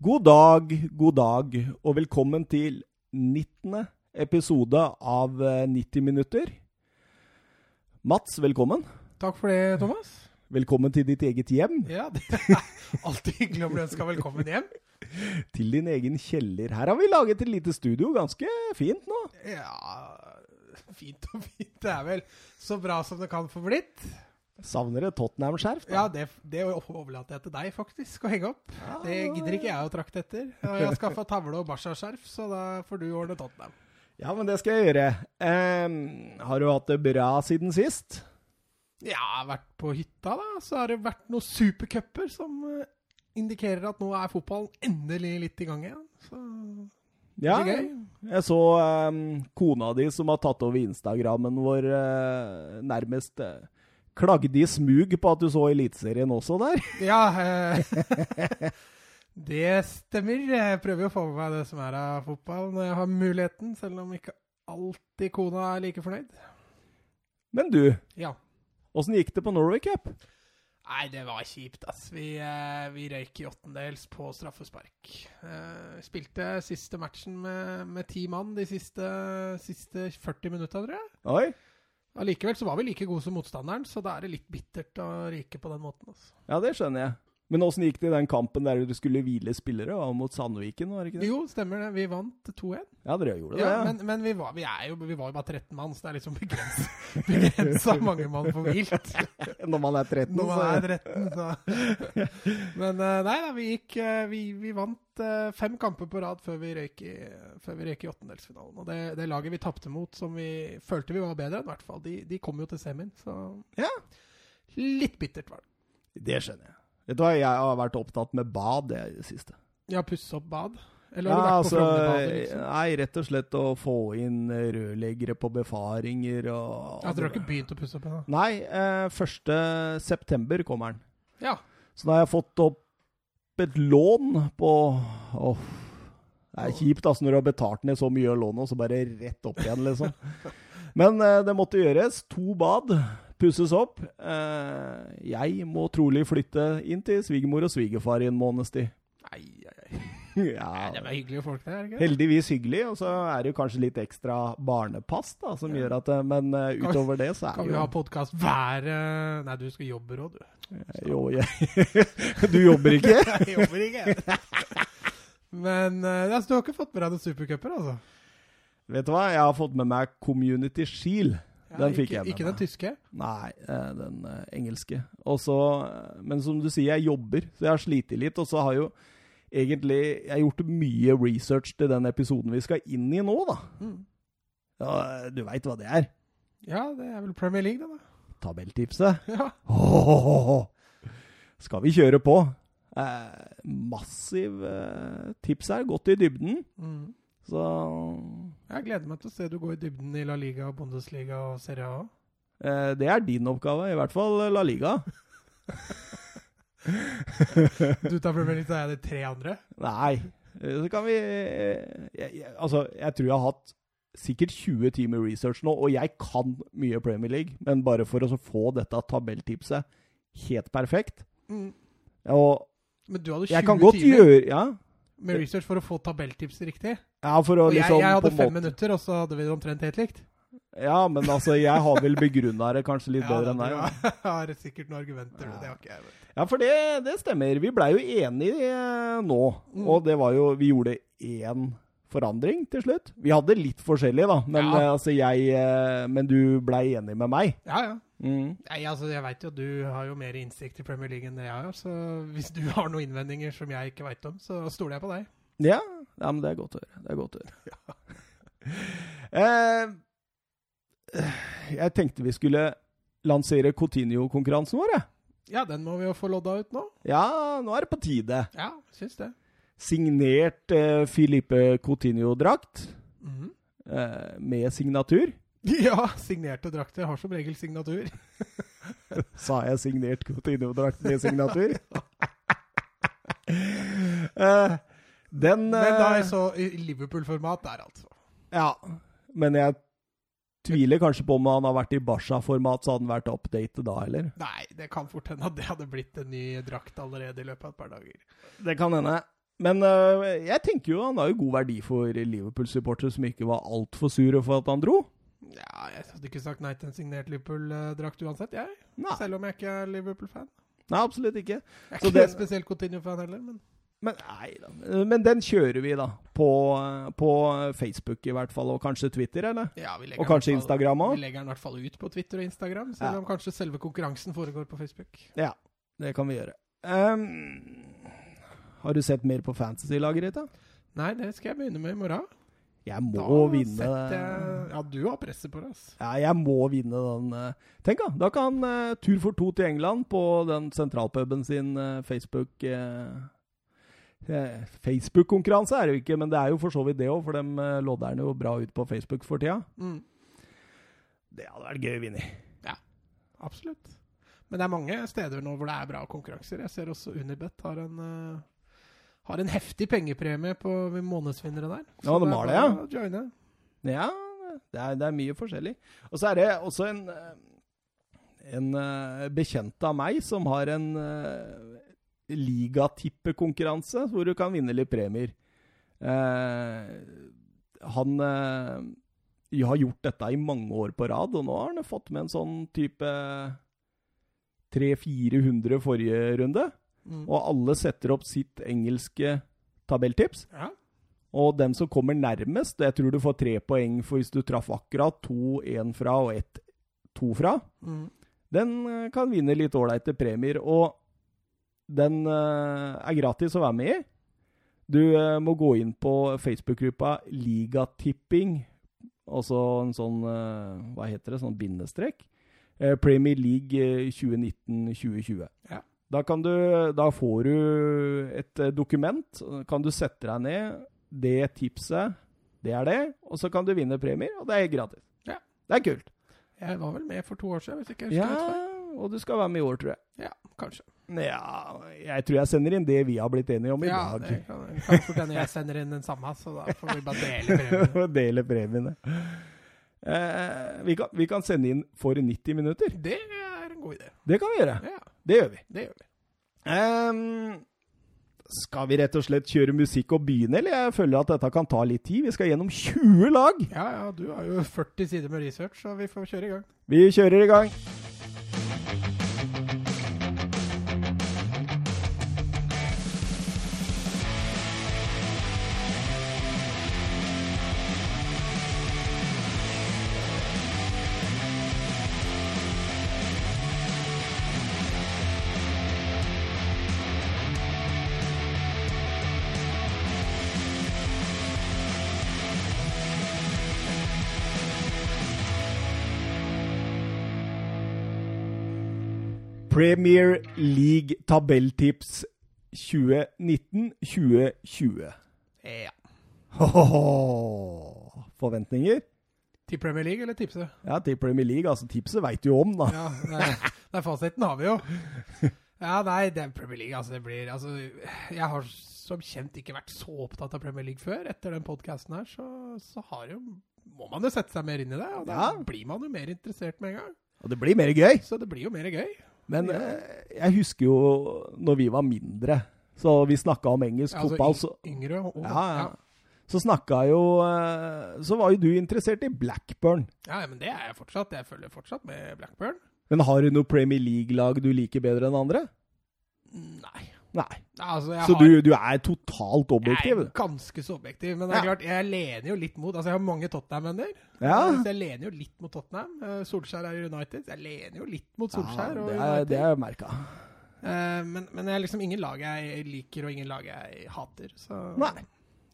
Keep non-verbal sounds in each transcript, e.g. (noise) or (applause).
God dag, god dag, og velkommen til 19. episode av eh, 90 minutter. Mats, velkommen. Takk for det, Thomas. Velkommen til ditt eget hjem. Ja, Det er alltid hyggelig å bli ønska velkommen hjem. Til din egen kjeller. Her har vi laget et lite studio, ganske fint nå. Ja Fint og fint. Det er vel så bra som det kan få blitt. Savner et Tottenham-skjerf. Ja, det, det overlater jeg til deg, faktisk, å henge opp. Det gidder ikke jeg å trakte etter. Jeg har skaffa tavle og Basha-skjerf, så da får du ordne Tottenham. Ja, men det skal jeg gjøre. Um, har du hatt det bra siden sist? Ja, jeg har vært på hytta, da. Så har det vært noen supercuper som eh, indikerer at nå er fotballen endelig litt i gang igjen. Så Ja, jeg så um, kona di som har tatt over Instagrammen vår, uh, nærmest eh, klagde de smug på at du så Eliteserien også der. (laughs) Ja, eh, det stemmer. Jeg prøver jo å få med meg det som er av fotball når jeg har muligheten, selv om ikke alltid kona er like fornøyd. Men du, Ja. åssen gikk det på Norway Cup? Nei, det var kjipt, ass. Vi, eh, vi røyk i åttendels på straffespark. Eh, spilte siste matchen med, med ti mann de siste, siste 40 minutta, tror jeg. Oi, Allikevel så var vi like gode som motstanderen, så da er det litt bittert å ryke på den måten. Altså. ja det skjønner jeg. Men åssen gikk det i den kampen der du skulle hvile spillere, var mot Sandviken, var det ikke det? Jo, stemmer det. Vi vant 2-1. Ja, dere gjorde det, Ja, ja. men, men vi, var, vi, er jo, vi var jo bare 13 mann, så det er liksom begrensa, (laughs) begrensa mange mann på vilt. (laughs) Når man er 13, Når man er 13, så (laughs) Men eh, nei da, vi gikk eh, Vi, vi vant eh, fem kamper på rad før vi røyk i, før vi røyk i åttendelsfinalen. Og det, det laget vi tapte mot, som vi følte vi var bedre enn, i hvert fall, de, de kom jo til semien, så Ja. Litt bittert var det. Det skjønner jeg. Vet du hva, jeg har vært opptatt med bad i det siste. Ja, pusse opp bad? Eller Ja, du vært altså, på Frognerbadet, liksom? Nei, rett og slett å få inn rørleggere på befaringer og Ja, Dere har ikke begynt å pusse opp ennå? Nei, eh, 1. september kommer den. Ja. Så da har jeg fått opp et lån på Åh. Det er kjipt altså når du har betalt ned så mye av lånet, og så bare rett opp igjen, liksom. (laughs) Men eh, det måtte gjøres. To bad. Pusses opp. Eh, jeg må trolig flytte inn til svigermor og svigerfar i en måneds tid. (laughs) Nei, nei, ja, Det var hyggelige folk, der. er ikke? heldigvis hyggelig. Og så er det jo kanskje litt ekstra barnepass, da, som gjør at det, Men uh, utover det, så er det Kan vi jo ha podkast hver uh, Nei, du skal jobbe òg, du. Jo, jeg (laughs) Du jobber ikke? (laughs) Jeg jobber ikke. Men uh, altså, du har ikke fått med deg noen supercuper, altså? Vet du hva, jeg har fått med meg Community Shield. Den fikk ikke, jeg med Ikke den tyske? Nei, eh, den eh, engelske. Også, eh, men som du sier, jeg jobber, så jeg har slitt litt. Og så har jo egentlig jeg gjort mye research til den episoden vi skal inn i nå, da. Mm. Ja, du veit hva det er? Ja, det er vel Premier League, det, da. Tabelltipset. (laughs) Ja. Åh, skal vi kjøre på? Eh, massiv eh, tips her, gått i dybden. Mm. Så Jeg gleder meg til å se du gå i dybden i La Liga, Bundesliga og Serie A. eh, det er din oppgave, i hvert fall La Liga. (laughs) Du tar Premier League, så er det tre andre. Nei, eh, så kan vi eh, jeg, jeg, Altså, jeg tror jeg har hatt sikkert 20 timer research nå, og jeg kan mye Premier League, men bare for å få dette tabelltipset helt perfekt Mm. Og Men du hadde 20 jeg kan godt timer gjøre Ja, med research for å få tabelltipset riktig. ja for å Og jeg, liksom jeg på hadde fem måte- minutter, og så hadde vi det omtrent helt likt. Ja, men altså, jeg har vel begrunna det kanskje litt (laughs) bedre enn deg. Ja, (laughs) Ja. har sikkert noen argumenter. Ja. Det har ikke jeg. vet ja, for det, det stemmer. Vi blei jo enige eh, nå, Mm. og det var jo Vi gjorde én forandring til slutt. Vi hadde litt forskjellig, da, men, Ja. eh, altså, jeg, eh, men du blei enig med meg. Ja, ja. Mm. Nei, altså, jeg veit jo at du har jo mer innsikt i Premier League enn det jeg har. Så hvis du har noen innvendinger som jeg ikke veit om, så stoler jeg på deg. Ja, ja, men det er godt å høre. Det er godt å høre. (laughs) eh, jeg tenkte vi skulle lansere Coutinho-konkurransen vår. jeg. Ja, den må vi jo få lodda ut nå. Ja, nå er det på tide. Ja, syns det. Signert eh, Filipe Coutinho-drakt Mhm. eh, med signatur. (laughs) Ja, signerte drakter har som regel signatur. (laughs) Sa jeg signert Coutinho-drakt med signatur? (laughs) uh, den Men da eh, så i Liverpool-format der, altså. Ja, men jeg tviler kanskje på om han har vært i Barca-format, så hadde han vært updated da, eller? Nei, det kan fort hende at det hadde blitt en ny drakt allerede i løpet av et par dager. Det kan hende. Men uh, jeg tenker jo han har jo god verdi for Liverpool-supportere som ikke var altfor sure for at han dro. Ja, jeg hadde ikke sagt nei til en signert Liverpool-drakt uansett, jeg. Nei, Selv om jeg ikke er Liverpool-fan. nei absolutt ikke. Jeg er Så ikke den... spesielt Coutinho-fan heller, men Men, nei, da. Men den kjører vi, da. På, på Facebook i hvert fall, og kanskje Twitter, eller? ja, vi Og kanskje fall- Instagram òg? Vi legger den i hvert fall ut på Twitter og Instagram, selv Ja. om kanskje selve konkurransen foregår på Facebook. Ja, det kan vi gjøre. Um, har du sett mer på fantasy-laget ditt, da? Nei, det skal jeg begynne med i morgen. Jeg må Da vinne setter Ja, du har presset på deg, Altså. Ja, jeg må vinne den. eh. Tenk, da. Da kan uh, Tur for to til England på den sentralpuben sin uh, Facebook eh, Facebook-konkurranse er det jo ikke, men det er jo for så vidt det òg, for de uh, lodder den jo bra ut på Facebook for tida. Mm, Det hadde vært gøy å vinne. Ja, absolutt. Men det er mange steder nå hvor det er bra konkurranser. Jeg ser også Unibet har en har en heftig pengepremie på månedsvinnere der. Ja, de har det, ja. joine. Ja, det er, det er mye forskjellig. Og så er det også en eh, en eh, bekjent av meg som har en uh, ligatippekonkurranse hvor du kan vinne litt premier. Eh, han eh, har gjort dette i mange år på rad, og nå har han fått med en sånn type 300-400 forrige runde. Mm. Og alle setter opp sitt engelske tabelltips. Ja. Og den som kommer nærmest, jeg tror du får tre poeng for hvis du traff akkurat, to én fra og ett to fra, Mm. den eh, kan vinne litt ålreite premier. Og den eh, er gratis å være med i. Du eh, må gå inn på Facebook-gruppa Ligatipping, altså en sånn Hva heter det? Sånn bindestrek. Premier League eh, 2019-2020. Ja. Da, kan du, da får du et eh, dokument. Kan du sette deg ned. Det tipset, det er det. Og så kan du vinne premier, og det er gratis. Ja. Det er kult. Jeg var vel med for to år siden, hvis ikke jeg husker Ja, og du skal være med i år, tror jeg. Ja, kanskje. Ja, jeg tror jeg sender inn det vi har blitt enige om i Ja, dag. det kan, kan fort hende jeg sender inn den samme, så da får vi bare dele premien. (laughs) Dele premiene. Eh, vi, kan, vi kan sende inn for 90 minutter. Det en god idé. Det kan vi gjøre. Ja, Det gjør vi. det gjør vi. Um, skal vi rett og slett kjøre musikk og begynne, eller? Jeg føler at dette kan ta litt tid. Vi skal gjennom 20 lag. Ja, ja, du har jo 40 sider med research, så vi får kjøre i gang. Vi kjører i gang. Premier League tabelltips 2019-2020. Ja. Hohoho. Forventninger? Til Premier League eller tipset? Ja, til Premier League. Altså, tipset veit du jo om, da. Ja, det er, er fasiten har vi jo. Ja, nei, det er Premier League, altså det blir Altså, jeg har som kjent ikke vært så opptatt av Premier League før. Etter den podkasten her, så, så har jo må man jo sette seg mer inn i det, og da Ja. blir man jo mer interessert med en gang. Og det blir mer gøy. Så det blir jo mer gøy. Men Ja. eh, jeg husker jo når vi var mindre, så vi snakka om engelsk Altså, fotball, så, Yngre og ja, ja. så snakka jo eh, Så var jo du interessert i Blackburn. Ja, ja, men det er jeg fortsatt. Jeg følger fortsatt med Blackburn. Men har du noe Premier League-lag du liker bedre enn andre? Nei. Nei. Altså, Så har, du, du er totalt objektiv? Jeg er ganske så objektiv. Men det er Ja. klart, jeg lener jo litt mot Altså, jeg har mange Tottenham-venner. Ja. Så jeg lener jo litt mot Tottenham. Eh, Solskjær er i United. så Jeg lener jo litt mot Solskjær Ja, det, er, jeg det er merka. Eh, men, men det er liksom ingen lag jeg liker, og ingen lag jeg hater. Så Nei.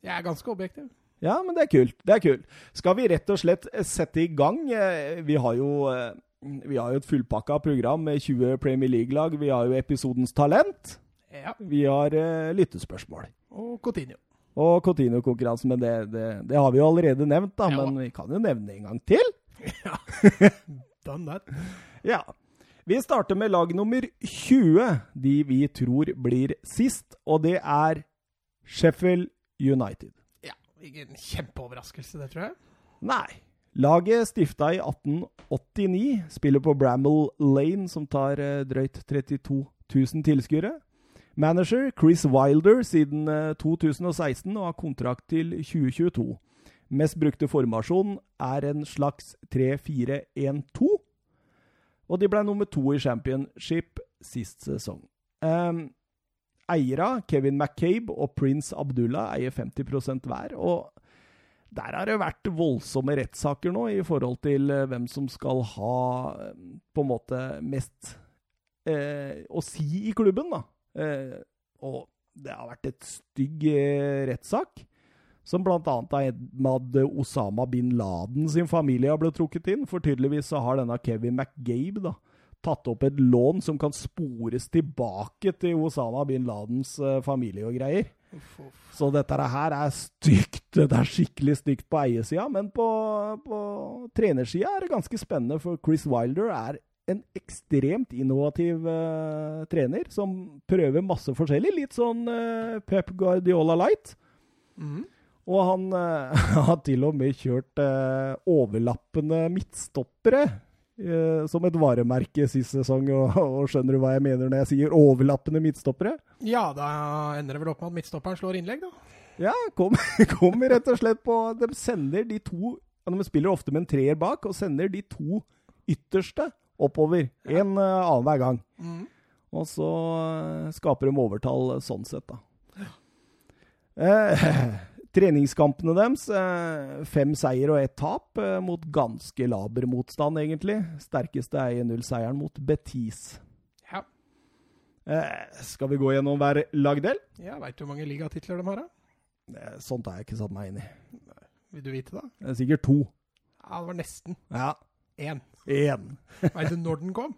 jeg er ganske objektiv. Ja, men det er kult. Det er kult. Skal vi rett og slett eh, sette i gang? Eh, Vi har jo eh, vi har jo et fullpakka program med 20 Premier League-lag. Vi har jo episodens talent. Ja. Vi har uh, lyttespørsmål. Og Cotinio. Og Cotinio-konkurransen, men det, det, det har vi jo allerede nevnt, da. Ja. Men vi kan jo nevne det en gang til. (laughs) Ja. Done that. (laughs) Ja. Vi starter med lag nummer 20, de vi tror blir sist, og det er Sheffield United. Ja, Ingen kjempeoverraskelse, det tror jeg. Nei. Laget stifta i 1889, spiller på Bramble Lane, som tar eh, drøyt 32 000 tilskuere. Manager Chris Wilder siden eh, 2016 og har kontrakt til 2022. Mest brukte formasjon er en slags 3-4-1-2. Og de ble nummer to i championship sist sesong. Um, eiere, Kevin McCabe og Prince Abdullah, eier 50% hver. og der har det vært voldsomme rettssaker nå i forhold til eh, hvem som skal ha eh, på en måte mest eh, å si i klubben, da. Eh, og det har vært et stygg eh, rettssak, som bl.a. med at Osama bin Laden sin familie har blitt trukket inn. For tydeligvis så har denne Kevin McGabe da, tatt opp et lån som kan spores tilbake til Osama bin Ladens eh, familie og greier. Uff, uff. Så dette her er stygt. (laughs) Det er skikkelig stygt på eiersida, men på, på trenersida er det ganske spennende, for Chris Wilder er en ekstremt innovativ uh, trener som prøver masse forskjellig. Litt sånn uh, Pep Guardiola light. Mm. Og han uh, (laughs) har til og med kjørt overlappende midtstoppere som et varemerke sist sesong. (laughs) Og, og skjønner du hva jeg mener når jeg sier overlappende midtstoppere? Ja, da ender det vel opp med at midtstopperen slår innlegg, da. Ja, kom, (laughs) kommer rett og slett på De sender de to De spiller ofte med en treer bak, og sender de to ytterste oppover. En uh, annenhver gang. Mm. Og så eh, skaper de overtall sånn sett, da. Eh, (clears throat) treningskampene deres, eh, fem seier og ett tap, eh, mot ganske laber motstand, egentlig. Sterkeste er 1-0-seieren mot Betis. Ja. Eh, skal vi gå gjennom hver lagdel? ja Veit du hvor mange ligatitler de har, da? Eh, sånt har jeg ikke satt meg inn i. Vil du vite, da? Er sikkert to. Ja, det var nesten. Ja, Én. Én. Veit du når den kom?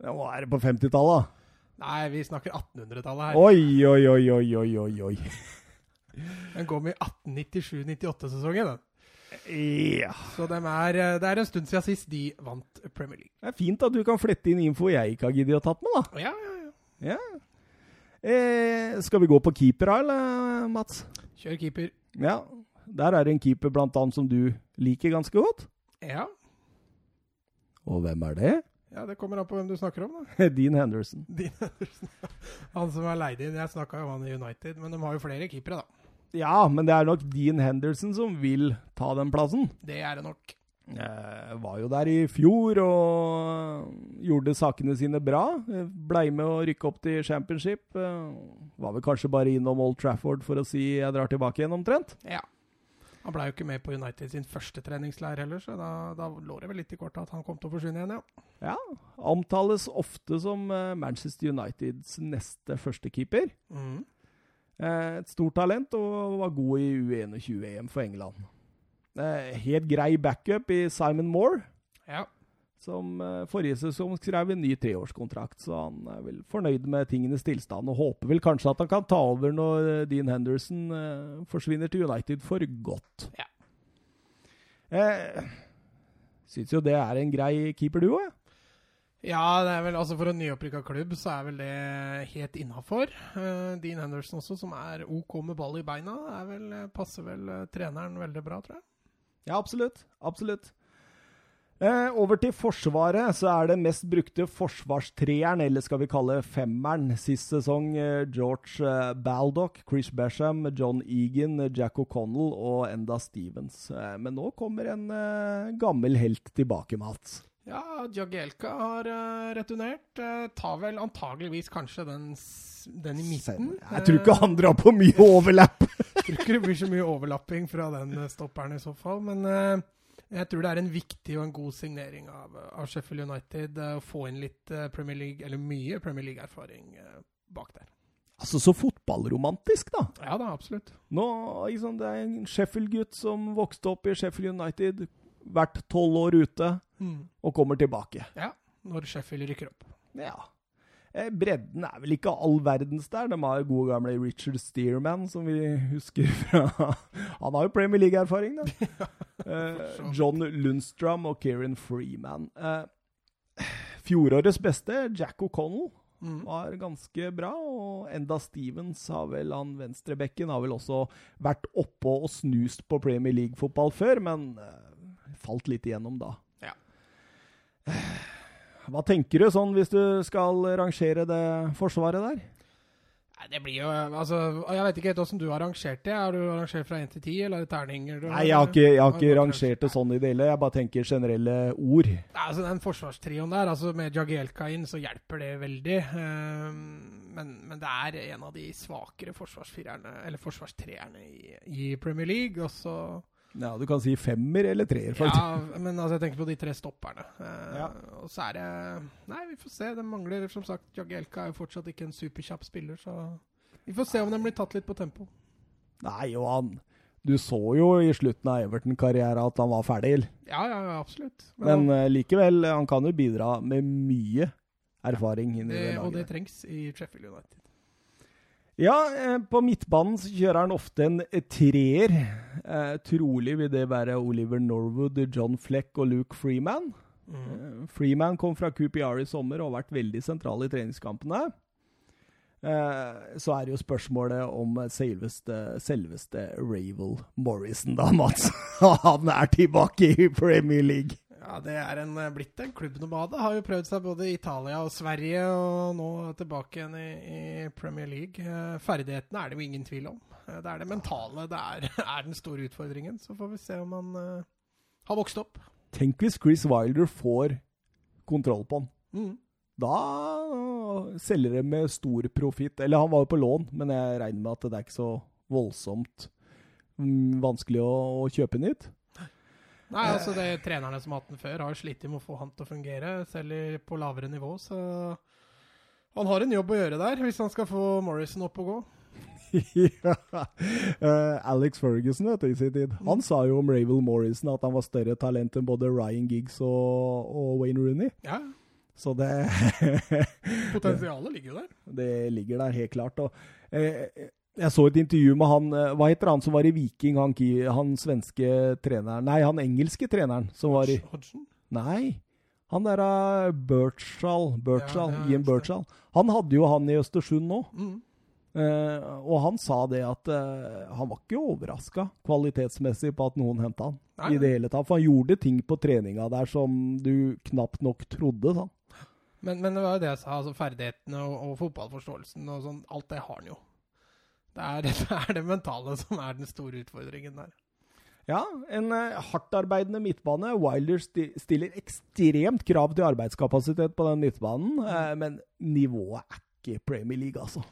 Hva er det på 50-tallet? Nei, vi snakker 1800-tallet her. Oi, oi, oi, oi, oi, oi, oi. Den kom i 1897-98-sesongen. den. Ja. Så de er, eh, det er en stund siden sist de vant Premier League. Det er fint at du kan flette inn info jeg ikke har giddet å tatt med, da. Ja, ja, ja. Ja. Eh, skal vi gå på keeper, eller, Mats? Kjør keeper. Ja. Der er det en keeper blant annet som du liker ganske godt. Ja. Og hvem er det? ja, det kommer an på hvem du snakker om, da. (laughs) Dean Henderson. (laughs) Dean Henderson. Han som er leid inn. Jeg snakka jo om han i United, men de har jo flere keepere, da. Ja, men det er nok Dean Henderson som vil ta den plassen. Det er det nok. Jeg var jo der i fjor og gjorde sakene sine bra. Eh, Blei med å rykke opp til championship. Eh, var vel kanskje bare innom Old Trafford for å si 'jeg drar tilbake igjen', omtrent. Ja. Han blei jo ikke med på United sin første treningsleir heller, så da, da lå det vel litt i kortet at han kom til å forsvinne igjen, ja. Ja, Omtales ofte som eh, Manchester Uniteds neste førstekeeper. Mhm. Eh, Et stort talent og var god i U21-EM for England. Eh, Helt grei backup i Simon Moore, Ja. Som eh, forrige sesong skrev en ny treårskontrakt. Så han er vel fornøyd med tingenes tilstand og håper vel kanskje at han kan ta over når eh, Dean Henderson eh, forsvinner til United for godt. Ja. Eh, Syns jo det er en grei keeperduo, jeg. Ja, det er vel, altså for en nyopprykka klubb så er vel det helt innafor. Dean Henderson også, som er OK med ball i beina, er vel, passer vel uh, treneren veldig bra, tror jeg. Ja, absolutt. Absolutt. Eh, over til Forsvaret, så er det mest brukte forsvarstreeren, eller skal vi kalle femmeren, sist sesong eh, George eh, Baldock, Chris Besham, John Egan, Jack O'Connell og Enda Stevens. Men nå kommer en gammel helt tilbake, Mats. Ja, Jagielka har returnert. tar vel antageligvis kanskje den, den i midten. Jeg tror ikke han drar på mye overlapp. (laughs) Tror ikke det blir så mye overlapping fra den stopperen i så fall. Men jeg tror det er en viktig og en god signering av, av Sheffield United eh, å få inn litt eh, Premier League, eller mye Premier League-erfaring eh, bak der. Altså, så fotballromantisk, da. Ja da, absolutt. Nå, liksom, Det er en Sheffield-gutt som vokste opp i Sheffield United, vært tolv år ute, og kommer tilbake. Ja, når Sheffield rykker opp. Ja. Eh, Bredden er vel ikke all verdens der. De har jo gode gamle Richard Stearman, som vi husker (laughs) fra Han har jo Premier League-erfaring, da. (laughs) Eh, John Lundstram og Kieran Freeman. Eh, Fjorårets beste, Jack O'Connell, Mm. var ganske bra. Og Enda Stevens, har vel han venstrebekken, har vel også vært oppå og snust på Premier League-fotball før, men falt litt igjennom da. Ja. Hva tenker du sånn hvis du skal rangere det forsvaret der? Det blir jo altså, Jeg vet ikke helt åssen du har rangert det. Har du rangert fra 1 til 10, eller er det terninger? du Nei, jeg har ikke, jeg har ikke rangert det sånn i det hele. Jeg bare tenker generelle ord. Nei, altså Den forsvarstrioen der, altså med Jagielka inn, så hjelper det veldig. Ehm, men, men det er en av de svakere forsvarsfirerne, eller forsvarstreerne i, i Premier League. Og så Ja, Du kan si femmer eller treer, faktisk. Ja, men altså, jeg tenker på de tre stopperne. Eh, Ja. Og så er det Nei, vi får se. Det mangler som sagt Jagielka er jo fortsatt ikke en superkjapp spiller, så vi får se om den blir tatt litt på tempo. Nei, Johan. Du så jo i slutten av Everton-karrieren at han var ferdig. Ja, ja, ja absolutt. Men eh, likevel, han kan jo bidra med mye erfaring det, det og det trengs i Sheffield United. Ja, eh, på midtbanen så kjører han ofte en eh, treer. Eh, trolig vil det være Oliver Norwood, John Fleck og Luke Freeman. Mm. Freeman kom fra QPR i sommer og har vært veldig sentral i treningskampene. Eh, så er det jo spørsmålet om selveste, selveste Ravel Morrison, da, Mats. (laughs) Han er tilbake i Premier League. Ja, det er en, eh, blitt en klubbnomade. Har jo prøvd seg både i Italia og Sverige, og nå tilbake igjen i, i Premier League. Eh, Ferdighetene er det jo ingen tvil om. Eh, Det er det mentale det er, (laughs) er den store utfordringen. Så får vi se om han uh, har vokst opp. Tenk hvis Chris Wilder får kontroll på han. Mm. Da selger de med stor profitt. Eller han var jo på lån, men jeg regner med at det er ikke så voldsomt mm, vanskelig å, å kjøpe nytt. Nei, altså det Trenerne som har hatt den før, har slitt med å få han til å fungere, selv på lavere nivå. Så han har en jobb å gjøre der, hvis han skal få Morrison opp og gå. (laughs) ja. Uh, Alex Ferguson vet du, i sin tid. Han sa jo om Ravel Morrison at han var større talent enn både Ryan Giggs og, og Wayne Rooney. Ja, Så det Potensialet ligger jo der. (laughs) Det ligger der helt klart. Og, eh, jeg så et intervju med han eh, Hva heter han som var i Viking? Han, han svenske treneren Nei, han engelske treneren som var i Hodgson? Nei. Han der uh, Birchall, Birchall Ja, ja, Ian. Birchall. Han hadde jo han i Østersund nå. Mm. Uh, og han sa det at uh, han var ikke overraska kvalitetsmessig på at noen henta han. Nei, i det hele tatt. For han gjorde ting på treninga der som du knapt nok trodde. Sånn. Men, men det var jo det jeg sa, altså ferdighetene og, og fotballforståelsen og sånn, alt det har han jo. Det er, (laughs) det er det mentale som er den store utfordringen der. Ja, en uh, hardtarbeidende midtbane. Wilder sti stiller ekstremt krav til arbeidskapasitet på den midtbanen, eh, men nivået er ikke Premier League, altså.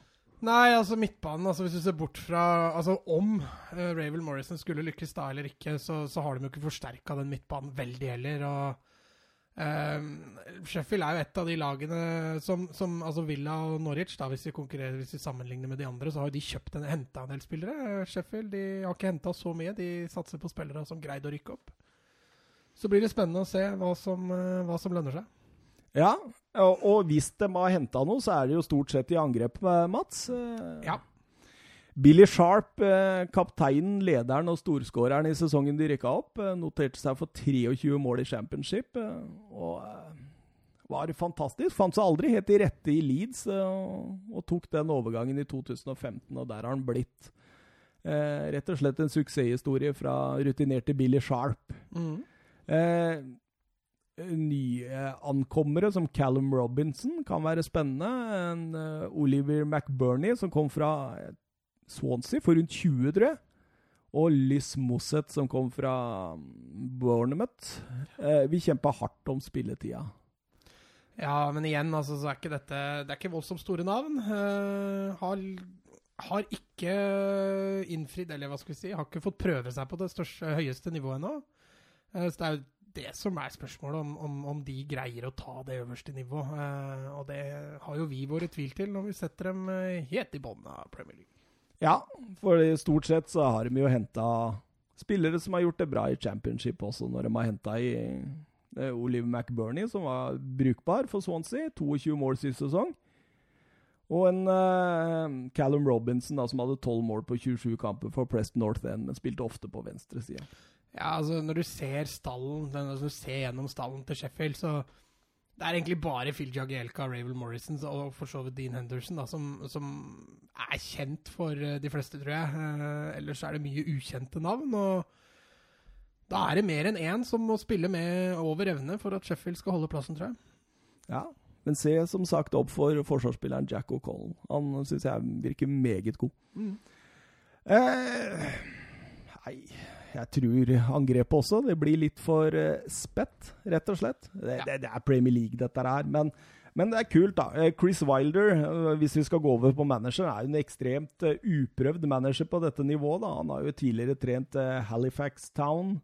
Nei, altså midtbanen, altså hvis du ser bort fra Altså om uh, Ravel Morrison skulle lykkes da eller ikke, så, så har de jo ikke forsterka den midtbanen veldig heller. og Sheffield er jo et av de lagene som, som altså Villa og Norwich, da, hvis vi konkurrerer, hvis vi sammenligner med de andre, så har jo de kjøpt en, henta en del spillere. Sheffield de har ikke henta så mye. De satser på spillere som greide å rykke opp. Så blir det spennende å se hva som, eh, hva som lønner seg. Ja, og, hvis de har henta noe, så er det jo stort sett i angrep, eh, Mats. Ja. Billy Sharp, eh, kapteinen, lederen og storskåreren i sesongen de rykka opp, eh, noterte seg for 23 mål i championship. eh, Og var fantastisk. Fant seg aldri helt i rette i Leeds, og, tok den overgangen i 2015, og der har han blitt eh, rett og slett en suksesshistorie fra rutinerte Billy Sharp. Mm. Eh, nye ankommere som Callum Robinson kan være spennende. En eh, Oliver McBurney som kom fra eh, Swansea for rundt 20, tror jeg. Og Liz Mosset som kom fra mm, Bournemouth. Eh, vi kjempa hardt om spilletida. Ja, men igjen, altså, så er ikke dette Det er ikke voldsomt store navn. Eh, har, har ikke innfridd, eller hva skal vi si, har ikke fått prøve seg på det største, høyeste nivået ennå. Eh, så det er jo det som er spørsmålet, om, om, om de greier å ta det øverste nivået. Eh, og det har jo vi våre tvil til når vi setter dem eh, helt i bånn av Premier League. Ja, for stort sett så har de jo henta spillere som har gjort det bra i championship også, når de har henta i Olive Oliver McBurney, som var brukbar for Swansea. 22 mål sist sesong. Og en uh, Callum Robinson da, som hadde 12 mål på 27 kamper for Preston North End, men spilte ofte på venstre side. Ja, altså Når du ser stallen altså, du ser gjennom stallen til Sheffield, så det er egentlig bare Phil Jagielka, Ravel Morrison og for så vidt Dean Henderson da, som, som er kjent for eh, de fleste, tror jeg. Eh, ellers er det mye ukjente navn. og Da er det mer enn én som må spille med over evne for at Sheffield skal holde plassen, tror jeg. Ja, Men se som sagt opp for forsvarsspilleren Jack O'Collen. Han syns jeg virker meget god. Mm. Eh, nei, jeg tror angrepet også. Det blir litt for eh, spett, rett og slett. Det, det, det er Premier League, dette her. Men, men det er kult, da. Eh, Chris Wilder, eh, hvis vi skal gå over på manager, er jo en ekstremt uprøvd manager på dette nivået. da. Han har jo tidligere trent Halifax Town,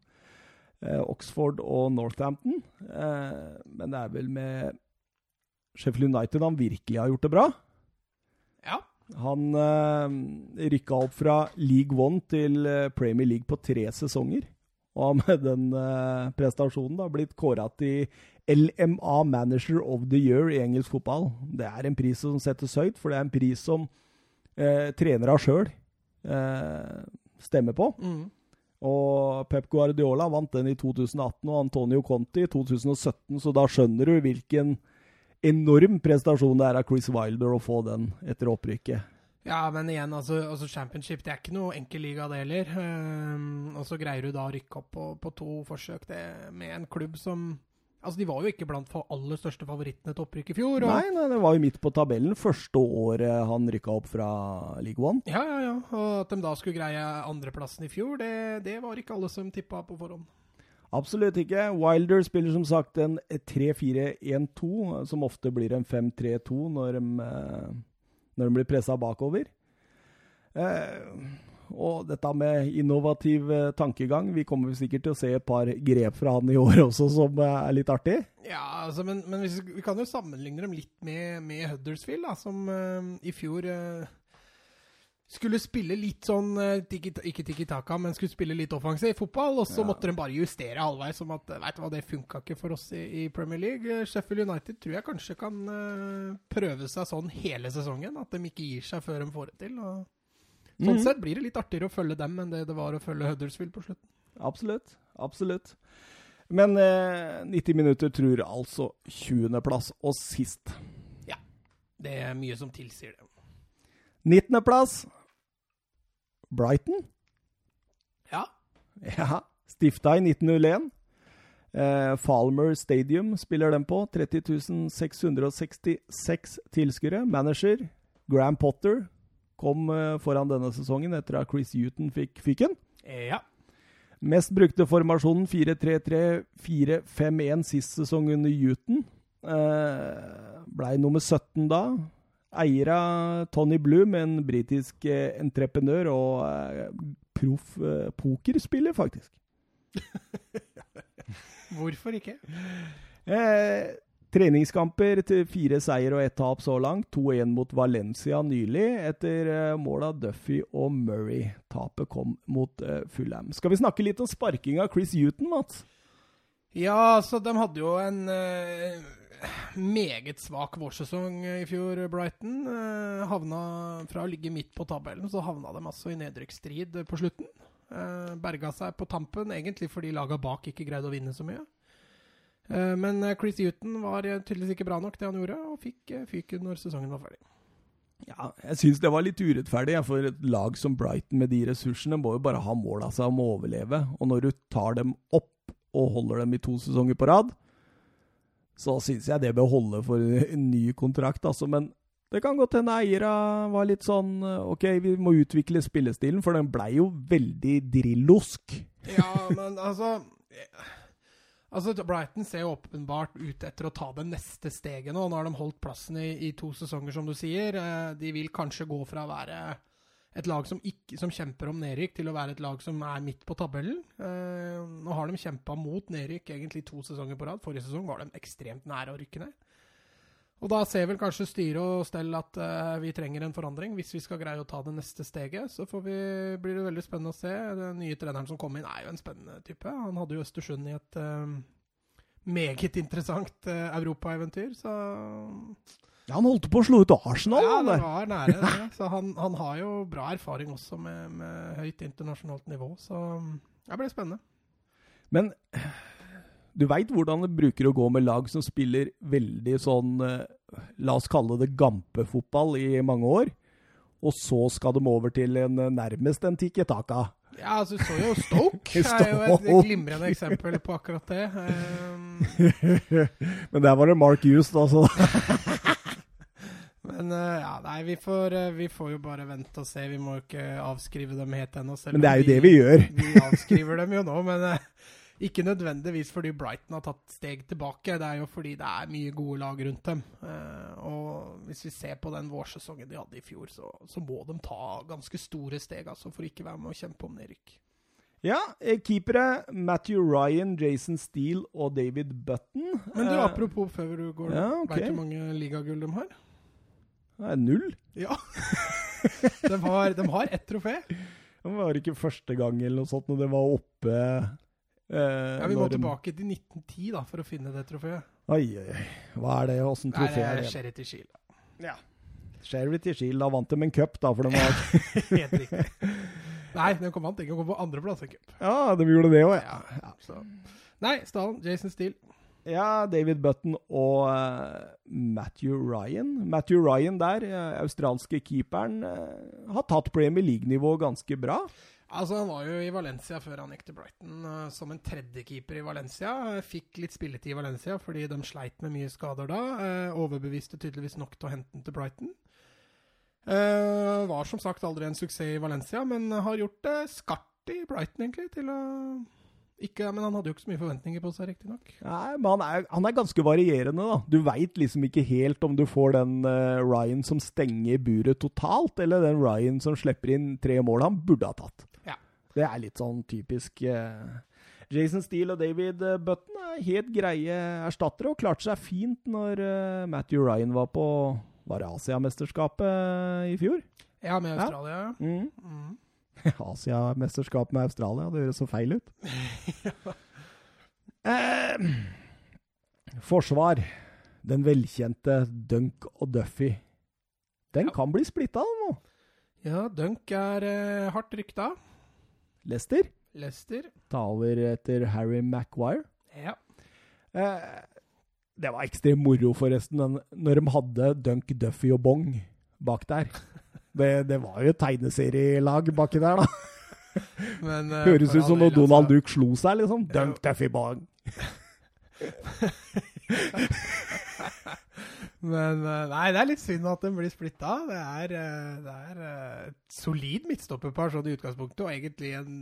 Oxford og Northampton. Men det er vel med Sheffield United han virkelig har gjort det bra. Ja. Han eh, rykka opp fra League One til eh, Premier League på tre sesonger. Og har med den eh, prestasjonen da blitt kåra til LMA Manager of the Year i engelsk fotball. Det er en pris som settes høyt, for det er en pris som eh, trenere sjøl eh, stemmer på. Mm. Og Pep Guardiola vant den i 2018, og Antonio Conti i 2017, så da skjønner du hvilken enorm prestasjon det er av Chris Wilder å få den etter opprykket. Ja, men igjen, altså, altså championship det er ikke noe enkel liga, det heller. Um, og så greier du da å rykke opp på, på to forsøk det, med en klubb som Altså, De var jo ikke blant aller største favorittene til opprykk i fjor. Og, Nei, nei, det var jo midt på tabellen første året han rykka opp fra League One. Ja, ja, ja. Og at de da skulle greie andreplassen i fjor, det, det var ikke alle som tippa på forhånd. Absolutt ikke. Wilder spiller som sagt en 3-4-1-2, som ofte blir en 5-3-2 når eh, når de blir pressa bakover. Eh, og dette med innovativ eh, tankegang Vi kommer sikkert til å se et par grep fra han i år også som er litt artig. Ja, altså, men, men hvis, vi kan jo sammenligne dem litt med, med Huddersfield, da, som eh, i fjor eh, skulle spille litt sånn eh, tiki, Ikke Tiki Taka, men skulle spille litt offensiv fotball. Og så Ja. måtte de bare justere halvveis som at Vet du hva, det funka ikke for oss i, i Premier League. Eh, Sheffield United tror jeg kanskje kan eh, prøve seg sånn hele sesongen. At de ikke gir seg før de får det til. Og sånn Mhm. sett blir det litt artigere å følge dem enn det det var å følge Huddersfield på slutten. Absolutt. Absolutt. Men eh, 90 minutter tror altså 20.-plass og sist. Ja. Det er mye som tilsier det. 19.-plass Brighton. Ja. Ja, stifta i 1901. Eh, Falmer Stadium spiller den på. 30 666 tilskuere. Manager Graham Potter kom eh, foran denne sesongen etter at Chris Huton fikk fyken. Ja. Mest brukte formasjonen 4-3-3-4-5-1 sist sesong under Huton. Eh, blei nummer 17 da. Eier av Tony Bloom, en britisk eh, entreprenør og eh, proff eh, pokerspiller, faktisk. (laughs) Hvorfor ikke? Eh, treningskamper til fire seier og ett tap så langt. 2-1 mot Valencia nylig, etter mål av Duffy og Murray. Tapet kom mot eh, Fulham. Skal vi snakke litt om sparking av Chris Huton, Mats? Ja, så de hadde jo en eh, meget svak vårsesong i fjor, Brighton. Eh, havna Fra å ligge midt på tabellen, så havna de altså i nedrykksstrid på slutten. Eh, berga seg på tampen, egentlig fordi laga bak ikke greide å vinne så mye. Eh, men eh, Chris Huton var eh, tydeligvis ikke bra nok, det han gjorde, og fikk eh, fyken når sesongen var ferdig. Ja, jeg syns det var litt urettferdig. For et lag som Brighton med de ressursene må jo bare ha mål av seg om å overleve. Og når du tar dem opp og holder dem i to sesonger på rad, så syns jeg det bør holde for en ny kontrakt. altså, Men det kan godt hende eiere var litt sånn OK, vi må utvikle spillestilen, for den blei jo veldig drillosk. Ja, men altså Altså, Brighton ser jo åpenbart ut etter å ta det neste steget nå. Nå har de holdt plassen i, i to sesonger, som du sier. Eh, De vil kanskje gå fra å være et lag som, ikke, som kjemper om nedrykk, til å være et lag som er midt på tabellen. Eh, nå har de kjempa mot nedrykk egentlig to sesonger på rad. Forrige sesong var de ekstremt nære å rykke ned. Og da ser vel kanskje styret og stell at eh, vi trenger en forandring hvis vi skal greie å ta det neste steget. Så vi, blir det veldig spennende å se. Den nye treneren som kom inn, er jo en spennende type. Han hadde jo Østersund i et eh, meget interessant uh, europaeventyr, så Ja, Han holdt på å slå ut Arsenal, Ja, det var nære. det. (laughs) Så han, han har jo bra erfaring også med, med høyt internasjonalt nivå, så det blir spennende. Men du veit hvordan det bruker å gå med lag som spiller veldig sånn eh, La oss kalle det gampefotball i mange år. Og så skal de over til en eh, nærmest en tikki taka. Ja, altså, du så jo Stoke. (laughs) er jo et glimrende eksempel på akkurat det. (laughs) Um, Men der var det Mark Hughes, da, så men uh, ja, nei, vi får, uh, vi får jo bare vente og se. Vi må jo ikke avskrive dem helt ennå. Men det er jo det vi gjør. (laughs) Vi avskriver dem jo nå, men uh, ikke nødvendigvis fordi Brighton har tatt steg tilbake. Det er jo fordi det er mye gode lag rundt dem. Og hvis vi ser på den vårsesongen de hadde i fjor, så, så må de ta ganske store steg altså, for ikke være med å kjempe om nedrykk. Ja, eh, keepere Matthew Ryan, Jason Steele og David Button. Men du, Eh, apropos før du går, ja, okay. vet du hvor mange ligagull de har? Det er null. Ja. (laughs) de, har, de har ett trofé. Det var ikke første gang eller noe sånt når det var oppe eh, Ja, Vi må tilbake til 1910 da, for å finne det trofeet. Oi, oi. Hva er det? Åssen trofé er det? Charity Shield. Ja. Charity Shield, da vant de en cup, da, for de var (laughs) Helt riktig. Nei, de kom vant ikke. De kom på andreplass i cup. Ja, de gjorde det òg, ja. Ja, så. Nei, Stalin, Jason Steele. Ja, David Button og uh, Matthew Ryan. Matthew Ryan der, uh, australske keeperen, uh, har tatt Premier League-nivå ganske bra. Altså, Han var jo i Valencia før han gikk til Brighton, som en tredjekeeper i Valencia. Fikk litt spilletid i Valencia fordi de sleit med mye skader da. Overbeviste tydeligvis nok til å hente den til Brighton. Var som sagt aldri en suksess i Valencia, men har gjort det skarpt i Brighton, egentlig. til å... Ikke, Men han hadde jo ikke så mye forventninger på seg, riktignok. Nei, men han er, han er ganske varierende, da. Du veit liksom ikke helt om du får den uh, Ryan som stenger buret totalt, eller den Ryan som slipper inn tre mål han burde ha tatt. Ja. Det er litt sånn typisk uh, Jason Steele og David eh, Button er helt greie erstattere, og klarte seg fint når uh, Matthew Ryan var på Var Asiamesterskapet i fjor? Ja, med Ja. Australia. Mm. Mm. (laughs) Asiamesterskap med Australia, det høres så feil ut. (laughs) eh, forsvar. Den velkjente Dunk og Duffy. Den Ja. kan bli splitta nå. Ja, Dunk er eh, hardt rykta. Lester Lester. ta over etter Harry Maguire. Ja. Eh, det var ekstremt moro, forresten, når de hadde Dunk, Duffy og Bong bak der. (laughs) Det, det var jo et tegneserielag baki der, da. (laughs) Men, uh, Høres ut som når Donald altså, Duck slo seg, liksom. Dunk, Duffy, Bong. (laughs) Men eh, nei, det er litt synd at den blir splitta. Det det er eh, et solid midtstopperpar sånn i utgangspunktet, og egentlig en,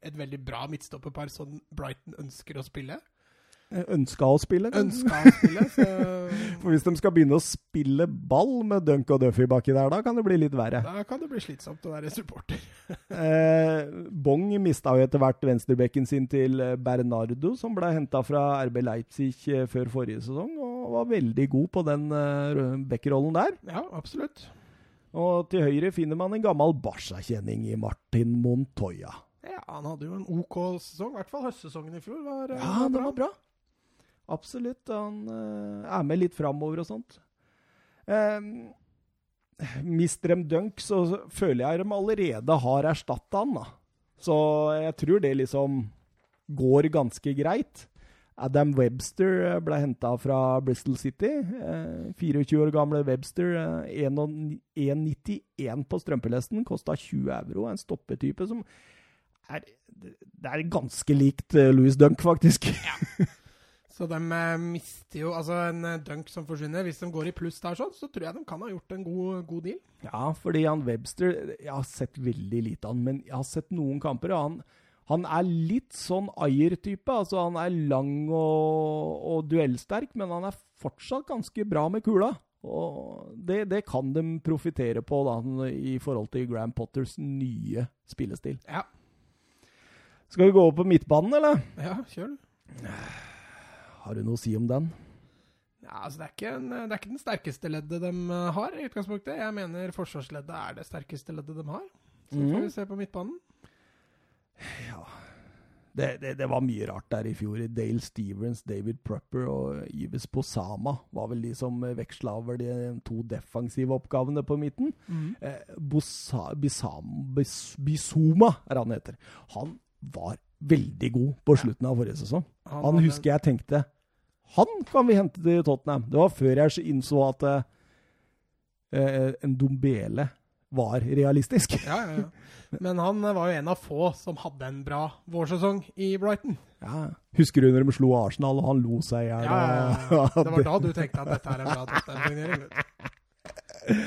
et veldig bra midtstopperpar sånn Brighton ønsker å spille. Ønska å spille. Ønska å spille, så (laughs) For hvis de skal begynne å spille ball med Dunk og Duffy baki der, da kan det bli litt verre. da kan det bli slitsomt å være supporter. (laughs) Eh, Bong mista jo etter hvert venstrebekken sin til Bernardo, som ble henta fra RB Leipzig eh, før forrige sesong, og var veldig god på den eh, backrollen der. Ja, absolutt. Og til høyre finner man en gammel Barca-kjenning i Martin Montoya. Ja, Han hadde jo en OK sesong. I hvert fall høstsesongen i fjor var, eh, Ja, det var bra. Absolutt. Han eh, er med litt framover og sånt. Um, mister dem Dunk, så føler jeg de allerede har erstatta han, da. Så jeg tror det liksom går ganske greit. Adam Webster eh, ble henta fra Bristol City. Eh, 24 år gamle Webster. Eh, 1,91 på strømpelesten. Kosta 20 euro. En stoppetype som er Det er ganske likt eh, Louis Dunk, faktisk. (laughs) Så de eh, mister jo Altså, en eh, dunk som forsvinner, hvis de går i pluss der sånn, så tror jeg de kan ha gjort en god, god deal. Ja, fordi han Webster Jeg har sett veldig lite av han, men jeg har sett noen kamper. og han, han er litt sånn Ayer-type. altså Han er lang og, og duellsterk, men han er fortsatt ganske bra med kula. Og det, det kan de profitere på da, i forhold til Graham Potters nye spillestil. Ja, Skal vi gå over på midtbanen, eller? ja kjør. Har du noe å si om den? Ja, altså det er, ikke en, det er ikke den sterkeste leddet de eh, har, i utgangspunktet. Jeg mener forsvarsleddet er det sterkeste leddet de har. Så får Mhm. vi se på midtbanen. Ja det, det, det var mye rart der i fjor. Dale Stevens, David Prupper og Yves Posama var vel de som veksla over de to defensive oppgavene på midten. Eh, Bosa, Bisam, Bis, Bisoma er han heter. Han var veldig god på slutten av forrige sesong. Han Han husker jeg tenkte Han kan vi hente til Tottenham. Det var før jeg innså at eh, en Dombele var realistisk. Ja, ja, ja. Men han eh, var jo en av få som hadde en bra vårsesong i Brighton. Ja. Husker du når de slo Arsenal, og han lo seg i hjel? Ja, ja, ja. Det var da du tenkte at dette er en bra Tottenham-signering. (laughs)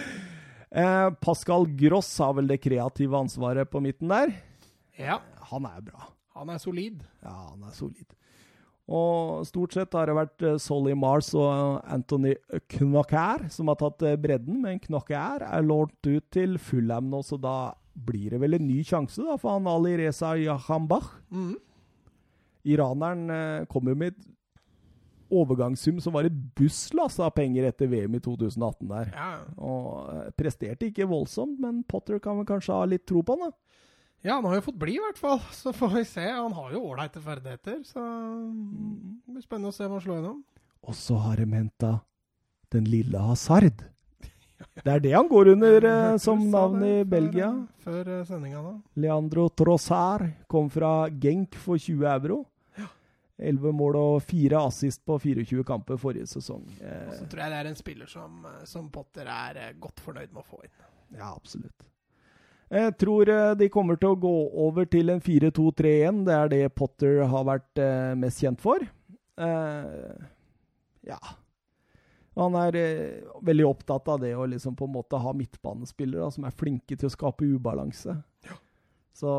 Eh, Pascal Gross har vel det kreative ansvaret på midten der. Ja, Han er bra. han er solid. Ja, han er solid. Og stort sett har det vært eh, Solly Mars og Anthony Knocker som har tatt eh, bredden, men Knocker er lånt ut til Fulham nå, så da blir det vel en ny sjanse da, for han Ali Reza Yahambach. Mm. Iraneren eh, kom jo med et overgangssum som var et busslass av penger etter VM i 2018 der. Ja, Og eh, presterte ikke voldsomt, men Potter kan vel kanskje ha litt tro på han, da. Ja, han har jo fått bli, i hvert fall. (laughs) Så får vi se. Han har jo ålreite ferdigheter, så det blir spennende å se om han slår gjennom. Og så har de henta den lille Hazard. Det er det han går under eh, (laughs) som navn i Belgia. før, Før eh, sendinga, da. Leandro Trossard kom fra Genk for 20 euro. 11 mål og 4 assist på 24 kamper forrige sesong. Og Eh, så tror jeg det er en spiller som, eh, som Potter er eh, godt fornøyd med å få inn. ja, absolutt. Jeg tror eh, de kommer til å gå over til en 4-2-3-1. Det er det Potter har vært eh, mest kjent for. Eh, ja. Han er eh, veldig opptatt av det å liksom på en måte ha midtbanespillere da, som er flinke til å skape ubalanse. Så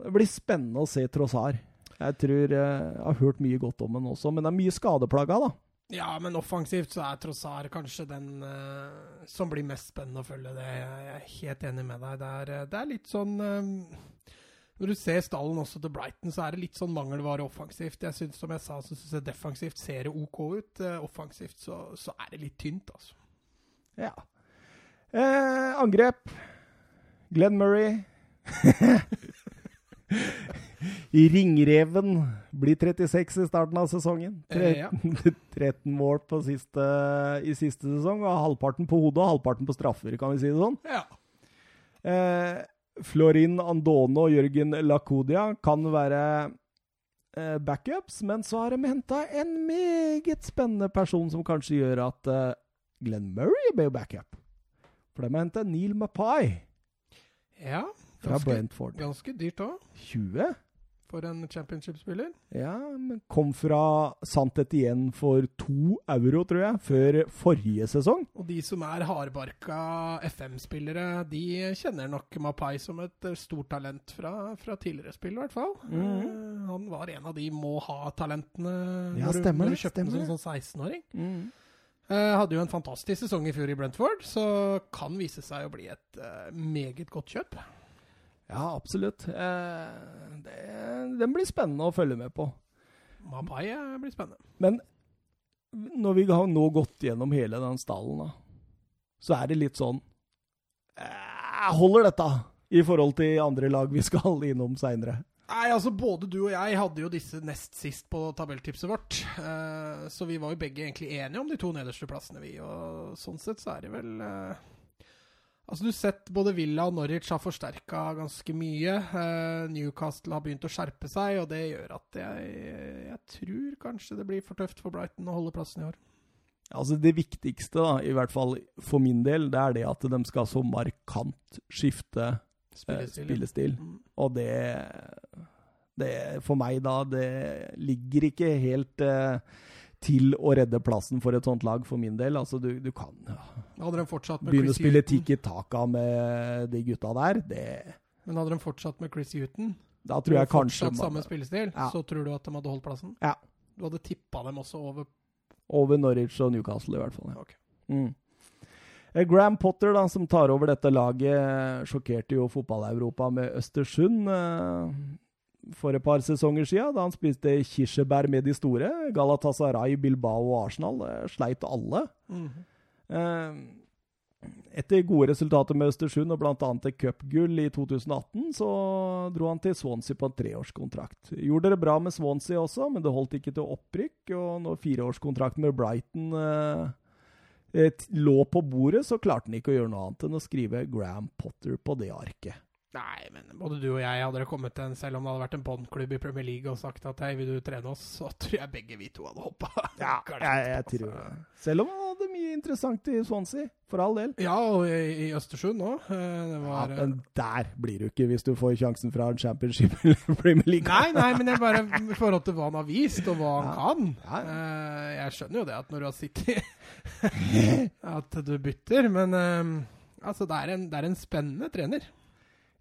det blir spennende å se Trossard. Jeg tror eh, jeg har hørt mye godt om ham også, men det er mye skadeplaga, da. Ja, men offensivt så er Trossard kanskje den uh, som blir mest spennende å følge. Det jeg er helt enig med deg. Det er, eh, det er litt sånn uh, Når du ser stallen også til Brighton, så er det litt sånn mangelvare offensivt. Jeg synes, Som jeg sa, så syns jeg defensivt ser det OK ut. Offensivt så, så er det litt tynt, altså. Ja. Eh, angrep. Glenn Murray. (laughs) Ringreven blir 36 i starten av sesongen. Eh, ja. (laughs) 13, 13 mål på siste, i siste sesong, og halvparten på hodet og halvparten på straffer, kan vi si det sånn. Ja. Eh, Florin Andone og Jørgen Lakodia kan være eh, backups, men så har de henta en meget spennende person som kanskje gjør at eh, Glenn Murray blir backup. For de har henta Neil Mapai ja. Fra Ganske, Brentford. ganske dyrt òg, 20? for en championship-spiller. Ja, men kom fra Sant igjen for to euro, tror jeg, før forrige sesong. Og de som er hardbarka FM-spillere, de kjenner nok Mapai som et stort talent fra, fra tidligere spill, i hvert fall. Mm. Han var en av de må ha-talentene Ja, når, du- stemmer når det, du kjøpte den som sånn 16-åring. Eh, hadde jo en fantastisk sesong i fjor i Brentford, så kan vise seg å bli et eh, meget godt kjøp. Ja, absolutt. Eh, det, den blir spennende å følge med på. Mapai blir spennende. Men når vi har nå gått gjennom hele den stallen, da, så er det litt sånn eh, Holder dette i forhold til andre lag vi skal innom seinere? Nei, altså Både du og jeg hadde jo disse nest sist på tabelltipset vårt. Eh, så vi var jo begge egentlig enige om de to nederste plassene, vi. Og sånn sett så er det vel eh, Altså Du har sett både Villa og Norwich har forsterka ganske mye. Eh, Newcastle har begynt å skjerpe seg, og det gjør at jeg, jeg tror kanskje det blir for tøft for Brighton å holde plassen i år. Altså Det viktigste, da, i hvert fall for min del, det er det at de skal så markant skifte eh, Spillestil. spillestil. Mm. Og det, det For meg, da, det ligger ikke helt eh, til å redde plassen for et sånt lag, for min del. Altså, du, du kan ja, Hadde de fortsatt med begynne å spille tiki taka med de gutta der. Det, Men hadde de fortsatt med Chris Huton, da tror jeg kanskje fortsatt samme spillestil, Ja. så tror du at de hadde holdt plassen? Ja. Du hadde tippa dem også over Over Norwich og Newcastle, i hvert fall. Ja. Okay. Mm. Eh, Graham Potter, da, som tar over dette laget, sjokkerte jo fotball-Europa med Østersund eh, for et par sesonger siden, da han spiste kirsebær med de store. Galatasaray, Bilbao og Arsenal sleit alle. Eh, Etter gode resultater med Østersund og bl.a. et cupgull i 2018, så dro han til Swansea på en treårskontrakt. Gjorde det bra med Swansea også, men det holdt ikke til opprykk. Og når fireårskontrakten med Brighton eh, eh, lå på bordet, så klarte han ikke å gjøre noe annet enn å skrive Graham Potter på det arket. Nei, men både du og jeg hadde det kommet til en, selv om det hadde vært en båndklubb i Premier League og sagt at hei, vil du trene oss, så tror jeg begge vi to hadde hoppa. (laughs) Ja, jeg, jeg tror det. Selv om han hadde mye interessant i Swansea, for all del. Ja, og i, i Østersund òg. Ja, men der blir du ikke hvis du får sjansen fra en championship (laughs) eller Premier League. Nei, nei, men jeg bare i forhold til hva han har vist, og hva han Ja. kan. Ja, Eh, jeg skjønner jo det at når du har sittet (laughs) At du bytter, men eh, altså, det er, en, det er en spennende trener.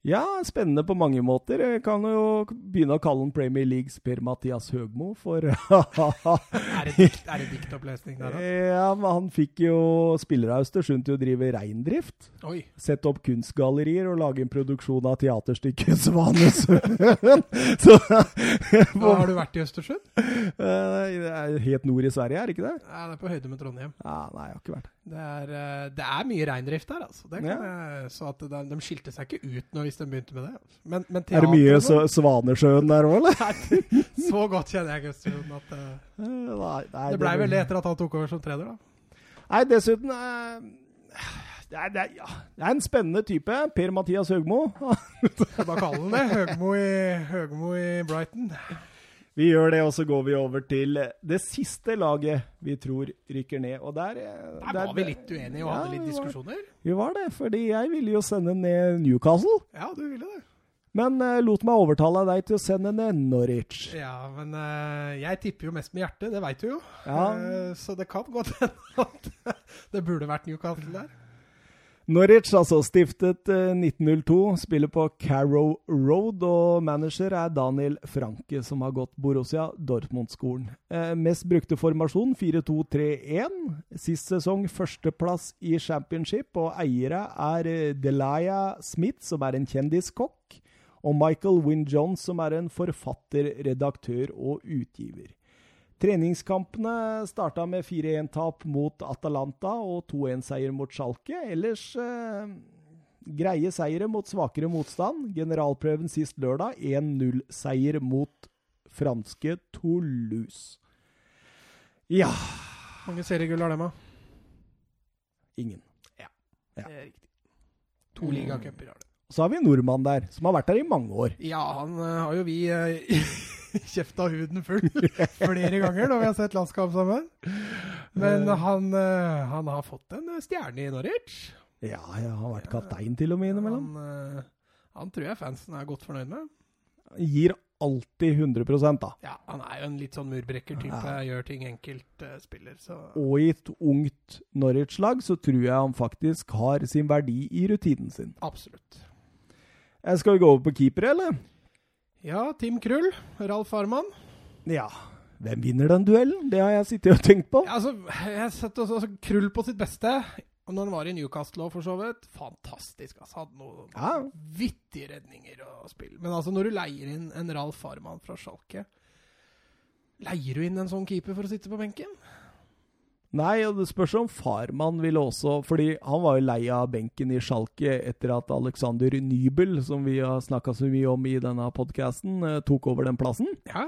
Ja, spennende på mange måter. Jeg kan jo begynne å kalle han Premier Leagues Per-Mathias Høgmo, for (laughs) Er det, dikt, er det diktopplesning der, da? Ja, men han fikk jo spillere av Østersund til å drive reindrift. Oi. Sette opp kunstgallerier og lage en produksjon av teaterstykket Svanesøen. (laughs) Så Hva har du vært i Østersund? Det er helt nord i Sverige, er det ikke det? Ja, det er på høyde med Trondheim. Ja, nei, jeg har ikke vært. Det er, eh, det er mye reindrift der, altså. Det kan Ja. så at de, de skilte seg ikke ut nå hvis de begynte med det. Men, Men, teater, Er det mye så, Svanesjøen der òg, eller? (laughs) Nei, Så godt kjenner jeg Østersund at Eh, Nei, nei, Det blei vel det etter at han tok over som trener, da. Nei, dessuten uh, det, er, det, er, ja, det er en spennende type. Per-Mathias Høgmo. (laughs) Skal bare kalle han det. Høgmo i, Høgmo i Brighton. Vi gjør det, og så går vi over til det siste laget vi tror rykker ned. Og der, der, Der var vi litt uenige og Ja, hadde litt vi var- diskusjoner. Vi var det, fordi jeg ville jo sende ned Newcastle. Ja, du ville det. Men uh, lot meg overtale deg til å sende ned Norwich. Ja, men uh, jeg tipper jo mest med hjertet, det veit du jo. Ja. Uh, så det kan godt hende at (laughs) det burde vært Newcastle der. Norwich, altså stiftet eh, 1902, spiller på Carrow Road, og manager er Daniel Franke, som har gått Borussia Dortmund-skolen. Eh, mest brukte formasjon 4-2-3-1. Sist sesong førsteplass i championship, og eiere er eh, Delia Smith, som er en kjendiskokk, og Michael Wynne Jones, som er en forfatter, redaktør og utgiver. Treningskampene starta med 4-1-tap mot Atalanta og 2-1-seier mot Schalke. Ellers eh, greie seire mot svakere motstand. Generalprøven sist lørdag 1-0-seier mot franske Toulouse. Ja Mange seriegull har de, da? Ingen. Ja. Det er riktig. To ligacuper har de. Så har vi en nordmann der, som har vært der i mange år. Ja, han uh, har jo vi uh, (laughs) (laughs) kjefta huden full (laughs) flere ganger når vi har sett landskamp sammen. Men han, eh, han har fått en eh, stjerne i Norwich. Ja, jeg har vært kaptein til og med innimellom. Han, eh, han tror jeg fansen er godt fornøyd med. Gir alltid 100 da. Ja, Han er jo en litt sånn murbrekker-type. Ja. Gjør ting enkelt, uh, spiller, så Og i et ungt Norwich-lag så tror jeg han faktisk har sin verdi i rutinen sin. absolutt. Eh, Skal vi gå over på keepere, eller? Ja, Tim Krull. Ralf Arman. Ja. Hvem vinner den duellen? Det har jeg sittet og tenkt på. Ja, altså, jeg har sett også, altså, Krull på sitt beste. Og når han var i Newcastle òg, for så vidt. Fantastisk. altså, Hadde noen Ja. vittige redninger og spill. Men altså, når du leier inn en Ralf Arman fra Schalke Leier du inn en sånn keeper for å sitte på benken? Nei, og det spørs om Farman ville også Fordi han var jo lei av benken i Schalke etter at Alexander Nybel, som vi har snakka så mye om i denne podkasten, tok over den plassen. Ja.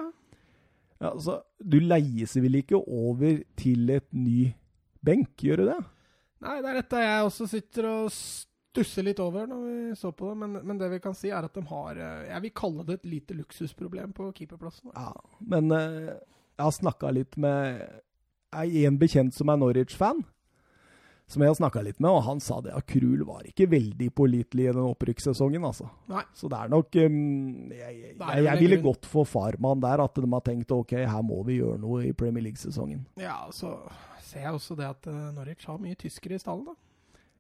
Ja, så Du leies vel ikke over til et ny benk, gjør du det? Nei, det er dette jeg også sitter og stusser litt over når vi så på det. Men, men det vi kan si, er at de har eh, Jeg vil kalle det et lite luksusproblem på keeperplassen. Ja, men eh, jeg har snakka litt med ei- en bekjent som er Norwich-fan, som jeg har snakka litt med, og han sa det at Krul var ikke veldig pålitelig i den opprykkssesongen, altså. Nei. Så det er nok um, Jeg, jeg, jeg, jeg ville gått for Farman der, at de har tenkt ok, her må vi gjøre noe i Premier League-sesongen. Ja, så ser jeg også det at eh, Norwich har mye tyskere i stallen, da.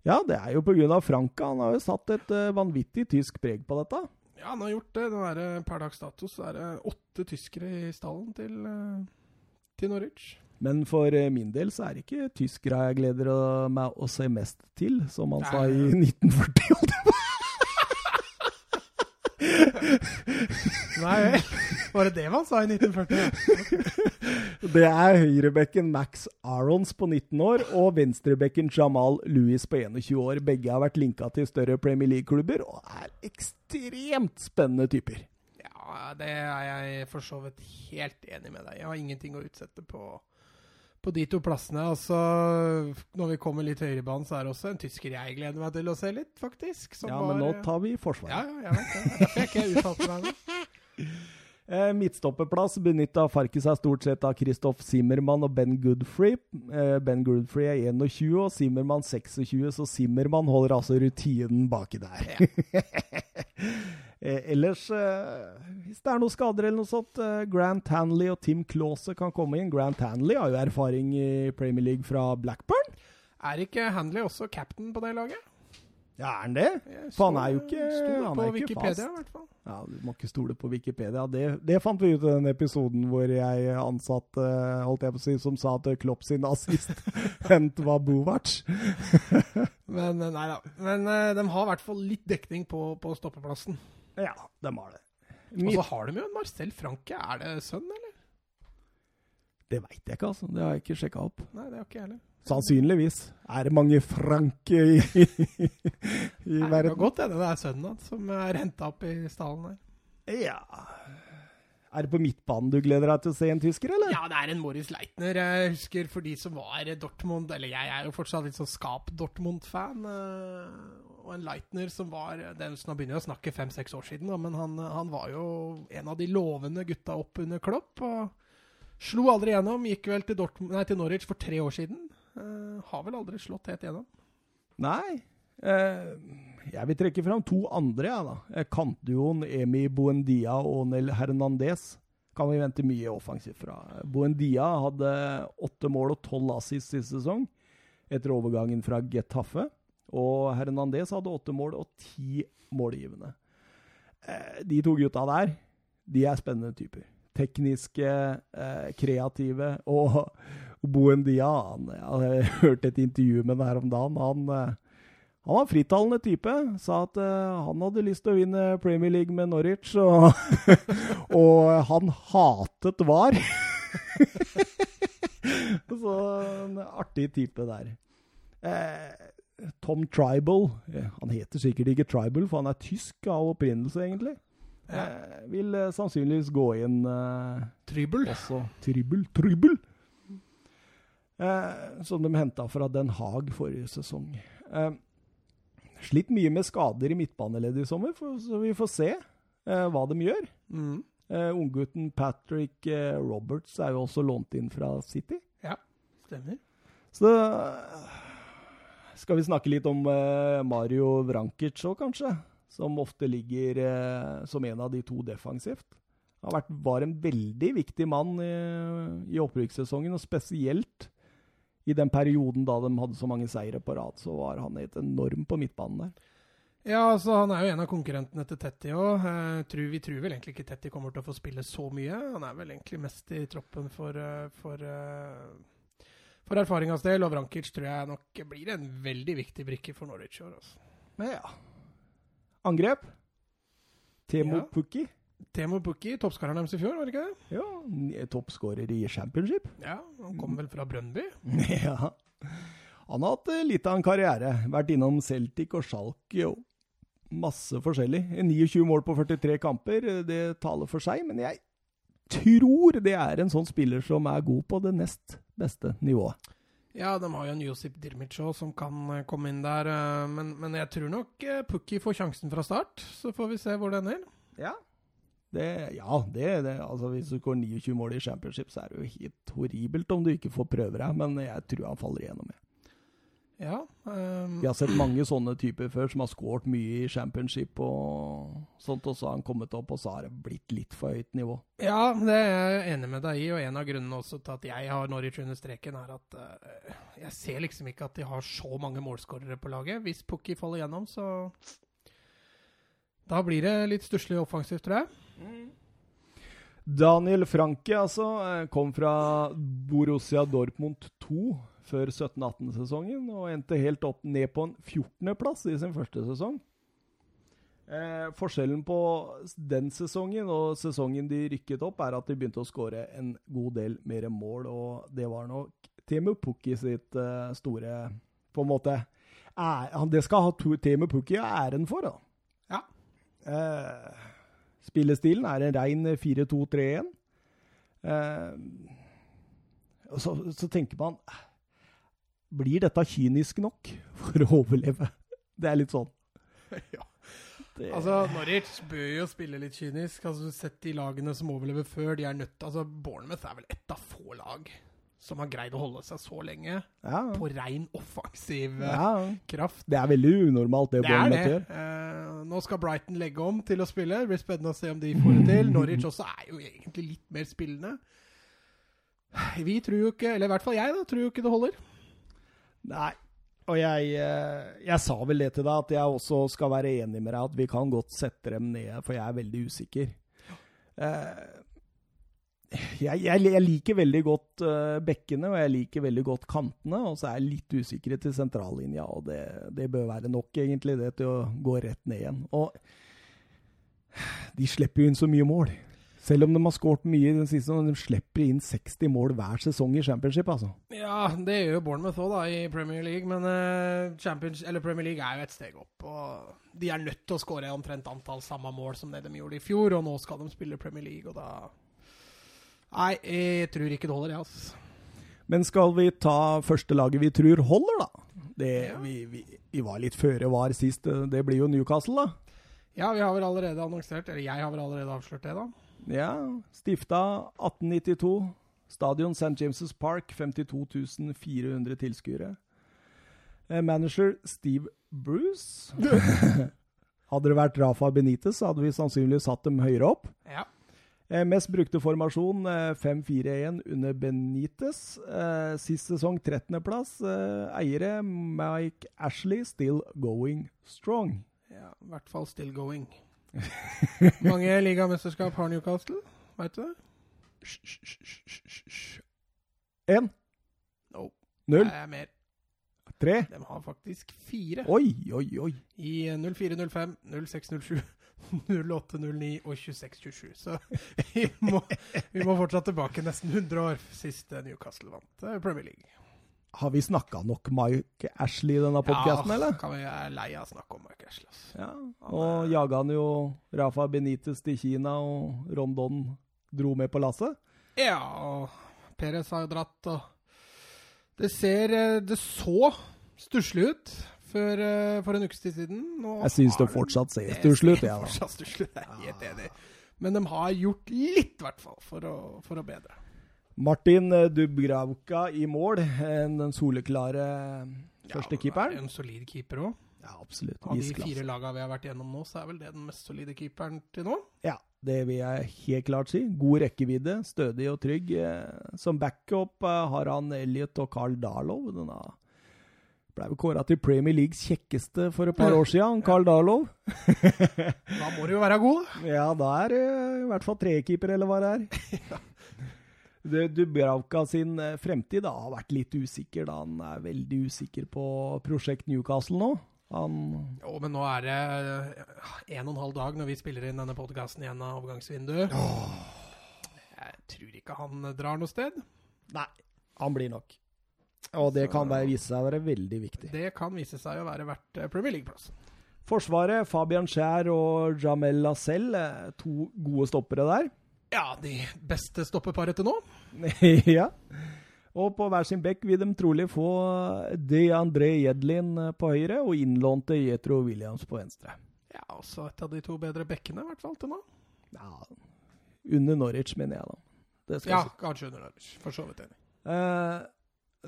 Ja, det er jo pga. Franka. Han har jo satt et eh, vanvittig tysk preg på dette. Ja, han har gjort det. Er det per dags dato så er det åtte tyskere i stallen til, eh, til Norwich. Men for eh, min del så er det ikke tyskere jeg gleder meg å se mest til, som han sa i Nei. 1940. holdt jeg på. Nei. Var det det man sa i 1940? Det er høyrebekken Max Arons på 19 år og venstrebekken Jamal Lewis på 21 år. Begge har vært linka til større Premier League-klubber og er ekstremt spennende typer. Ja, det er jeg for så vidt helt enig med deg. Jeg har ingenting å utsette på, på de to plassene. Altså, når vi kommer litt høyere i banen, så er det også en tysker jeg gleder meg til å se litt, faktisk. ja, men nå tar vi Ja, ja, jeg vet det. Er Derfor jeg ikke uttalte meg nå. (laughs) Eh, midtstopperplass benytta Farke seg stort sett av Christoph Zimmermann og Ben Goodfree. Eh, ben Goodfree er 21 og Zimmermann 26, så Zimmermann holder altså rutinen baki der. (laughs) eh, ellers, eh, hvis det er noen skader eller noe sånt, eh, Grant Hanley og Tim Clause kan komme inn. Grant Hanley har jo erfaring i Premier League fra Blackburn. Er ikke Hanley også captain på det laget? Ja, er han det? For han er jo ikke- han på Wikipedia, i hvert fall. Ja, Du må ikke stole på Wikipedia. Det, det fant vi ut i den episoden hvor jeg ansatte holdt jeg på å si, som sa at Klopp sin assist (laughs) hent var Bovac. (laughs) Men eh, nei da. Men eh, de har i hvert fall litt dekning på, på stoppeplassen. Ja, de har det. Og så har de jo en Marcel Franke. Er det sønn, eller? Det veit jeg ikke, altså. Det har jeg ikke sjekka opp. Nei, det har ikke jeg heller. Sannsynligvis er det mange franke i, i, (laughs) i Nei, Det verden. kan godt hende det er sønnen hans som er henta opp i stallen der. Ja Er det på midtbanen du gleder deg til å se en tysker, eller? Ja, det er en Morris Leitner. Jeg husker for de som var Dortmund Eller jeg er jo fortsatt litt sånn Skap-Dortmund-fan. eh, Og en Leitner som var den som Nå begynner jeg å snakke fem-seks år siden, men han, han var jo en av de lovende gutta opp under Klopp. Og slo aldri gjennom. Gikk vel til, Dortmund, nei, til Norwich for tre år siden. Uh, har vel aldri slått helt gjennom. Nei. Uh, jeg vil trekke fram to andre, jeg, da. Eh, Kantduoen Emi Buendia og Nel Hernandez kan vi vente mye offensivt fra. Buendia hadde åtte mål og tolv assist sist sesong etter overgangen fra Getafe. Og Hernandez hadde åtte mål og ti målgivende. Uh, de to gutta der, de er spennende typer. Tekniske, eh, kreative. Og Buendia han, Jeg hørte et intervju med ham her om dagen. Han, eh, han var frittalende type. Sa at eh, han hadde lyst til å vinne Premier League med Norwich. Og, (laughs) og han hatet VAR. (laughs) Så en artig type der. Eh, Tom Tribal. Eh, han heter sikkert ikke Tribal, for han er tysk av opprinnelse, egentlig. Eh, vil eh, sannsynligvis gå inn eh, Trybel. også Trybel. Trybel! Eh, som de henta fra Den Haag forrige sesong. Eh, slitt mye med skader i midtbaneleddet i sommer, for, så vi får se eh, hva de gjør. Mm. Eh, Unggutten Patrick eh, Roberts er jo også lånt inn fra City. Stemmer. Så skal vi snakke litt om Mario Vrankic òg, kanskje? Som ofte ligger eh, som en av de to defensivt. Han har vært, var en veldig viktig mann i, i opprykkssesongen, og spesielt i den perioden da de hadde så mange seire på rad, så var han helt enorm på midtbanen der. Ja, altså Han er jo en av konkurrentene til Tetti òg. Vi tror vel egentlig ikke Tetti kommer til å få spille så mye. Han er vel egentlig mest i troppen for, eh, for, eh, for erfaringas del. Og Vrankic tror jeg nok blir en veldig viktig brikke for Norwich i år. Altså. Men ja. Angrep. Temo Ja. Pukki. Temo Pukki, toppskåreren deres i fjor, var det ikke det? Ja, toppskårer i championship. Ja, Han kom vel fra Brøndby? (laughs) Ja. Han har hatt eh, litt av en karriere. Vært innom Celtic og Schalke og masse forskjellig. 29 mål på 43 kamper, eh, det taler for seg. Men jeg tror det er en sånn spiller som er god på det nest beste nivået. Ja, de har jo en Josip Dirmic som kan eh, komme inn der. eh, Men, men jeg tror nok eh, Pukki får sjansen fra start. Så får vi se hvor det ender. Ja. Det, ja, det, det altså Hvis du går 29 mål i championship, så er det jo helt horribelt om du ikke får prøve deg. Men jeg tror han faller igjennom. jeg. Ja. um... Vi har sett mange sånne typer før som har skåret mye i championship og sånt, og så har han kommet opp, og så har det blitt litt for høyt nivå. Ja, det er jeg enig med deg i, og en av grunnene også til at jeg har Norwich under streken, er at uh, jeg ser liksom ikke at de har så mange målskårere på laget. Hvis Pukki faller gjennom, så Da blir det litt stusslig offensivt, tror jeg. Daniel Franke, altså, eh, kom fra Borussia Dortmund 2 før 17-18-sesongen, og endte helt opp ned på en 14.-plass i sin første sesong. Eh, forskjellen på den sesongen og sesongen de rykket opp, er at de begynte å skåre en god del mer mål, og det var nok Temu Pukki sitt eh, store På en måte æ- Det skal ha Temu Pukki æren for, da. Ja. Eh, spillestilen er en rein 4-2-3-1. Eh, så, så tenker man Blir dette kynisk nok for å overleve? Det er litt sånn. (laughs) ja. Det, Altså, Norwich bør jo spille litt kynisk. Altså, Sett de lagene som overlever før, de er nødt Altså, Bournemouth er vel ett av få lag som har greid å holde seg så lenge ja, på rein offensiv eh, ja. kraft. Det er veldig unormalt, det, Det Bournemouth gjør. Eh, nå skal Brighton legge om til å spille. Det blir spennende å se om de får det til. Norwich også er jo egentlig litt mer spillende. Vi tror jo ikke, eller i hvert fall jeg, da, tror jo ikke det holder. Nei. Og jeg, eh, jeg sa vel det til deg, at jeg også skal være enig med deg at vi kan godt sette dem ned, for jeg er veldig usikker. Eh, jeg, jeg, jeg liker veldig godt uh, bekkene, og jeg liker veldig godt kantene. Og så er jeg litt usikker til sentrallinja, og det, det bør være nok, egentlig, det til å gå rett ned igjen. Og de slipper jo inn så mye mål. Selv om de har skåret mye i den siste, de slipper inn 60 mål hver sesong i championship, altså. Ja, det gjør jo Bournemouth òg, da, i Premier League. Men uh, eller Premier League er jo et steg opp. Og de er nødt til å skåre omtrent antall samme mål som det de gjorde i fjor, og nå skal de spille Premier League, og da Nei, jeg tror ikke det holder, jeg, altså. Men skal vi ta første laget vi tror holder, da? Det, vi, vi, vi var litt føre var sist. Det blir jo Newcastle, da. Ja, vi har vel allerede annonsert, eller jeg har vel allerede avslørt det, da. Ja, Stifta 1892. Stadion St. James' Park, 52 400 tilskuere. Eh, Manager Steve Bruce. (laughs) hadde det vært Rafa Benitez, så hadde vi sannsynligvis satt dem høyere opp. Ja. Eh, mest brukte formasjon eh, 5-4-1 under Benitez. Eh, sist sesong 13.-plass. Eh, eiere Mike Ashley, still going strong. ja. I hvert fall still going. Mange ligamesterskap har Newcastle, veit du det? Én, No. null, Det er mer. tre. De har faktisk fire. Oi, oi, oi. I 0405, 0607, 0809 og 26, 27. Så vi må, vi må fortsatt tilbake nesten 100 år sist Newcastle vant eh, Premier League. Har vi snakka nok Mike Ashley i denne podkasten, ja, eller? Ja, vi er lei av å snakke om Mike Ashley. Altså. Ja. Og jaga han jo Rafa Benitez til Kina, og Rondon dro med på lasset. Ja, og Perez har jo dratt, og det ser eh, Det så stusslig ut før, eh, for en ukes tid siden. Nå Jeg syns det fortsatt ser stusslig ut, jeg, da. Fortsatt stusslig jeg er helt enig. Men de har gjort litt, i hvert fall, for å, for å bedre. Martin Dubgravka i mål, den soleklare Ja, førstekeeperen. En solid keeper òg. Ja, absolutt. Av de fire lagene vi har vært gjennom nå, så er vel det den mest solide keeperen til nå. Ja, det vil jeg helt klart si. God rekkevidde, stødig og trygg. Eh, Som backup eh, har han Elliot og Carl Darlow. Denne ble vel kåra til Premier Leagues kjekkeste for et par (laughs) år siden, Carl Darlow. Da må du jo være god. (laughs) Ja, da er i hvert fall trekeeper, eller hva det er. (laughs) Det- Dubravka sin eh, fremtid da, har vært litt usikker. da Han er veldig usikker på prosjekt Newcastle nå. Han Jo, men nå er det eh, en og en halv dag når vi spiller inn denne podkasten igjen av overgangsvinduet. Jeg tror ikke han drar noe sted. Nei, han blir nok. Og det Så- kan være, vise seg å være veldig viktig. Det kan vise seg å være verdt eh, Premier League-plass. Forsvaret, Fabian Skjær og Jamel Lacelle, to gode stoppere der. Ja, de beste stoppeparet til nå. (laughs) ja. Og på hver sin bekk vil de trolig få De André Jedlin på høyre og innlånte Jetro Williams på venstre. Ja, også et av de to bedre bekkene, i hvert fall til nå. Ja, under Norwich, mener jeg, da. Ja, si. kanskje under Norwich. For så vidt enig. Eh,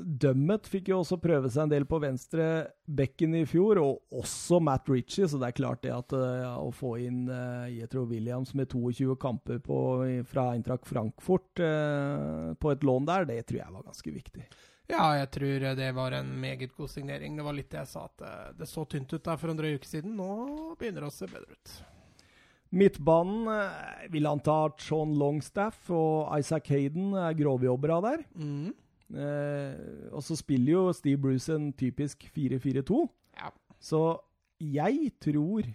Dømmet fikk jo også prøve seg en del på venstre bekken i fjor, og også Matt Ritchie, så det er klart det at eh, ja, å få inn uh, Jetro Williams med 22 kamper på, fra Eintracht Frankfurt uh, på et lån der, det tror jeg var ganske viktig. Ja, jeg tror det var en meget god signering. Det var litt det jeg sa, at eh, det så tynt ut der for en drøy uke siden. Nå begynner det å se bedre ut. Midtbanen eh, vil anta Sean Longstaff og Isaac Hayden er grovjobbere der. Mm. Eh, og så spiller jo Steve Bruce en typisk 4-4-2. Ja. Så jeg tror,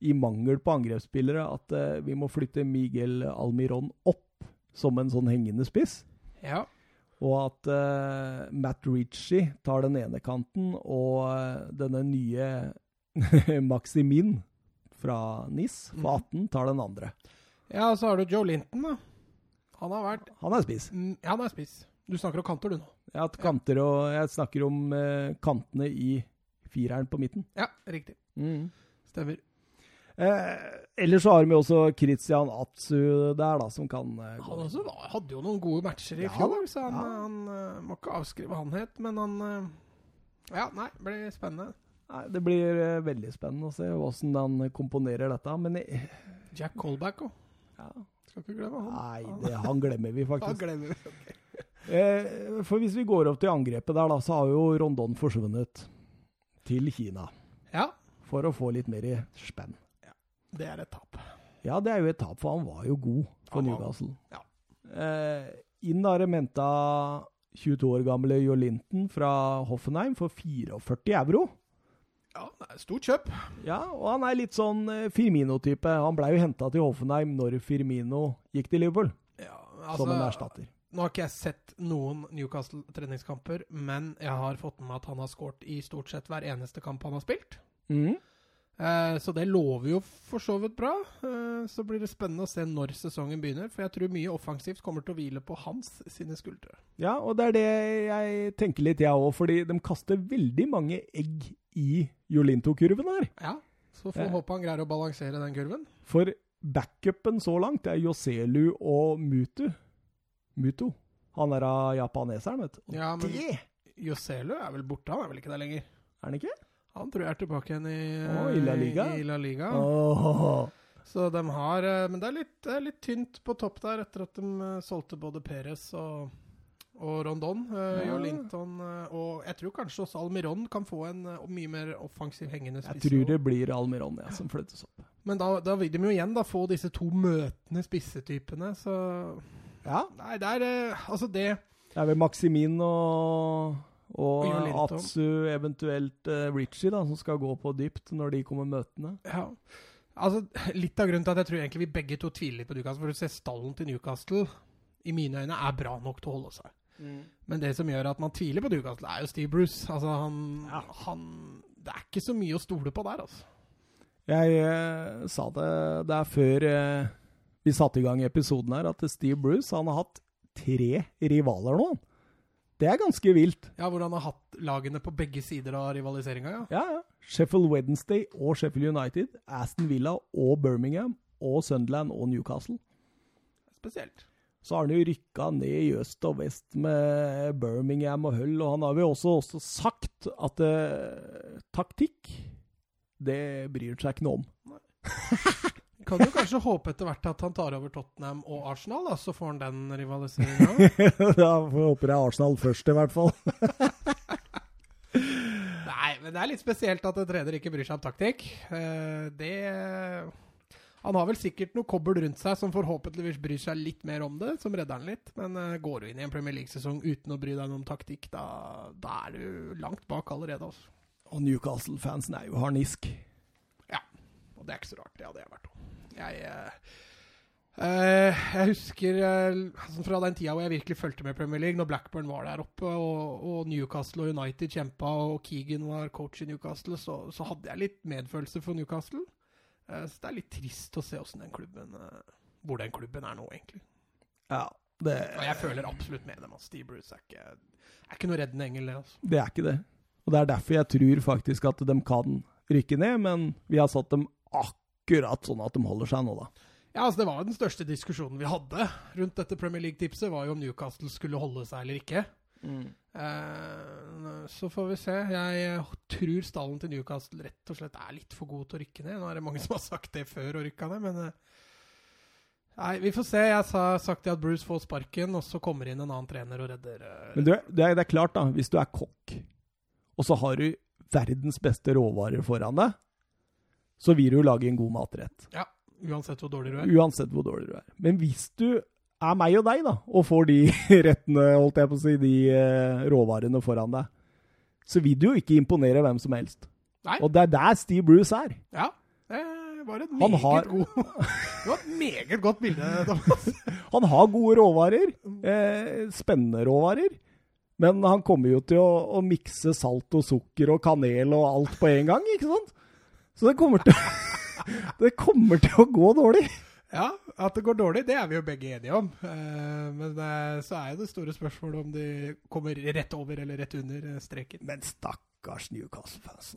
i mangel på angrepsspillere, at eh, vi må flytte Miguel Almiron opp som en sånn hengende spiss. ja. Og at eh, Matt Ritchie tar den ene kanten, og eh, denne nye (laughs) Maximin fra NIS, Faten, 18, tar den andre. Ja, så har du Joe Linton, da. Han har vært Han er spiss. mm, Han er spiss. Du snakker om kanter, du nå. Ja, kanter og, jeg snakker om eh, kantene i fireren på midten. Ja, riktig. Stemmer. Eh, ellers så har vi også Christian Atsu der, da, som kan eh. Han også var, hadde jo noen gode matcher i Ja, fjor, så han, ja. han eh, må ikke avskrive han helt. Men han eh, Ja, nei, det blir spennende. Nei, det blir eh, veldig spennende å se åssen han komponerer dette. Men eh, Jack Colback òg. ja, Skal ikke glemme han. Nei, det, han glemmer vi (laughs) faktisk. han glemmer vi. Eh, for hvis vi går opp til angrepet der, da, så har jo Rondon forsvunnet til Kina. Ja, For å få litt mer i spenn. det er et tap. Ja, det er jo et tap, for han var jo god for Han var- Newcastle. ja. Eh, inn har det menta 22 år gamle Jo Linton fra Hoffenheim for 44 euro. Ja, det er stort kjøp. Ja, og han er litt sånn eh, Firmino-type. Han blei jo henta til Hoffenheim når Firmino gikk til Liverpool, Ja, som en altså, erstatter. Nå har ikke jeg sett noen Newcastle-treningskamper, men jeg har fått med meg at han har skåret i stort sett hver eneste kamp han har spilt. Mm. Eh, så det lover jo for så vidt bra. Eh, så blir det spennende å se når sesongen begynner, for jeg tror mye offensivt kommer til å hvile på hans sine skuldre. Ja, og det er det jeg tenker litt, jeg òg, fordi de kaster veldig mange egg i Jolinto-kurven her. Ja, så får vi Ja. håpe han greier å balansere den kurven. For backupen så langt er Joselu og Mutu. Muto. Han er av japaneseren, vet du. Og Ja, men det Joselu er vel borte, han er vel ikke der lenger? er han ikke? Han tror jeg er tilbake igjen i, oh, i La Liga? I, La Liga. Oh. Så de har eh, Men det er litt, det er litt tynt på topp der etter at de eh, solgte både Perez og, og Rondon. Uh, Ja. Jo Linton eh, Og jeg tror kanskje også Almiron kan få en uh, mye mer offensiv hengende Jeg tror det blir Almiron ja, som flyttes opp. Men da, da vil de jo igjen da få disse to møtende spissetypene, så Ja. Nei, det er eh, Altså, det Det er vel Maximin og, og Atsu, eventuelt uh, Ritchie, da, som skal gå på dypt når de kommer møtende. Ja. Altså, Litt av grunnen til at jeg tror egentlig vi begge to tviler litt på Newcastle, for du ser stallen til Newcastle i mine øyne er bra nok til å holde seg. Men det som gjør at man tviler på Newcastle, er jo Steve Bruce. Altså, han, Ja. han Det er ikke så mye å stole på der, altså. Jeg eh, sa det der før eh, vi satte i gang episoden her, at Steve Bruce han har hatt tre rivaler nå. Det er ganske vilt. Ja, Hvor han har hatt lagene på begge sider av rivaliseringa, ja. Ja, ja. Sheffield Wednesday og Sheffield United, Aston Villa og Birmingham og Sunderland og Newcastle. Spesielt. Så har han jo rykka ned i øst og vest med Birmingham og Hull, og han har jo også, også sagt at eh, taktikk, det bryr han seg ikke noe om. (laughs) Kan jo kanskje håpe etter hvert at han tar over Tottenham og Arsenal, da, så får han den rivaliseringa. (laughs) da håper jeg Arsenal først, i hvert fall. (laughs) Nei, men det er litt spesielt at en trener ikke bryr seg om taktikk. Eh, det Han har vel sikkert noe kobbel rundt seg som forhåpentligvis bryr seg litt mer om det, som redder han litt. Men eh, går du inn i en Premier League-sesong uten å bry deg om taktikk, da, da er du langt bak allerede. Altså. Og Newcastle-fansen er jo harnisk. Ja. Og det er ikke så rart. Det hadde jeg vært òg. Jeg eh, eh, jeg husker eh, altså fra den tida hvor jeg virkelig fulgte med Premier League, når Blackburn var der oppe, og, og Newcastle og United kjempa, og Keegan var coach i Newcastle, så, så hadde jeg litt medfølelse for Newcastle. Så det er litt trist å se den klubben, hvor den klubben er nå, egentlig. Ja, det, Og jeg føler absolutt med dem. Altså. Steve Bruce er ikke, er ikke noe reddende engel, det. altså. det er ikke det. Og det er derfor jeg tror faktisk at de kan rykke ned, men vi har satt dem akkurat sånn at de holder seg nå, da. Ja, altså Det var jo den største diskusjonen vi hadde rundt dette Premier League-tipset, var jo om Newcastle skulle holde seg eller ikke. Eh, så får vi se. Jeg tror stallen til Newcastle rett og slett er litt for god til å rykke ned. Nå er det mange som har sagt det før og rykka ned, men uh, Nei, vi får se. Jeg har sagt at Bruce får sparken, og så kommer inn en annen trener og redder uh, Men du, det, er, det er klart, da. Hvis du er kokk, og så har du verdens beste råvarer foran deg, så vil du lage en god matrett. Ja, uansett hvor dårlig du er. Uansett hvor dårlig du er. Men hvis du er meg og deg, da, og får de (laughs) rettene, holdt jeg på å si, de eh, råvarene foran deg, så vil du jo ikke imponere hvem som helst. Nei. Og det er der Steve Bruce er. Ja, det var et meget, har- god, (laughs) det var et meget godt bilde, (laughs) Thomas. Han har gode råvarer. Eh, spennende råvarer. Men han kommer jo til å, å mikse salt og sukker og kanel og alt på en gang, ikke sant? Så det kommer til, (laughs) det kommer til å gå dårlig. Ja, at det går dårlig, det er vi jo begge enige om. Eh, men så er jo det store spørsmålet om de kommer rett over eller rett under eh, streken. Men stakkars Newcastle-fans.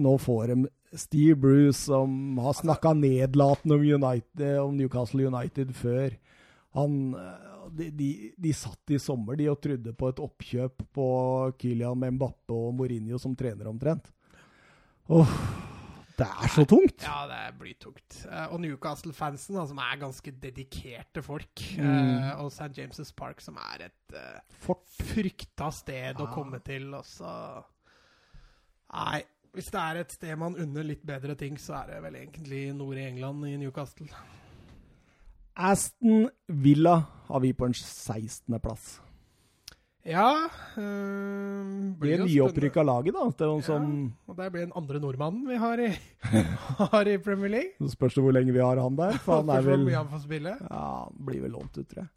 Nå får de Steve Bruce, som har snakka nedlatende om, United, om Newcastle United før. Han, eh, de, de, de satt i sommer de og trodde på et oppkjøp på Kylian Mbappe og Mourinho som trener omtrent. Uff, det er så tungt! Ja, det blir tungt. Eh, Og Newcastle-fansen, som er ganske dedikerte folk. Mm. eh, Og St. James' Park, som er et eh, Fort. frykta sted å komme til. Og så Nei. Hvis det er et sted man unner litt bedre ting, så er det vel egentlig nord i England, i Newcastle. Aston Villa har vi på en 16.-plass. Ja øh, Det jo nyopprykka laget, da. Det er noen spennende. som og det blir den andre nordmannen vi har i, (laughs) har i Premier League. Så spørs det hvor lenge vi har han der. For han er vel mye han får spille. Ja, han blir vel lånt ut, tror jeg.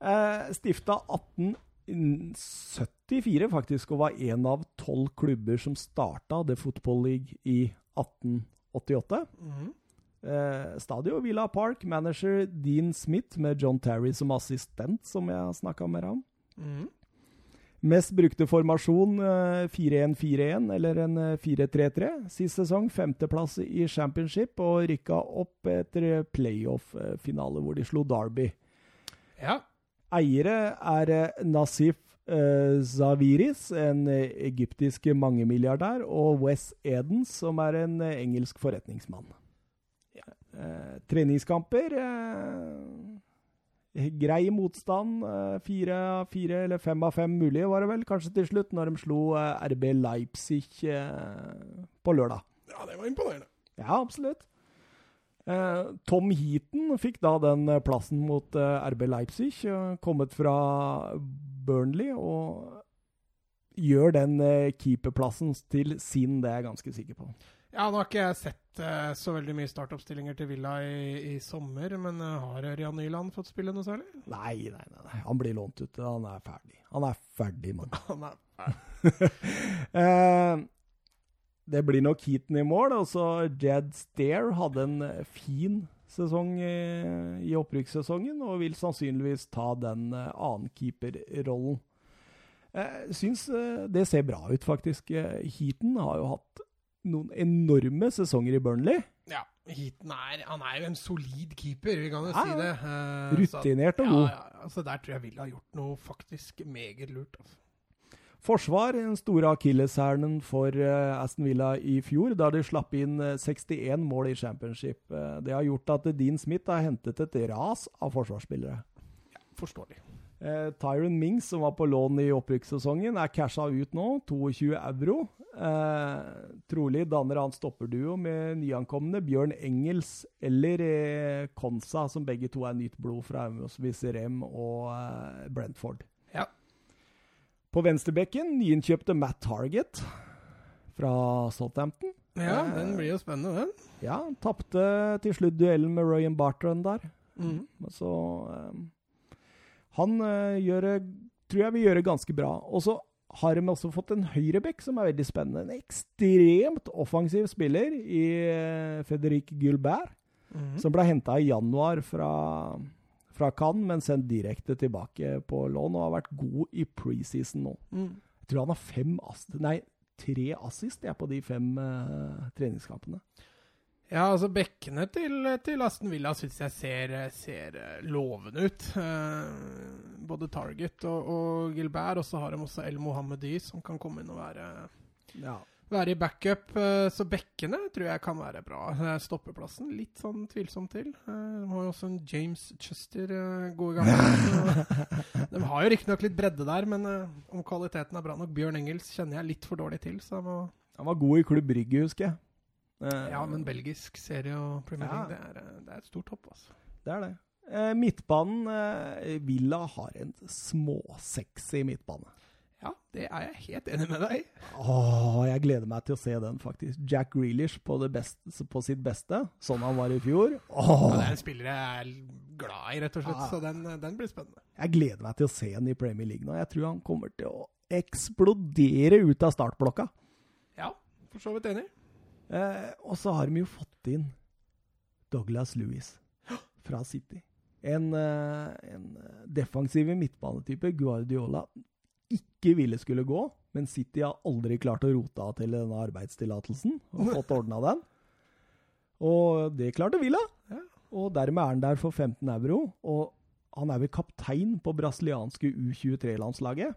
Eh, stifta 1874 faktisk, og var en av tolv klubber som starta The Football League i 1888. Mhm. Eh, Stadio Villa Park, manager Dean Smith med John Terry som assistent, som jeg snakka med ham. Mhm. Mest brukte formasjon eh, 4-1-4-1 eller en eh, 4-3-3. Sist sesong femteplass i championship og rykka opp etter playoff-finale hvor de slo Derby. Ja. Eiere er eh, Nasif eh, Zaviris, en eh, egyptisk mangemilliardær, og Wes Edens, som er en eh, engelsk forretningsmann. Eh, treningskamper eh, Grei motstand. eh, fire av fire, eller fem av fem mulige, var det vel kanskje til slutt, når de slo eh, RB Leipzig eh, på lørdag. ja, det var imponerende. Ja, absolutt. Tom Heaton fikk da den plassen mot RB Leipzig, kommet fra Burnley, og gjør den keeperplassen til sin, det er jeg ganske sikker på. Ja, nå har ikke jeg sett uh, så veldig mye startoppstillinger til Villa i, i sommer, men uh, har Ørjan Nyland fått spille noe særlig? Nei, nei, nei, nei. han blir lånt ut. Han er ferdig. Han er ferdig, mann. (laughs) Han er uh, (laughs) det blir nok Heaton i mål. Også Jed Stair hadde en fin sesong i, i opprykkssesongen og vil sannsynligvis ta den uh, annenkeeperrollen. Jeg syns det ser bra ut, faktisk. Heaton har jo hatt noen enorme sesonger i Burnley. Ja, Heaton er, han er jo en solid keeper, vi kan jo Ja, si det. Uh, Rutinert og god. ja, ja, altså Der tror jeg Villa har gjort noe faktisk meget lurt. Altså. Forsvar, den store akilleshælen for uh, Aston Villa i fjor, da de slapp inn eh, 61 mål i championship. Uh, det har gjort at Dean Smith har hentet et ras av forsvarsspillere. Forståelig. Eh, Tyron Mings, som var på lån i opprykkssesongen, er casha ut nå. 22 euro. Eh, trolig danner han stopperduo med nyankomne Bjørn Engels eller eh, Konsa, som begge to er nytt blod fra henholdsvis Rem og eh, Brentford. Ja. På venstrebekken nyinnkjøpte Matt Target fra Southampton. Ja, Eh, den blir jo spennende, den. Ja, tapte til slutt duellen med Ryan Barton der. Mm. Så eh, Han eh, gjør tror jeg vil gjøre ganske bra. Og så har de også fått en høyrebekk som er veldig spennende. En ekstremt offensiv spiller i eh, Fredrik Gulbert, mm. som ble henta i januar fra, fra Cannes, men sendt direkte tilbake på lån, og har vært god i preseason nå. Mm. Jeg tror han har fem assist, nei, tre assist jeg, på de fem uh, treningskampene. Ja, altså bekkene til, til Aston Villa syns jeg ser, ser eh, lovende ut. Eh, både Target og, og Gilbert, og så har de også El Mohammedi, som kan komme inn og være, Ja. være i backup. Eh, så bekkene tror jeg kan være bra. Stoppeplassen litt sånn tvilsom til. Eh, de har jo også en James Chester, eh, gode ganger. (laughs) De har jo riktignok litt bredde der, men om kvaliteten er bra nok Bjørn Engels kjenner jeg litt for dårlig til, så jeg må Han var god i Klubb Rygge, husker jeg. Eh, Ja, men belgisk serie og Premier Ja. League, det er, eh, det er et stort hopp, altså. Det er det. Eh, midtbanen eh, Villa har en småsexy midtbane. Ja, det er jeg helt enig med deg i. Åh, jeg gleder meg til å se den, faktisk. Jack Grealish på, det beste, på sitt beste, sånn han var i fjor. Ja, det er en spiller jeg er glad i, rett og slett, Ja. så den, den blir spennende. jeg gleder meg til å se den i Premier League nå. Jeg tror han kommer til å eksplodere ut av startblokka. Ja, for så vidt enig. Eh, og så har de jo fått inn Douglas Lewis. fra City. En, eh, en defensiv midtbanetype Guardiola ikke ville skulle gå, men City har aldri klart å rote av til denne arbeidstillatelsen og fått ordna den. Og det klarte Villa. Og dermed er han der for 15 euro. Og han er vel kaptein på brasilianske U23-landslaget.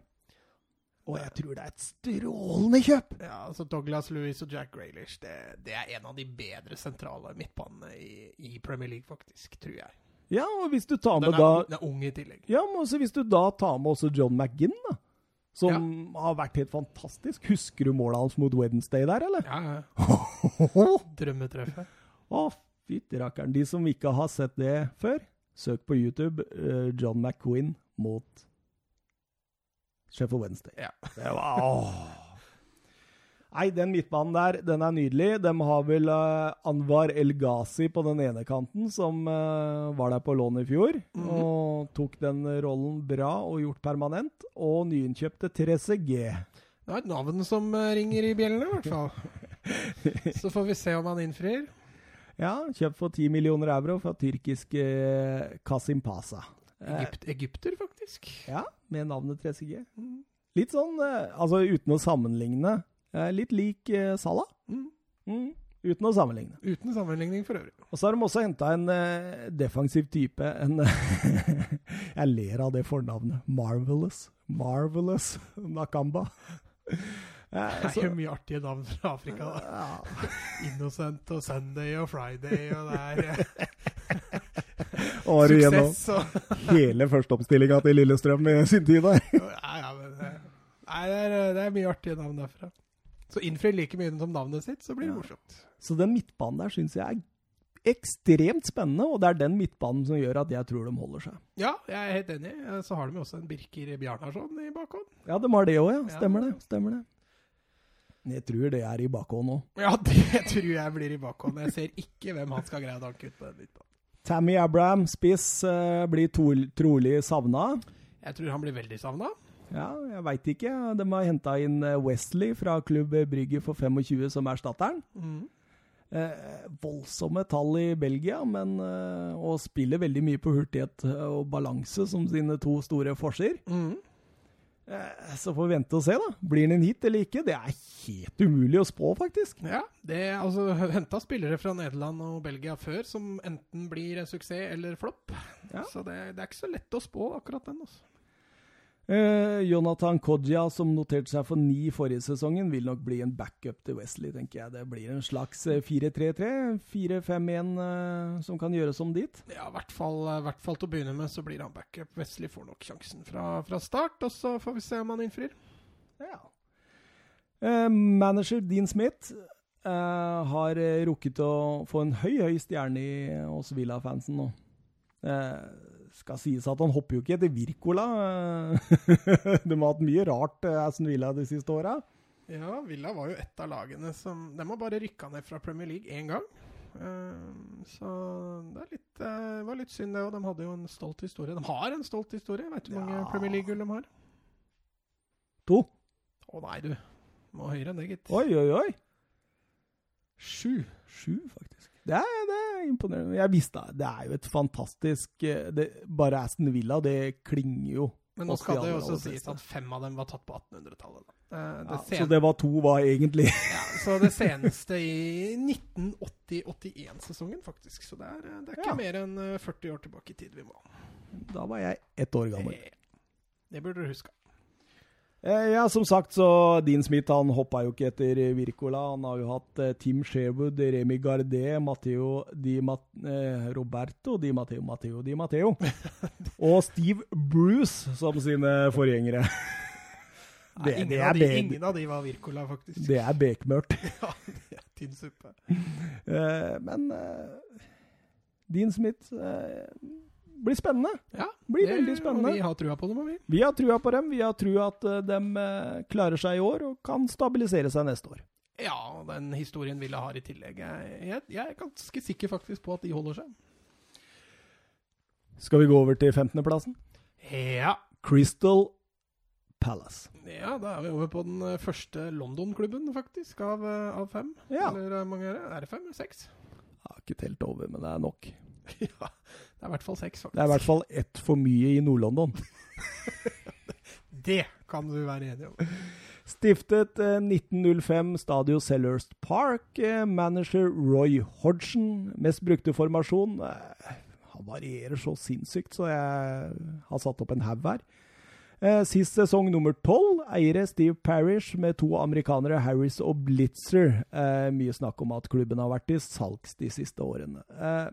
Og jeg tror det er et strålende kjøp! Ja, altså Douglas Lewis og Jack Grealish, det, det er en av de bedre sentrale midtbanene i, i Premier League, faktisk, tror jeg. Ja, og hvis du tar med Den er, da den er ung i tillegg. Ja, men også hvis du da tar med også John McGinn, da. Som har vært helt fantastisk. Husker du målet hans mot Wednesday der, eller? Ja, ja. (laughs) Drømmetreffet. Å, fytti rakkeren. De som ikke har sett det før, søk på YouTube uh, John McQueen mot Sheffield Wednesday. Ja. (laughs) Det var åh. Nei, den midtbanen der, den er nydelig. De har vel uh, Anwar El Ghazi på den ene kanten, som uh, var der på lån i fjor. Mhm. Og tok den rollen bra og gjort permanent. Og nyinnkjøpte Therese G. Det er et navn som eh, ringer i bjellene, i hvert fall. (laughs) Så får vi se om han innfrir. Ja, kjøpt for 10 millioner euro fra tyrkiske Kasim Pasa. Egypt, egypter, faktisk. Ja, med navnet Therese G. Mm. Litt sånn, eh, altså uten å sammenligne, eh, litt lik eh, Salah. Mm. Mm, uten å sammenligne. Uten sammenligning for øvrig. Og så har de også henta en eh, defensiv type. En (laughs) Jeg ler av det fornavnet. Marvelous. Marvelous Nakamba. (laughs) Det er jo mye artige navn fra Afrika, da. (laughs) Innocent og Sunday og Friday, og det er var du gjennom (laughs) hele førsteoppstillinga til Lillestrøm i sin tid der. Ja, ja, men Nei, det er, det er mye artige navn derfra. Så innfrir like mye som navnet sitt, så blir det morsomt. Så den midtbanen der syns jeg er ekstremt spennende, og det er den midtbanen som gjør at jeg tror de holder seg. Ja, jeg er helt enig. Så har de jo også en Birker Bjarnarsson i bakhånd. Ja, de har det òg, ja. Ja. Stemmer det. Stemmer det. Jeg tror det er i bakhånd òg. Ja, (laughs) det tror jeg blir i bakhånd. Jeg ser ikke hvem han skal greie å danke ut på den midtbanen. Tammy Abraham, spiss, eh, blir trolig savna. Jeg tror han blir veldig savna. Ja, jeg veit ikke. De har henta inn eh, Wesley fra klubb Brygge for 25 som erstatteren. Mm. Eh, voldsomme tall i Belgia, men eh, og spiller veldig mye på hurtighet og balanse som sine to store forser. Mm. Eh, så får vi vente og se, da. Blir han en hit eller ikke? Det er helt umulig å spå, faktisk. Ja, det er altså henta spillere fra Nederland og Belgia før som enten blir en suksess eller flopp. Ja. Så det, det er ikke så lett å spå akkurat den. altså. Eh, Jonathan Kodja, som noterte seg for ni forrige sesongen, vil nok bli en backup til Wesley, tenker jeg. Det blir en slags eh, 4-3-3, 4-5-1 eh, som kan gjøres om dit. Ja, i hvert fall, hvert fall til å begynne med så blir han backup. Wesley får nok sjansen fra, fra start, og så får vi se om han innfrir. Ja. Eh, manager Dean Smith eh, har eh, rukket å få en høy, høy stjerne i, hos Villa-fansen nå. Eh, skal sies at han hopper jo ikke etter Wirkola. (laughs) De har hatt mye rart, eh, Aston Villa, de siste åra. Ja, Villa var jo et av lagene som De har bare rykka ned fra Premier League én gang. Eh, så det litt, eh, var litt synd, det òg. De hadde jo en stolt historie. De har en stolt historie. Vet du hvor mange Ja. Premier League-gull de har? To. Å nei, du. Må høyere enn det, gitt. Oi, oi, oi. Sju. Sju, faktisk. Det er, det er imponerende. Jeg visste det. Er jo et fantastisk eh, det, Bare Aston Villa, det klinger jo. Men nå skal det jo også sies at fem av dem var tatt på 1800-tallet. Eh, Ja, så det var to var egentlig (laughs) ja, så det seneste i 1980-81-sesongen, faktisk. Så det er, eh, det er ikke Ja. mer enn eh, 40 år tilbake i tid vi må. Da var jeg ett år gammel. Det, Det burde du huske. Eh, ja, som sagt, så Dean Smith han hoppa jo ikke etter Wirkola. Han har jo hatt eh, Tim Sherwood, Remi Gardet, Matteo Di Mat eh, Roberto Di Matteo Matteo Di Matteo. (laughs) og Steve Bruce som sine forgjengere. (laughs) Nei, ingen, det er av de, ingen av de var Wirkola, faktisk. Det er bekmørkt. (laughs) Ja, det er tynn suppe. Eh, men eh, Dean Smith eh, blir spennende. Ja, Blir det- veldig spennende. Vi har trua på dem, vi. Vi har trua på dem. Vi har trua at eh, de eh, klarer seg i år og kan stabilisere seg neste år. Ja, den historien Ville har i tillegg. Jeg, jeg, er ganske sikker faktisk på at de holder seg. Skal vi gå over til 15.-plassen? Ja. Crystal Palace. ja, da er vi over på den eh, første London-klubben, faktisk, av, av fem. Ja. Eller mange er det? Er det fem eller seks? Jeg har ikke telt over, men det er nok. (laughs) ja. Det er i hvert fall seks, faktisk. Det er i hvert fall ett for mye i Nord-London. (laughs) Det kan du være enig om. Stiftet eh, 1905 Stadio Sellers Park. Eh, manager Roy Hodgson. Mest brukte formasjon eh, Han varierer så sinnssykt, så jeg har satt opp en haug her. Eh, sist sesong nummer tolv. Eiere Steve Parish med to amerikanere, Harris og Blitzer. Eh, mye snakk om at klubben har vært i salgs de siste årene. Eh,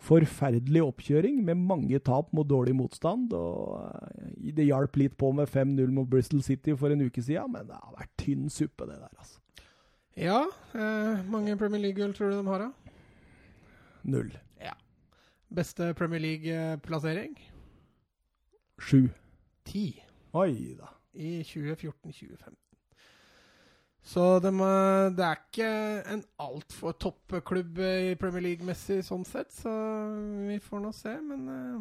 forferdelig oppkjøring med mange tap mot dårlig motstand. og eh, Det hjalp litt på med 5-0 mot Bristol City for en uke siden, men det har vært tynn suppe, det der. altså. Ja, eh, mange Premier League-gull tror du de har, da? Null. Ja. Beste Premier League-plassering? Sju. Ti Oi da. i 2014-2015. Så de, det er ikke en altfor toppklubb i Premier League-messig sånn sett, så vi får nå se. Men eh,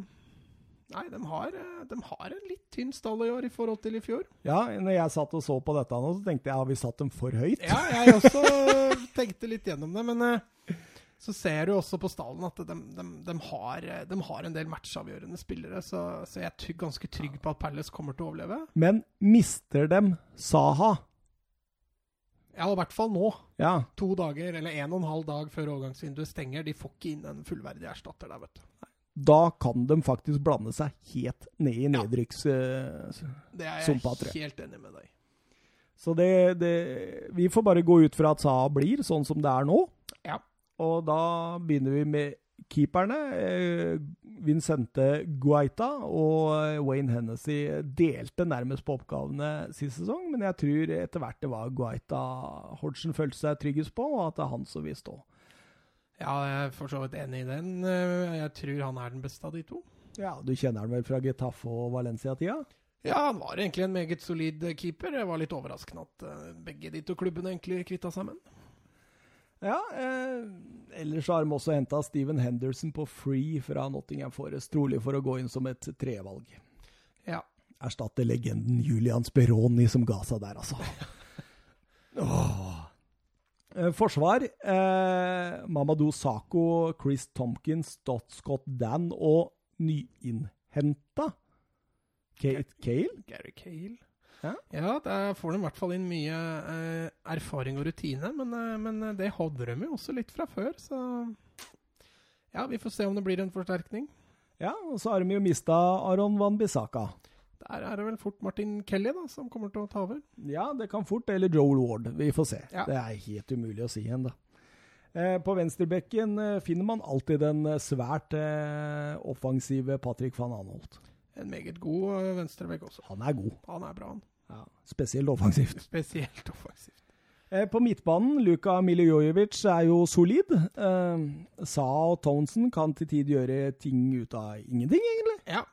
nei, de har, eh, de har en litt tynn stall i år i forhold til i fjor. Ja, når jeg satt og så på dette nå, så tenkte jeg har vi satt dem for høyt? Ja, jeg også (laughs) tenkte litt gjennom det, men eh, så ser du også på stallen at de, de, de, har, de har en del matchavgjørende spillere, så, så jeg er ganske trygg på at Palace kommer til å overleve. Men mister dem Saha? Ja, i hvert fall nå. Ja. To dager, eller en og en halv dag før overgangsvinduet stenger. De får ikke inn en fullverdig erstatter der, vet du. Da kan de faktisk blande seg helt ned i Ja. nedrykks... eh, Det er jeg helt enig med deg. Så det, det Vi får bare gå ut fra at Saha blir sånn som det er nå. Ja. Og da begynner vi med keeperne. Eh, Vincente Guaita og eh, Wayne Hennessy delte nærmest på oppgavene sist sesong, men jeg tror etter hvert det var Guaita Hodgson følte seg tryggest på, og at det er han som vil stå. Ja, jeg er for så vidt enig i den. Eh, Jeg tror han er den beste av de to. Ja, Du kjenner han vel fra Getafe og Valencia-tida? Ja, han var egentlig en meget solid keeper. Det var litt overraskende at begge de to klubbene egentlig kvitta han. Ja, eh, ellers har de også henta Steven Henderson på free fra Nottingham Forest, trolig for å gå inn som et trevalg. Ja. Erstatte legenden Julian Speroni som ga seg der, altså. (laughs) Åh. Eh, Forsvar. Eh, Mamadou Sako, Chris Tompkins, Dot Scott Dan og nyinnhenta Kate Cale. Gary Cale. Ja. der får de i hvert fall inn mye eh, erfaring og rutine, men, eh, men eh, det hadde de jo også litt fra før, så Ja, vi får se om det blir en forsterkning. Ja, og så har de jo mista Aron Van Bissaka. Der er det vel fort Martin Kelly da, som kommer til å ta over. Ja, det kan fort, eller Joel Ward. Vi får se. Ja. Det er helt umulig å si ennå. Eh, på venstrebekken eh, finner man alltid den eh, svært eh, offensive Patrick van Anholt. En meget god eh, venstrebekk også. Han er god. Han er bra, han. Ja, spesielt offensivt. Spesielt offensivt. Eh, på midtbanen, Luka Miljojevic er jo solid. Eh, Sa og Townsend kan til tid gjøre ting ut av ingenting, egentlig. Ja.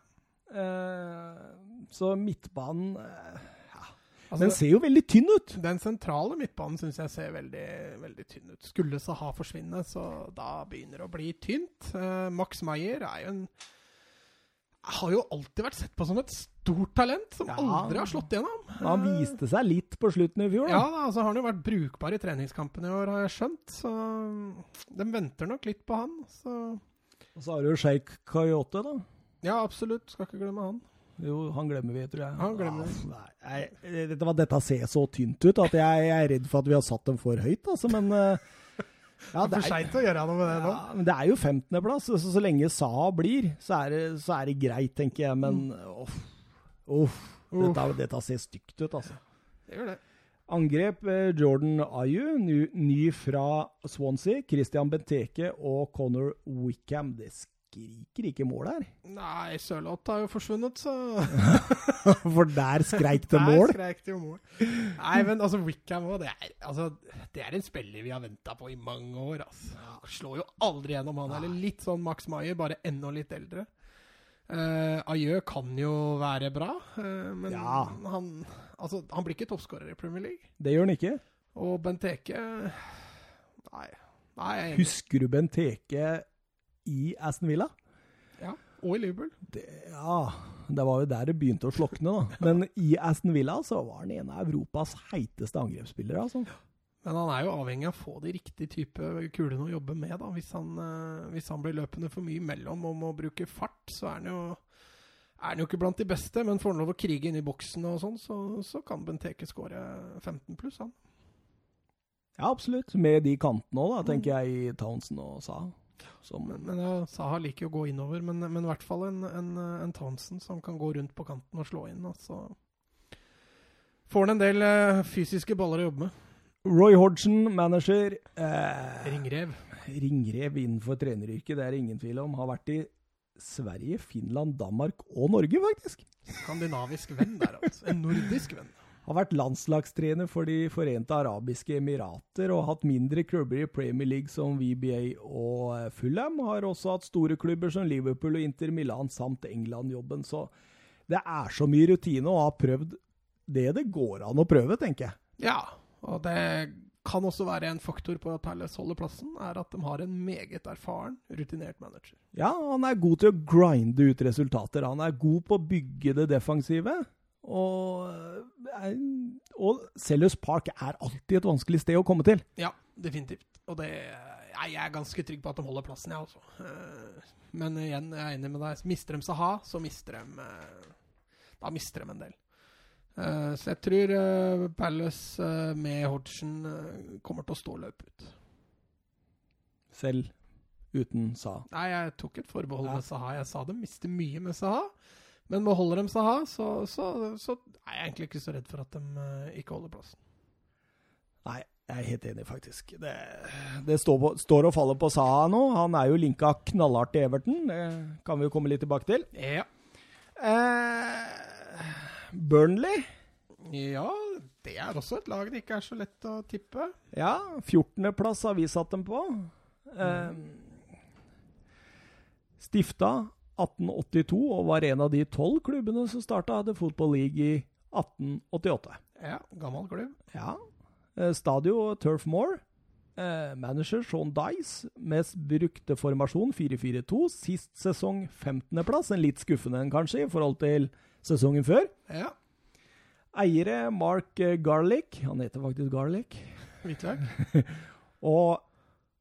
Eh, så midtbanen eh, Altså, Den ser jo veldig tynn ut. Den sentrale midtbanen syns jeg ser veldig, veldig tynn ut. Skulle Saha forsvinne, så da begynner det å bli tynt. Eh, Max Meyer er jo en Har jo alltid vært sett på som et stort talent, som Ja. aldri har slått igjennom. Han viste seg litt på slutten i fjor. Ja, Da. da, altså har han jo vært brukbar i treningskampene i år, har jeg skjønt. Så de venter nok litt på han. Så Og så har du Sheikh Kayote, da. ja, absolutt. Skal ikke glemme han. Jo, han glemmer vi, tror jeg. Han glemmer ja, nei, jeg- dette, dette ser så tynt ut at jeg, jeg er redd for at vi har satt dem for høyt, altså, men eh, ja, Det er for seint å gjøre noe med det nå. ja, men det er jo 15.-plass, så, så lenge Sa blir, så er, det, så er det greit, tenker jeg. Men uff, uff, dette, dette ser stygt ut, altså. Det gjør det. Angrep eh, Jordan Ayu, ny, ny fra Swansea. Christian Benteke og Connor Wickham. Det skriker ikke mål her. Nei, Sørloth har jo forsvunnet, så (laughs) For der skreik det (laughs) Der mål. skrek det jo mål. Nei, men altså, Wickham òg, det, er- altså, det er en spiller vi har venta på i mange år. Altså. Han Slår jo aldri gjennom, han. Eller litt sånn Max Maier, bare enda litt eldre. Uh, Ajø kan jo være bra, uh, men Ja. han, altså, han blir ikke toppskårer i Premier League. Det gjør han ikke. Og Benteke Nei. nei er. Husker du Benteke i Aston Villa? Ja, og i Liverpool. Det, ja, det var jo der det begynte å slokne, da. (laughs) Men i Aston Villa så var han en av Europas heiteste angrepsspillere. altså. Men han er jo avhengig av å få de riktige type kulene å jobbe med. da. Hvis han, eh, hvis han blir løpende for mye mellom om å bruke fart, så er han jo, er han jo ikke blant de beste. Men får han lov å krige inn i boksen og sånn, så, så kan Benteke skåre 15 pluss, han. Ja, absolutt. Med de kantene òg, da, tenker jeg i Townsend og Sa. Som, Men, men ja, Saha liker jo å gå innover, men, men i hvert fall en, en, en Townsend som kan gå rundt på kanten og slå inn. Altså. Får han en del eh, fysiske baller å jobbe med. Roy Hodgson, manager. Eh, Ringrev. ringrev innenfor treneryrket, det er det ingen tvil om. Har vært i Sverige, Finland, Danmark og Norge, faktisk. Skandinavisk venn der, altså. En nordisk venn. Har vært landslagstrener for De forente arabiske emirater og hatt mindre klubber i Premier League som VBA og eh, Fulham. Har også hatt store klubber som Liverpool og Inter Milan samt England-jobben. Så det er så mye rutine å ha prøvd det det går an å prøve, tenker jeg. Ja, og det kan også være en faktor på at Palace holder plassen, er at de har en meget erfaren, rutinert manager. Ja, han er god til å grinde ut resultater. Han er god på å bygge det defensive. Og, eh, og Sellers Park er alltid et vanskelig sted å komme til. Ja, definitivt. Og det Jeg er ganske trygg på at de holder plassen, jeg også. Eh, Men igjen, jeg er enig med deg. Mister de Saha, så mister de eh, Da mister de en del. Så jeg tror Palace med Hodgson kommer til å stå løpet ut. Selv uten Saha? Nei, jeg tok et forbehold Ja. med Saha. Jeg sa de mister mye med Saha. Men beholder de Saha, så, så, så er jeg egentlig ikke så redd for at de eh, ikke holder plassen. Nei, jeg er helt enig, faktisk. Det, det står, på, står og faller på Saha nå. Han er jo linka knallhardt til Everton. Det kan vi jo komme litt tilbake til. Ja. Eh, Burnley. ja, det er også et lag det ikke er så lett å tippe. Ja, 14.-plass har vi satt dem på. Eh, stifta 1882 og var en av de tolv klubbene som starta The Football League i 1888. Ja, gammel klubb. Ja. Eh, Stadio Turf Moor. Eh, manager Sean Dice. Mest brukte formasjon 4-4-2. Sist sesong 15.-plass. En litt skuffende en, kanskje, i forhold til sesongen før. Ja, Eiere Mark Garlic. Han heter faktisk Garlick. Hvitløk. (laughs) Og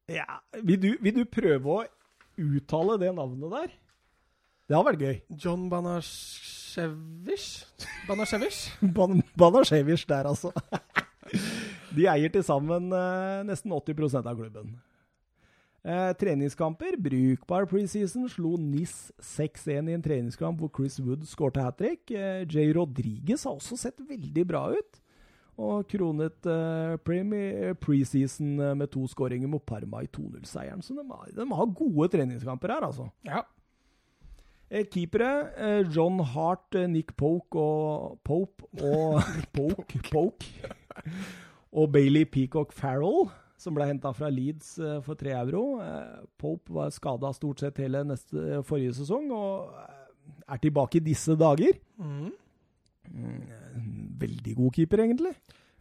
ja, vil du, vil du prøve å uttale det navnet der? Det har vært gøy. John Banasjevic? Banasjevic? (laughs) Ban der, altså. (laughs) De eier til sammen eh, nesten 80 av klubben. Eh, treningskamper. Brukbar preseason. Slo NIS 6-1 i en treningskamp hvor Chris Wood skårte hat trick. Eh, Jay Rodriguez har også sett veldig bra ut. Og kronet eh, preseason eh, med to skåringer mot Parma i 2-0-seieren. Så de har, de har gode treningskamper her, altså. Ja. Eh, Keepere eh, John Hart, eh, Nick Poke og Pope og (laughs) Poke, Poke. og Bailey Peacock Farrell, som ble henta fra Leeds for tre euro. Pope var skada stort sett hele neste, forrige sesong og er tilbake i disse dager. Mm. Veldig god keeper, egentlig.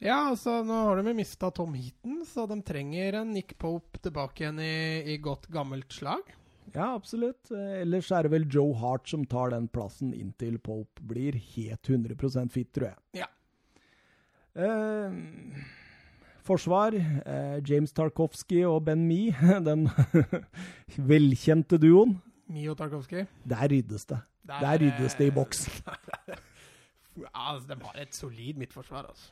Ja, altså nå har de jo mista Tom Heaton, så de trenger en Nick Pope tilbake igjen i, i godt gammelt slag. Ja, absolutt. Eh, Ellers er det vel Joe Hart som tar den plassen inntil Pope blir helt 100% fit, tror jeg. Ja. Eh, forsvar. Eh, James Tarkovsky og Ben Me, (laughs) den (laughs) velkjente duoen. Mee og Tarkovsky? Der ryddes det. Der Der er ryddes det i boks. (laughs) Altså, de har et solid midtforsvar, altså.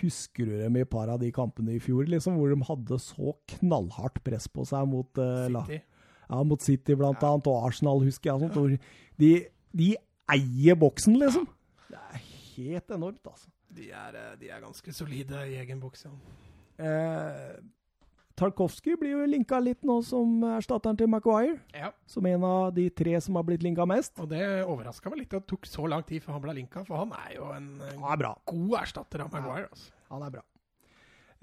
Husker du dem i et par av de kampene i fjor, liksom, hvor de hadde så knallhardt press på seg mot, la- City. Ja, mot City, blant annet, og Arsenal, husker jeg. Sånt, hvor de, de eier boksen, liksom. Det er helt enormt, altså. De er, eh, de er ganske solide i egen boks, ja. Eh, Tarkovsky blir jo linka litt nå som erstatteren til Maguire. ja. Som en av de tre som har blitt linka mest. Og det overraska meg litt at det tok så lang tid før han ble linka, for han er jo en, en god erstatter av Maguire. Altså. Han er bra.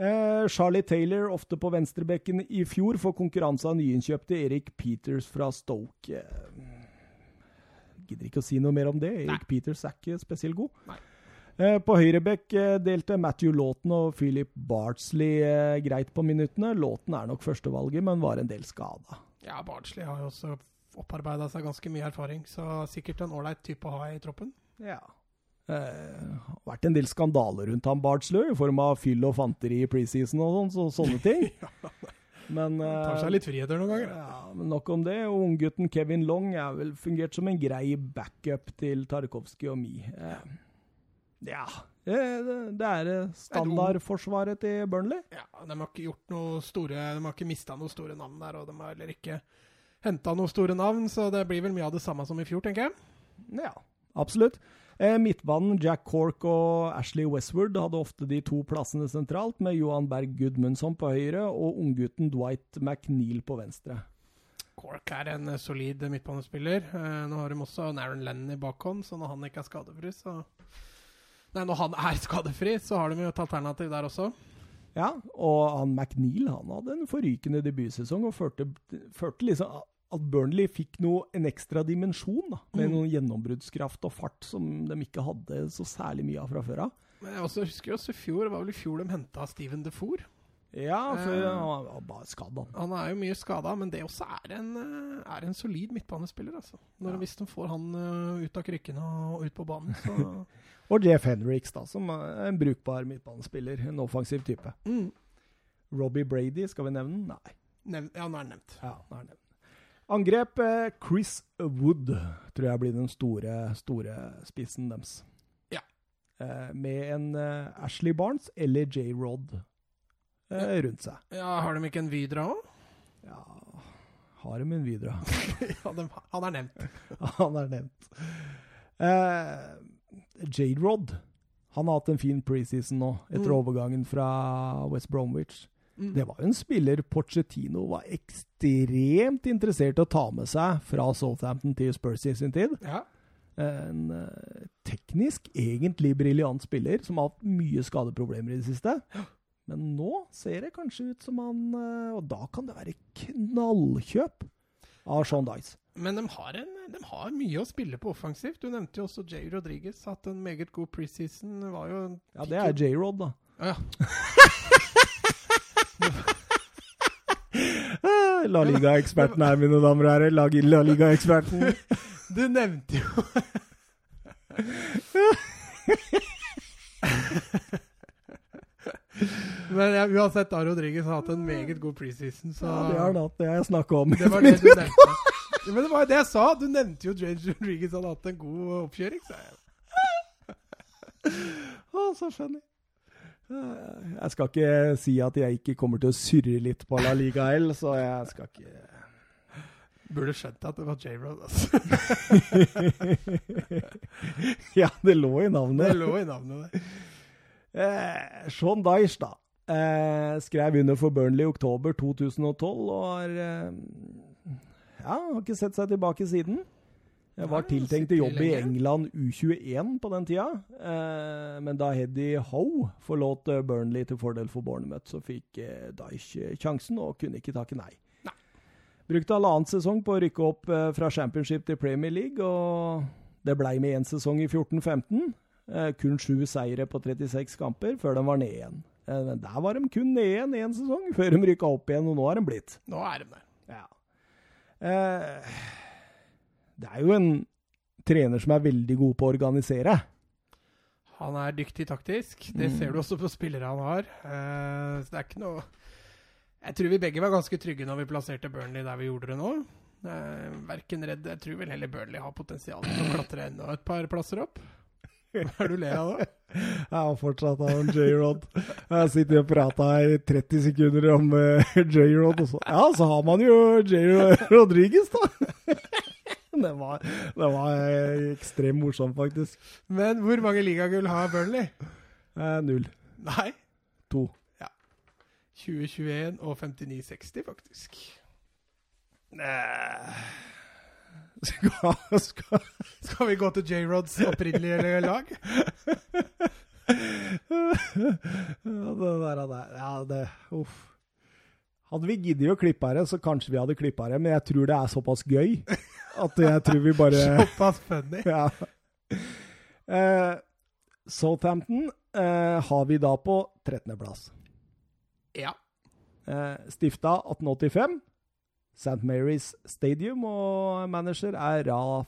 Eh, Charlie Taylor, ofte på venstrebekken i fjor, får konkurranse av nyinnkjøpte Erik Peters fra Stoke. Jeg gidder ikke å si noe mer om det. Erik Peters er ikke spesielt god. Nei. Eh, på høyrebekk eh, delte Matthew Lawton og Philip Bartsley eh, greit på minuttene. Lawton er nok førstevalget, men var en del skada. Ja, Bartsley har jo også opparbeida seg ganske mye erfaring, så sikkert en ålreit type å ha i troppen. Ja. Eh, vært en del skandaler rundt han Bardslø, i form av fyll og fanteri i preseason og sånn, så, sånne ting. (laughs) Men, Tar eh, seg litt friheter noen ganger. ja, men nok om det. Og Unggutten Kevin Long er vel fungert som en grei backup til Tarkovskij og Mi. Eh, ja eh, det, det er eh, standardforsvaret til Burnley. Ja, De har ikke gjort noe store De har ikke mista noen store navn der, og de har heller ikke henta noen store navn, så det blir vel mye av det samme som i fjor, tenker jeg. Ja, absolutt. Eh, midtbanen Jack Cork og Ashley Westward hadde ofte de to plassene sentralt, med Johan Berg Gudmundsson på høyre og unggutten Dwight McNeil på venstre. Cork er en eh, solid midtbanespiller. Eh, nå har de også Naren Lennon i bakhånd, så når han ikke er skadefri, så Nei, når han er (laughs) skadefri, så har de jo et alternativ der også. Ja, og han McNeil han hadde en forrykende debutsesong og førte, førte liksom at Burnley fikk noe, en ekstra dimensjon, da, med Mm. noen gjennombruddskraft og fart som de ikke hadde så særlig mye av fra før av. Men jeg også husker også i fjor, det var vel i fjor de henta Steven Defour. Ja, for Eh. han var bare skada. han. Er jo mye skada, men det også er en, eh, er en solid midtbanespiller, altså. Når, Ja. Hvis de får han eh, ut av krykkene og ut på banen, så (laughs) Og Jeff Henriks, da, som er en brukbar midtbanespiller. En offensiv type. mm. Robbie Brady, skal vi nevne? Nei. Nevn, Ja, han er nevnt. Ja, han er det. Angrep eh, Chris Wood tror jeg blir den store, store spissen deres. Ja. Eh, med en eh, Ashley Barnes eller J. Rod eh, rundt seg. Ja, Har de ikke en Vidra òg? Ja, har de en videre. (laughs) ja, de, han er nevnt. (laughs) Han er nevnt. Eh, J. Rod han har hatt en fin preseason nå, etter Mm. overgangen fra West Bromwich. Mm. Det var jo en spiller Porcetino var ekstremt interessert i å ta med seg fra Southampton til Spurs i sin tid. Ja. En eh, teknisk egentlig briljant spiller som har hatt mye skadeproblemer i det siste. Men nå ser det kanskje ut som han eh, Og da kan det være knallkjøp av Sean Dice. Men de har, en, de har mye å spille på offensivt. Du nevnte jo også Jay Rodriguez. Hatt en meget god preseason. Var jo Ja, det er J-Rod, da. Ja. (laughs) Eh, La Liga-eksperten her, mine damer og herrer. La, Liga-eksperten. (laughs) Du nevnte jo (laughs) Men ja, uansett, Aro Rodriguez har hatt en meget god preseason, så Ja, det har han hatt. Det har jeg snakka om. Det var det du nevnte. Men det var jo det jeg sa. Du nevnte jo James Rodriguez hadde hatt en god oppkjøring. sa jeg. (laughs) Å, så funny. Jeg skal ikke si at jeg ikke kommer til å surre litt på La Liga L, så jeg skal ikke Burde skjønt at det var J-Rod. Altså. (laughs) Ja, det lå i navnet. Det lå i navnet det. Eh, Sean Dyche, da. Eh, skrev under for Burnley i oktober 2012 og har eh, Ja, har ikke sett seg tilbake siden. Jeg var tiltenkt til jobb i. England U21 på den tida. Eh, men da Heddy Howe forlot eh, Burnley til fordel for Bournemouth, så fikk eh, Dyche sjansen og kunne ikke takke nei. Nei. Brukte halvannen sesong på å rykke opp fra Championship til Premier League, og det blei med én sesong i 14-15. Eh, kun sju seire på 36 kamper før de var ned igjen. Eh, men der var de kun ned igjen én sesong, før de rykka opp igjen, og nå har de blitt. Nå er de der. Ja. Eh, det er jo en trener som er veldig god på å organisere. Han er dyktig taktisk. Det Mm. ser du også på spillere han har. Uh, så det er ikke noe Jeg tror vi begge var ganske trygge når vi plasserte Burnley der vi gjorde det nå. Uh, verken redd Jeg tror vel heller Burnley har potensial til å klatre enda et par plasser opp. Hva er du ler av nå? Jeg har fortsatt av J-Rod. Jeg har sittet og prata i 30 sekunder om eh, (laughs) J-Rod, og så Ja, så har man jo J. Rodriguez, da. (laughs) Det var, det var eh, ekstremt morsomt, faktisk. Men hvor mange ligagull har Burnley? Eh, null. Nei. To. Ja. 2021 og 59-60, faktisk. Eh, (laughs) skal, skal Skal vi gå til J-Rods opprinnelige lag? (laughs) ja, det der, det, ja, det Uff. Hadde vi giddet å klippe det, så kanskje vi hadde klippa det, men jeg tror det er såpass gøy at jeg tror vi bare (laughs) Såpass funny. (laughs) ja. Eh, Southampton eh, har vi da på 13.-plass. Ja. Eh, stifta 1885. St. Mary's Stadium, og manager er Raf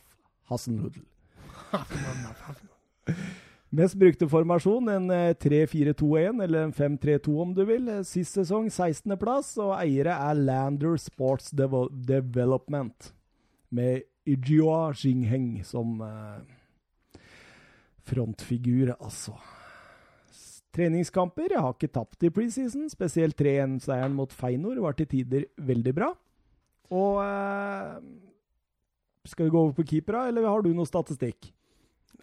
Hassenhudl. Mest brukte formasjon, en eh, 3-4-2-1, eller en 5-3-2 om du vil. Eh, Sist sesong 16.-plass, og eiere er Lander Sports Devo Development. Med Ijioa Jingheng som eh, frontfigur, altså. Treningskamper har ikke tapt i preseason. Spesielt 3-1-seieren mot Feinor var til tider veldig bra. Og eh, Skal vi gå over på keepera, eller har du noe statistikk?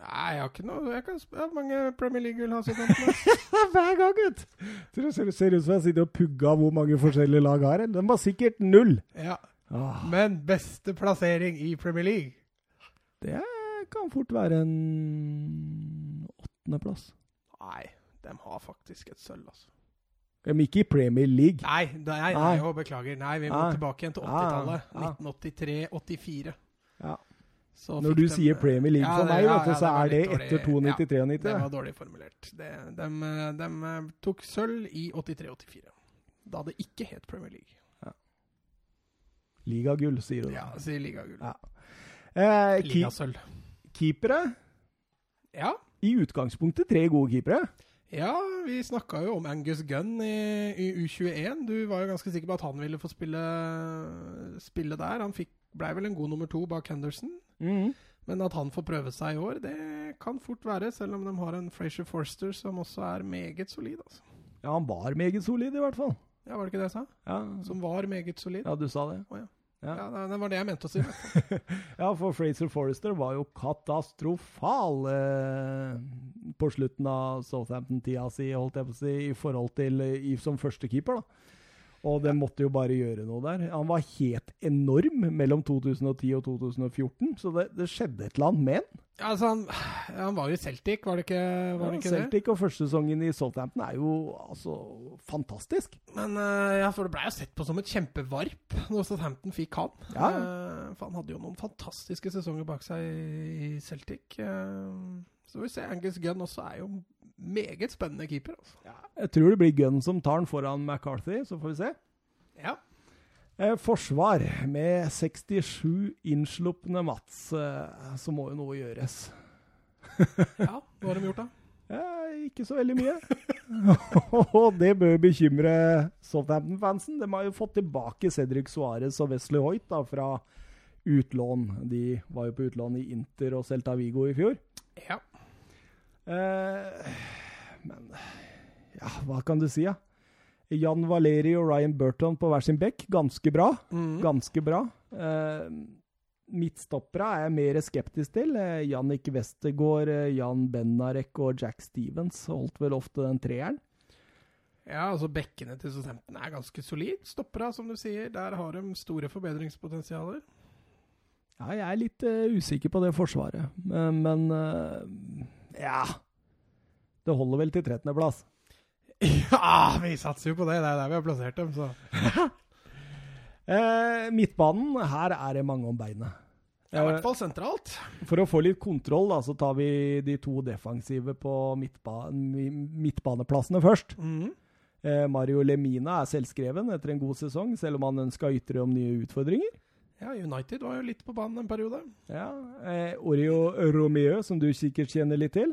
Nei, jeg har ikke noe Jeg kan spørre hvor mange Premier League-gull har sitt. (laughs) Hver gang, gutt! Så det ser, ser ut som jeg sitter og pugger hvor mange forskjellige lag har. Den var sikkert null. Ja. Ah, Men beste plassering i Premier League? det kan fort være en åttendeplass. Nei, de har faktisk et sølv, altså. Men ikke i Premier League. Nei, nei, nei, Nei. beklager. Nei, vi må Nei. tilbake igjen til 80-tallet. ja. 1983-84. Ja. Når du de- sier Premier League Ja, for det- meg, ja, ja, så er det etter 92-93. Ja, det var dårlig formulert. Det, de, de tok sølv i 83-84. Da det ikke het Premier League. Ligagull, sier du. Ja, sier ligagull. Ja. Eh, Ligasølv. keepere. Ja. I utgangspunktet tre gode keepere. ja, vi snakka jo om Angus Gunn i, i U21. Du var jo ganske sikker på at han ville få spille, spille der. Han fikk, blei vel en god nummer to bak Henderson. Mm. Men at han får prøve seg i år, det kan fort være, selv om de har en Frazier Forster som også er meget solid. Altså. Ja, han var meget solid, i hvert fall. Ja, Var det ikke det jeg sa? Ja, Som var meget solid? ja du sa det. Oh, ja. Ja. Ja, det- var det jeg mente å si. (laughs) Ja, for Fraser Forrester var jo katastrofal eh, på slutten av Southampton-tida si, holdt jeg på å si, i forhold til eh, i, som førstekeeper. da. Og det måtte jo bare gjøre noe der. Han var helt enorm mellom 2010 og 2014, så det, det skjedde et eller annet med han. Ja, altså, han, han var jo i Celtic, var det ikke, var det, ikke det? Celtic og første sesongen i Southampton er jo altså fantastisk. Men eh, ja, for det blei jo sett på som et kjempevarp når Southampton fikk han. Ja. Eh, for han hadde jo noen fantastiske sesonger bak seg i Celtic. Eh, så vi se. Angus Gunn også er jo meget spennende keeper. Altså. Jeg tror det blir Gunn som tar den foran McCarthy, så får vi se. Ja. Eh, forsvar med 67 innslupne Mats, eh, så må jo noe gjøres. ja, hva har de gjort, da? (laughs) Eh, ikke så veldig mye. (laughs) og det bør bekymre Southampton-fansen. De har jo fått tilbake Cedric Suárez og Wesley Hoit da, fra utlån. De var jo på utlån i Inter og Celta Vigo i fjor. Ja. Eh, men ja, hva kan du si, da? Jan Valeri og Ryan Burton på hver sin bekk, ganske bra. Mm. Ganske bra. Eh, midtstoppere er jeg mer skeptisk til. Eh, Jannik Westergård, eh, Jan Benarek og Jack Stevens holdt vel ofte den treeren. Ja, altså Bekkene til Southampton er ganske solid. Stoppera, som du sier. Der har de store forbedringspotensialer. Ja, jeg er litt uh, usikker på det forsvaret, men, men eh, ja Det holder vel til 13.-plass. Ja, (laughs) vi satser jo på det. Det er der vi har plassert dem, så (laughs) Eh, midtbanen, her er det mange om beinet. ja, I hvert fall sentralt. For å få litt kontroll, da, så tar vi de to defensive på midtba midtbaneplassene først. Mm. Eh, Mario Lemina er selvskreven etter en god sesong, selv om han ønska ytre om nye utfordringer. Ja, United var jo litt på banen en periode. Ja, eh, Oreo Romeo, som du sikkert kjenner litt til.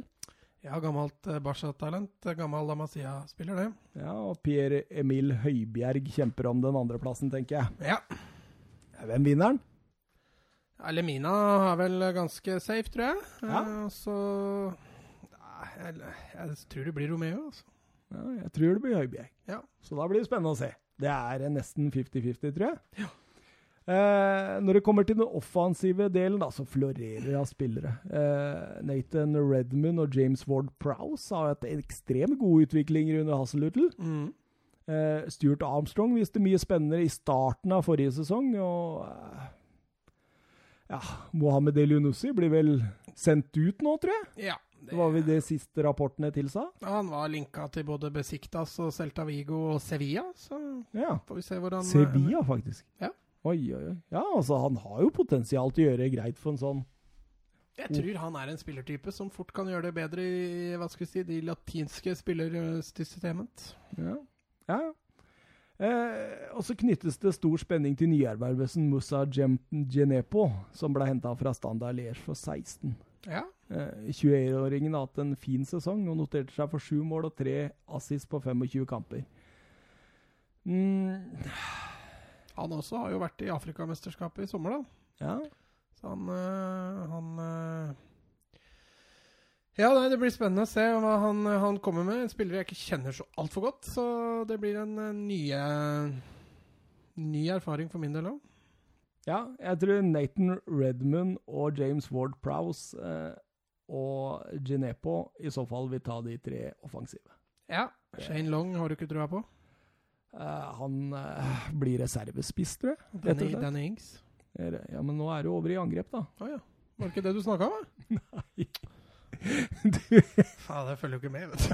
Ja, gammelt eh, Barca-talent. eh, Gammel La Masia-spiller, det. Ja, Og Pierre Emil Høibjerg kjemper om den andreplassen, tenker jeg. Ja. Hvem vinner den? ja. Lemina er vel ganske safe, tror jeg. Ja. Eh, så jeg, jeg tror det blir Romeo, altså. Ja, jeg tror det blir Høibjerg. Ja. Så da blir det spennende å se. Det er eh, nesten 50-50, tror jeg. Eh, når det kommer til den offensive delen, da, så florerer det av spillere. Eh, Nathan Redmond og James Ward Prowse har hatt ekstremt gode utviklinger under Hasselhutl. Mm. Eh, Stuart Armstrong viste mye spennende i starten av forrige sesong. Og eh, ja, Mohammed Elionussi blir vel sendt ut nå, tror jeg. Ja. Det var vel det siste rapportene tilsa. Han var linka til både Besiktas og Celta Vigo og Sevilla, så Ja. får vi se hvordan Sevilla, faktisk. Ja. Oi, oi, oi. Ja, altså, han har jo potensial til å gjøre greit for en sånn Jeg tror han er en spillertype som fort kan gjøre det bedre i hva skal vi si, de latinske spillersystemet. Ja. ja. Eh, og så knyttes det stor spenning til nyervervelsen Musa Genepo, som ble henta fra Standard Liège for 16. Ja. Eh, 21-åringen har hatt en fin sesong og noterte seg for sju mål og tre assis på 25 kamper. Mm, Han også har jo vært i Afrikamesterskapet i sommer, da. ja. Så han, øh, han øh, Ja, nei, det blir spennende å se hva han, han kommer med. En spiller jeg ikke kjenner så altfor godt. Så det blir en, øh, nye ny erfaring for min del òg. ja, jeg tror Nathan Redmond og James Ward Prowse eh, og Ginepo i så fall vil ta de tre offensive. Ja. Shane Long har du ikke trua på? Eh, han eh, blir reservespiss, tror jeg. Danny. Danny Ings? Er- Ja, men nå er du over i angrep, da. Å ja. Var det ikke det du snakka om? (laughs) Nei. (laughs) du, Faen, jeg følger jo ikke med, vet du.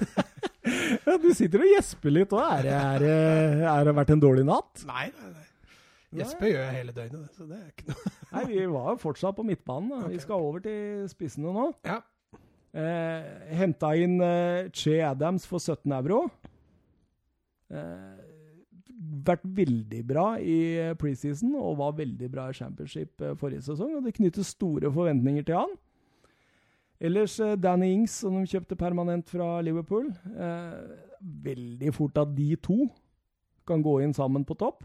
(laughs) ja, du sitter og gjesper litt òg. Er, det- er, er det vært en dårlig natt? Nei, nei, nei. Gjesper gjør jeg hele døgnet, så det er ikke noe Nei, vi var jo fortsatt på midtbanen. Da. Vi skal over til spissene nå. Ja. Eh, Henta inn eh, Che Adams for 17 euro. Eh, vært veldig bra i eh, preseason og var veldig bra i championship eh, forrige sesong. og Det knyttes store forventninger til han. Ellers eh, Danny Ings, som de kjøpte permanent fra Liverpool. Eh, veldig fort at de to kan gå inn sammen på topp.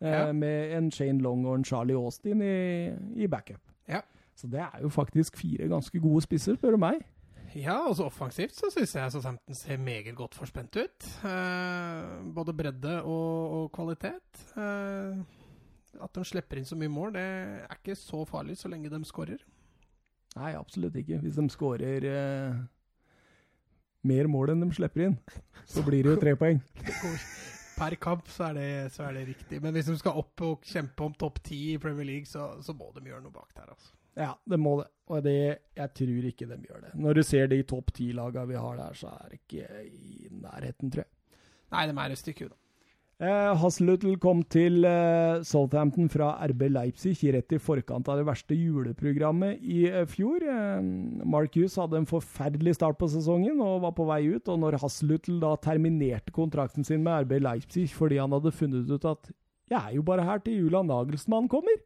Eh, Ja. Med en Shane Long og en Charlie Austin i, i backup. Ja. Så det er jo faktisk fire ganske gode spisser, spør du meg. Ja, altså offensivt så syns jeg Southampton ser meget godt forspent ut. Eh, både bredde og, og kvalitet. Eh, at de slipper inn så mye mål, det er ikke så farlig så lenge de skårer. Nei, absolutt ikke. Hvis de skårer eh, mer mål enn de slipper inn, så blir det jo tre poeng. (laughs) Per kamp så er, det, så er det riktig. Men hvis de skal opp og kjempe om topp ti i Premier League, så, så må de gjøre noe bak der. altså. Ja, det må det. Og det, jeg tror ikke de gjør det. Når du ser de topp ti-laga vi har der, så er det ikke i nærheten, tror jeg. Nei, de er et stykke unna. Eh, kom til eh, Southampton fra RB Leipzig rett i forkant av det verste juleprogrammet i eh, fjor. Eh, Mark Hughes hadde en forferdelig start på sesongen og var på vei ut. og Når Hasselhutl da terminerte kontrakten sin med RB Leipzig fordi han hadde funnet ut at 'jeg er jo bare her til Julian Nagelsmann kommer',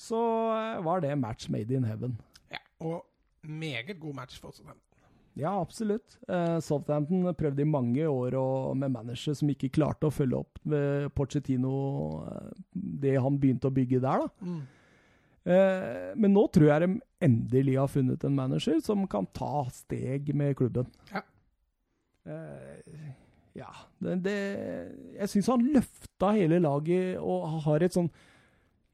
så eh, var det match made in heaven. Ja, og meget god match for Southampton. Ja, absolutt. Eh, Southampton prøvde i mange år med manager som ikke klarte å følge opp med eh, det han begynte å bygge der. da. Eh, men nå tror jeg de endelig har funnet en manager som kan ta steg med klubben. Ja. Ja det, det, Jeg syns han løfta hele laget og har et sånn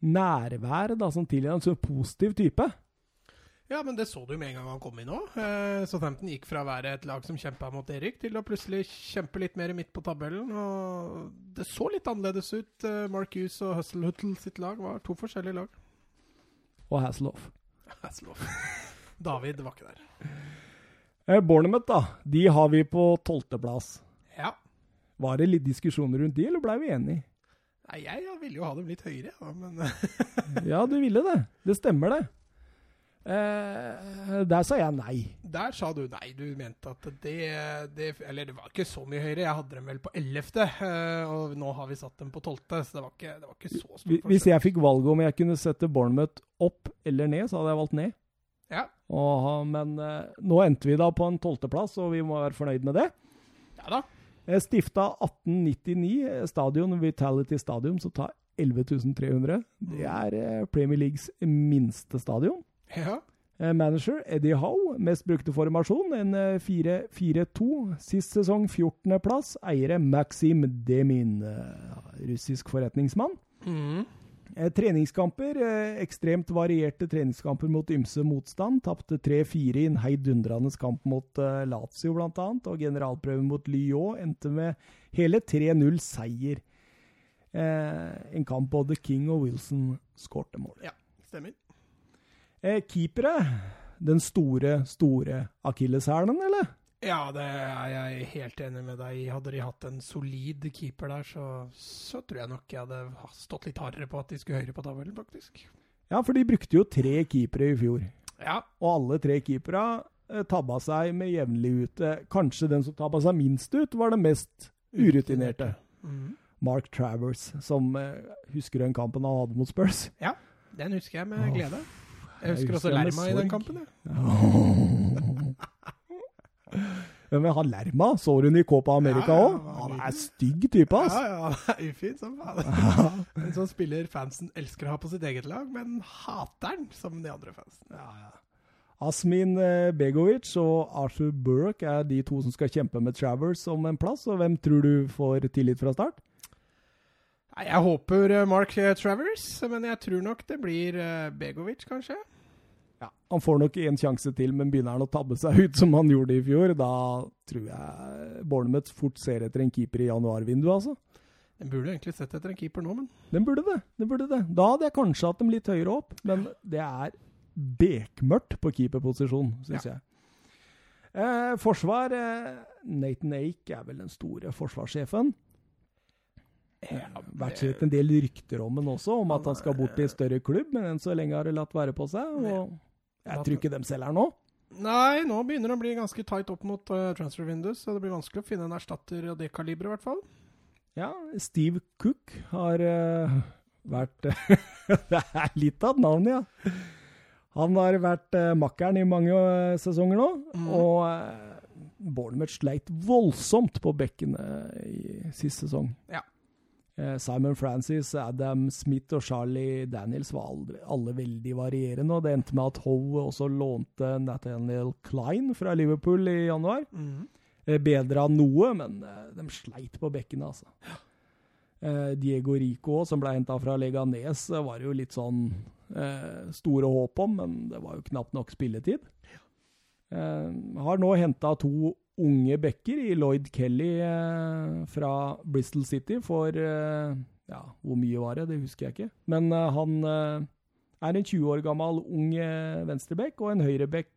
nærvær da, som tilgir en så positiv type. Ja, men det så du med en gang han kom inn òg. Eh, Southampton gikk fra å være et lag som kjempa mot Erik, til å plutselig kjempe litt mer midt på tabellen. Og det så litt annerledes ut. Eh, Mark Hughes og Hustlehuttle sitt lag var to forskjellige lag. Og Hasselhoff. Hasselhoff. (laughs) David var ikke der. Eh, Bournemouth, da. De har vi på tolvteplass. Ja. Var det litt diskusjoner rundt de, eller blei vi enige? Nei, jeg ville jo ha dem litt høyere, ja, men (laughs) Ja, du ville det. Det stemmer, det. Eh, der sa jeg nei. der sa du nei. Du mente at det, det Eller det var ikke så mye høyere. Jeg hadde dem vel på ellevte, eh, og nå har vi satt dem på tolvte, så det var ikke, det var ikke så stort Hvis- Hvis jeg fikk valget om jeg kunne sette Bournemouth opp eller ned, så hadde jeg valgt ned. Ja. Og, men eh, nå endte vi da på en tolvteplass, og vi må være fornøyd med det. ja da. Eh, Stifta 1899, eh, stadion, Vitality Stadium, som tar 11.300. Det er eh, Premier Leagues minste stadion. Ja. Manager Eddie Howe, mest brukte formasjon, en eh, 4-4-2. Sist sesong 14.-plass. Eiere Maxim Demin, russisk forretningsmann. Mm. Eh, treningskamper, eh, ekstremt varierte treningskamper mot ymse motstand. Tapte 3-4 i en heidundrende kamp mot eh, Lazio bl.a. Og generalprøven mot Lyon endte med hele 3-0-seier. Eh, en kamp både King og Wilson skårte mål. ja. Stemmer. Keepere, den store, store akilleshælen, eller? Ja, det er jeg helt enig med deg i. Hadde de hatt en solid keeper der, så, så tror jeg nok jeg hadde stått litt hardere på at de skulle høyere på tabellen, faktisk. Ja, for de brukte jo tre keepere i fjor. Ja, Og alle tre keepere eh, tabba seg med jevnlig ut. Eh, Kanskje den som tabba seg minst ut, var den mest urutinerte. Mm. Mark Travers, som eh, Husker den kampen han hadde mot Spurs? Ja, Den husker jeg med glede. Jeg jeg husker også Lerma i den kampen. jeg. Ja, (laughs) men han Lerma, så du han i Copa America Ja, ja, han er stygg type, ass. Ja, ja, ufin som faen. (laughs) En sånn spiller fansen elsker å ha på sitt eget lag, men hater den som de andre fansen. Asmin eh, Begovic og Arthur Burke er de to som skal kjempe med Travers om en plass. og Hvem tror du får tillit fra start? Jeg håper eh, Mark eh, Travers, men jeg tror nok det blir Begovic, kanskje. Ja, Han får nok en sjanse til, men begynner han å tabbe seg ut som han gjorde i fjor, da tror jeg Bournemouth fort ser etter en keeper i januarvinduet, altså. Den burde egentlig sett etter en keeper nå, men Den burde det. den burde det. Da hadde jeg kanskje hatt dem litt høyere opp, men det er bekmørkt på keeperposisjon, syns jeg. Eh, forsvar eh, Nathan Ake er vel den store forsvarssjefen. Ja, Vært sett en del rykter om den også, om at han skal bort til en større klubb, men enn så lenge har det latt være på seg. og Jeg tror ikke de selger nå. Nei, nå begynner det å bli ganske tight opp mot uh, transfer windows, så det blir vanskelig å finne en erstatter av det kaliberet, i hvert fall. Ja, Steve Cook har uh, vært (laughs) Det er litt av et navn, ja. Han har vært uh, makkeren i mange uh, sesonger nå, mm. og uh, Bournemouth sleit voldsomt på bekkene i sist sesong. Ja. Eh, Simon Francis, Adam Smith og Charlie Daniels var aldri, alle veldig varierende, og det endte med at Howe også lånte Nathaniel Klein fra Liverpool i januar. Bedre Bedra noe, men eh, de sleit på bekkene, altså. Diego Rico, som ble henta fra Leganes, var jo litt sånn eh, store håp om, men det var jo knapt nok spilletid. Eh, har nå henta to unge backer i Lloyd Kelly eh, fra Bristol City for eh, Ja, hvor mye var det? Det husker jeg ikke. Men eh, han er en 20 år gammel ung venstreback og en høyreback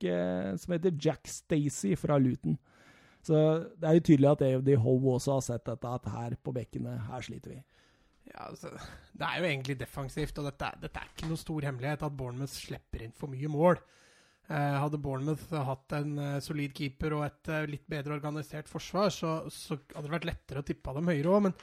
som heter Jack Stacey fra Luton. Så det er jo tydelig at Davy Howe også har sett dette, at her på bekkene, her sliter vi. Ja, altså, det er jo egentlig defensivt, og dette, dette er ikke noe stor hemmelighet at Bournemouth slipper inn for mye mål. Eh, hadde Bournemouth hatt en eh, solid keeper og et eh, litt bedre organisert forsvar, så, så hadde det vært lettere å tippe dem høyere òg. Men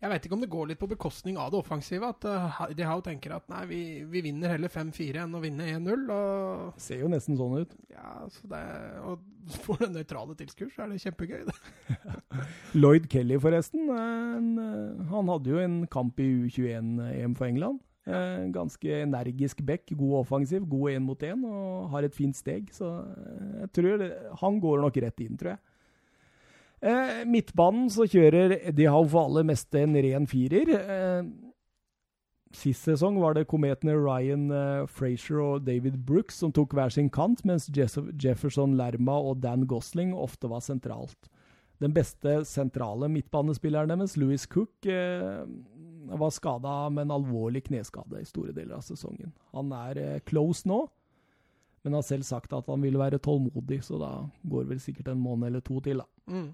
jeg vet ikke om det går litt på bekostning av det offensive. At De Hau tenker at nei, vi, vi vinner heller 5-4 enn å vinne 1-0. Og Ser jo nesten sånn ut. ja, så det, og for den nøytrale tilskuer så er det kjempegøy. Det. (laughs) Lloyd Kelly, forresten. En, han hadde jo en kamp i U21-EM for England. Eh, ganske energisk back, god offensiv, god én mot én og har et fint steg. Så eh, jeg tror det, han går nok rett inn, tror jeg. Eh, midtbanen så kjører De har for aller meste en ren firer. Eh, sist sesong var det kometene Ryan eh, Frazier og David Brooks som tok hver sin kant, mens Jeff Jefferson Lerma og Dan Gosling ofte var sentralt. Den beste sentrale midtbanespilleren deres, Louis Cook, eh, var skada med en alvorlig kneskade i store deler av sesongen. Han er eh, close nå, men har selv sagt at han vil være tålmodig, så da går vel sikkert en måned eller to til. da. Mm.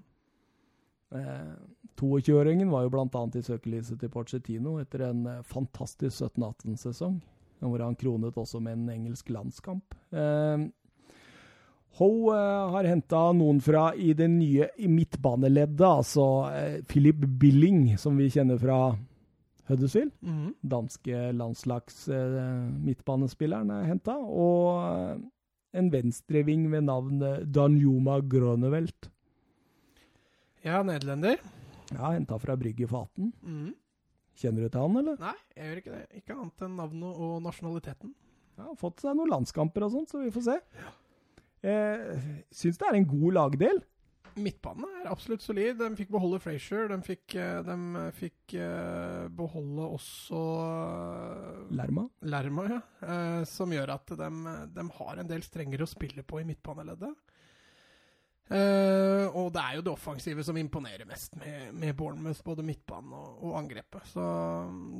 Eh, 22-åringen var jo bl.a. i søkelyset til Porcetino etter en eh, fantastisk 17-18-sesong, hvor han kronet også med en engelsk landskamp. Eh, Ho eh, har henta noen fra i det nye midtbaneleddet, altså eh, Philip Billing, som vi kjenner fra Huddersfield. Mhm. Danske landslags eh, midtbanespilleren er henta. Og eh, en venstreving ved navn eh, Danjuma Grønevelt. Ja, nederlender. Ja, henta fra Brygge 18. Mhm. Kjenner du til han, eller? Nei, jeg gjør ikke det. Ikke annet enn navnet og nasjonaliteten. Ja, fått seg noen landskamper og sånt, så vi får se. Eh, Syns det er en god lagdel. Midtbanen er absolutt solid. De fikk beholde Frazier. De fikk, eh, de fikk eh, beholde også eh, Lerma. Lerma, ja. Som gjør at de, de har en del strengere å spille på i midtbaneleddet. Og det er jo det offensive som imponerer mest med, med Bournemouth, både midtbanen og, og angrepet. Så,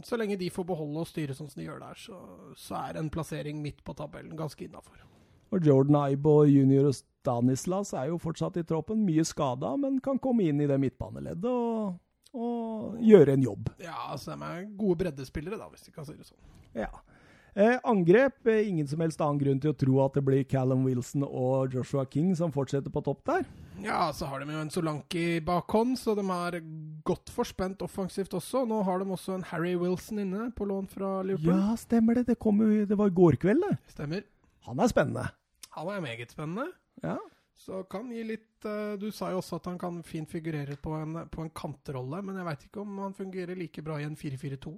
så lenge de får beholde og styre sånn som de gjør der, så, så er en plassering midt på tabellen ganske innafor. Og Jordan Ibo junior og Stanislas er jo fortsatt i troppen. Mye skada, men kan komme inn i det midtbaneleddet og, og gjøre en jobb. Ja, altså de er gode breddespillere, da, hvis vi kan si det sånn. Ja. Eh, angrep. Eh, ingen som helst annen grunn til å tro at det blir Callum Wilson og Joshua King som fortsetter på topp der. Ja, så har de jo en Solanki bakhånd, så de er godt forspent offensivt også. Nå har de også en Harry Wilson inne på lån fra Liverpool. Ja, stemmer det. Det, kom jo, det var i går kveld, det. Stemmer. Han er spennende. Han er meget spennende. Ja. Så kan gi litt uh, Du sa jo også at han kan fint figurere på en, på en kantrolle, men jeg veit ikke om han fungerer like bra i en 4-4-2.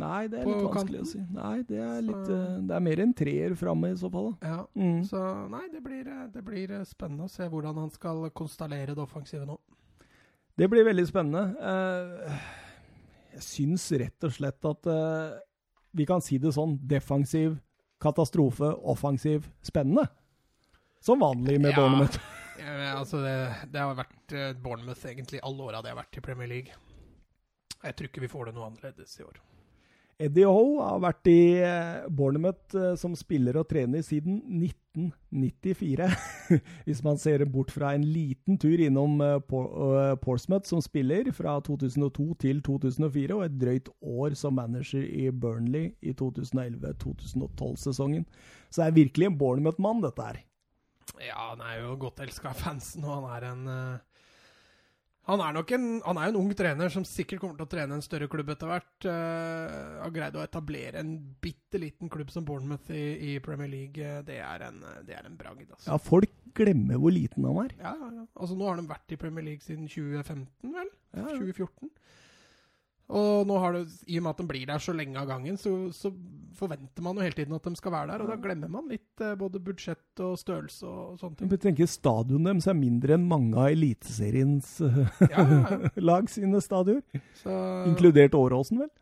Nei, det er litt vanskelig kanten? å si. Nei, det er, Så- litt, eh, det er mer en treer framme i så fall. da. Ja. Mm. Så nei, det blir, eh, det blir eh, spennende å se hvordan han skal konstallere det offensive nå. Det blir veldig spennende. Eh, jeg syns rett og slett at eh, vi kan si det sånn defensiv, katastrofe, offensiv, spennende. Som vanlig med Ja. Bournemouth. Ja, altså det, det har vært eh, Bournemouth egentlig alle åra det har vært i Premier League. Jeg tror ikke vi får det noe annerledes i år. Eddie Howe har vært i eh, Bournemouth eh, som spiller og trener siden 1994. (laughs) Hvis man ser bort fra en liten tur innom Portsmouth som spiller fra 2002 til 2004, og et drøyt år som manager i Burnley i 2011-2012-sesongen. Så det er virkelig en Bournemouth-mann, dette her. Ja, han er jo godt elska av fansen, og han er en uh, han er nok en, han er jo en ung trener som sikkert kommer til å trene en større klubb etter hvert. Uh, har greid å etablere en bitte liten klubb som Bournemouth i, i Premier League. eh, Det er en, det er en bragd, altså. Ja, folk glemmer hvor liten han er. Ja, ja, ja. Altså, nå har de vært i Premier League siden 2015, vel? Ja, ja. 2014. Og nå har det, i og med at de blir der så lenge av gangen, så, så forventer man jo hele tiden at de skal være der. Og da glemmer man litt eh, både budsjett og størrelse og sånne ting. Jeg tenker Stadionet deres er mindre enn mange av Eliteseriens ja. (laughs) lag sine stadioner. Så, Inkludert Åråsen, vel?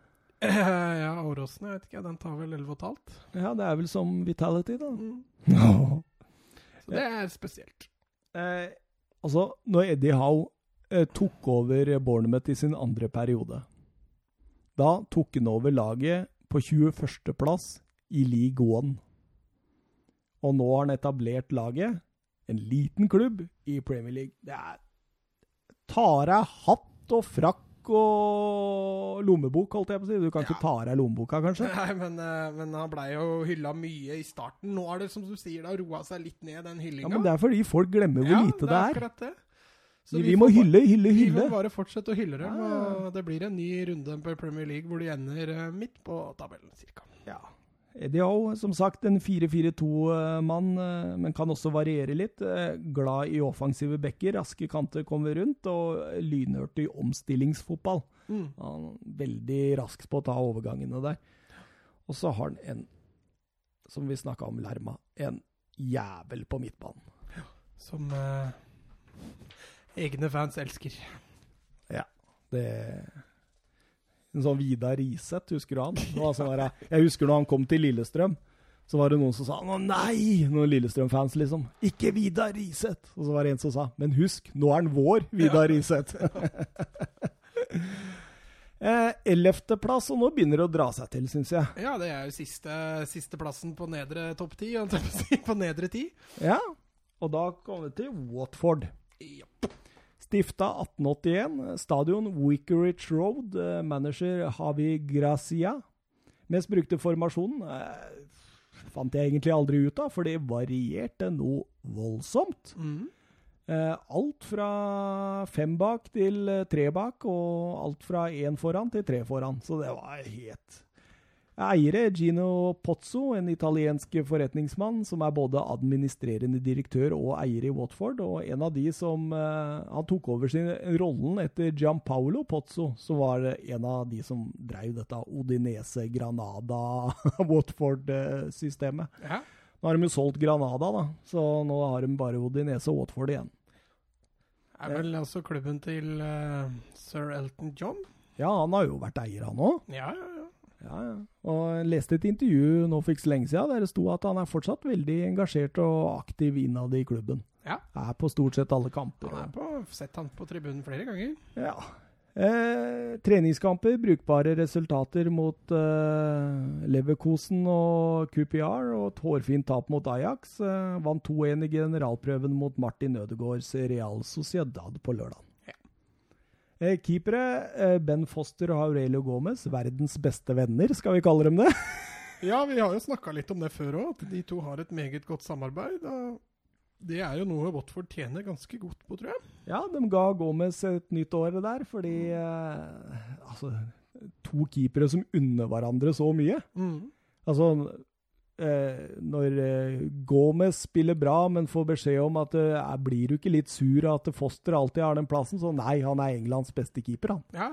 (laughs) ja, Åråsen, jeg vet ikke, den tar vel 11,5. Ja, det er vel som Vitality, da. Mm. (laughs) Så det er spesielt. Eh, altså, når Eddie Howe eh, tok over Bournemouth i sin andre periode, da tok han over laget på 21.-plass i One. Og nå har han etablert laget, en liten klubb, i Premier League. Det er Tar av hatt og frakk og lommebok, holdt jeg på å si. Du kan Ja. ikke ta av deg lommeboka, kanskje? (laughs) Nei, men, eh, men han blei jo hylla mye i starten. Nå har det, som du sier, da roa seg litt ned, den Ja, men Det er fordi folk glemmer hvor Ja, lite det er. det. Så Vi, vi, må hylle, hylle, hylle, Vi må bare fortsette å hylle dem. Og det blir en ny runde på Premier League hvor de ender eh, midt på tabellen, cirka. Ja. Eddie Howe, som sagt, en 4-4-2-mann, eh, men kan også variere litt. Eh, Glad i offensive bekker, raske kanter kommer rundt, og lynhørt i omstillingsfotball. Mm. Veldig rask på å ta overgangene der. Og så har han en, som vi snakka om Lerma, en jævel på midtbanen. Ja, Som eh, egne fans elsker. Ja. Det En sånn Vidar Riseth, husker du han? Sånn der, jeg husker når han kom til Lillestrøm, så var det noen som sa å nei, noen Lillestrøm-fans liksom. Ikke Vidar Riseth. Og så var det en som sa men husk, nå er han vår Vidar Riseth. (laughs) eh, Ellevteplass, og nå begynner det å dra seg til, syns jeg. Ja, det er jo siste, siste plassen på nedre topp ti, på nedre ti. Ja, og da kommer vi til Watford. Ja. Stifta 1881. Stadion Wickeridge Road. eh, Manager Havi Gracia. Mest brukte formasjonen eh, fant jeg egentlig aldri ut av, for det varierte noe voldsomt. Mm. Eh, alt fra fem bak til eh, tre bak, og alt fra én foran til tre foran. Så det var helt Eiere Gino Pozzo, en italiensk forretningsmann som er både administrerende direktør og eier i Watford, og en av de som eh, Han tok over sin rollen etter Gianpaolo Pozzo, som var en av de som drev dette Odinese Granada-Watford-systemet. (laughs) ja. Nå har de jo solgt Granada, da, så nå har de bare Odinese og Watford igjen. Er vel også klubben til uh, sir Elton John? Ja, han har jo vært eier, han òg. Ja, ja, ja. Ja. Og jeg leste et intervju nå for ikke så lenge siden der det sto at han er fortsatt veldig engasjert og aktiv innad i klubben. Ja. Er på stort sett alle kamper. Han er på, sett han på tribunen flere ganger. Ja. Eh, treningskamper, brukbare resultater mot eh, Leverkosen og QPR, og et hårfint tap mot Ajax. Eh, vant 2-1 i generalprøven mot Martin Ødegaards Real Sociedad på lørdag. Eh, keepere eh, Ben Foster og Aurelio Gomez, verdens beste venner, skal vi kalle dem det. (laughs) Ja, vi har jo snakka litt om det før òg, at de to har et meget godt samarbeid. Det er jo noe Watford tjener ganske godt på, tror jeg. Ja, de ga Gomez et nytt år der, fordi eh, Altså, to keepere som unner hverandre så mye. Altså, eh, når eh, Gomez spiller bra, men får beskjed om at eh, blir du ikke litt sur av at Foster alltid har den plassen, så nei, han er Englands beste keeper, han. Ja,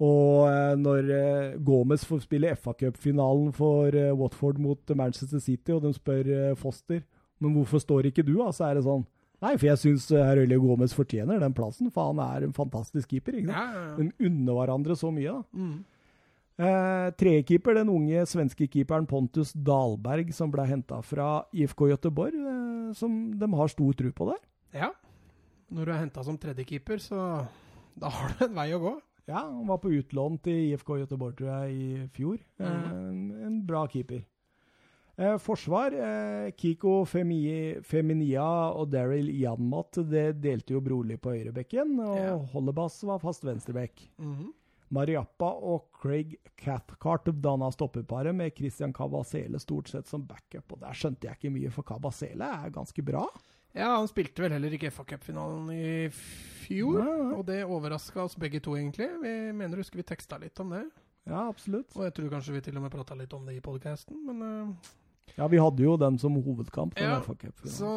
Og eh, når eh, Gomez får spille FA Cup-finalen for eh, Watford mot Manchester City, og de spør eh, Foster men hvorfor står ikke du, da, så er det sånn Nei, for jeg syns Herølje Gomez fortjener den plassen, for han er en fantastisk keeper. ikke sant? ja, ja. De unner hverandre så mye, da. Mm. Eh, Tredjekeeper, den unge svenske keeperen Pontus Dahlberg, som ble henta fra IFK Göteborg, eh, som de har stor tro på der. ja. Når du er henta som tredjekeeper, så da har du en vei å gå. Ja, Han var på utlån til IFK Göteborg, tror jeg, i fjor. Eh, en, en bra keeper. Eh, forsvar. Eh, Kiko Femi, Feminia og Daryl Janmat det delte jo brolig på høyrebekken, og Ja. Hollebass var fast venstrebekk. Mhm. Mariappa og Craig Cathcart danna stoppeparet med Christian Cabasele stort sett som backup. og Der skjønte jeg ikke mye, for Cabasele er ganske bra. Ja, han spilte vel heller ikke FA Cup-finalen i fjor. Nei. Og det overraska oss begge to, egentlig. Vi mener husker vi teksta litt om det. Ja, absolutt. Og jeg tror kanskje vi til og med prata litt om det i podkasten, men uh... Ja, Vi hadde jo den som hovedkamp. for Ja. Så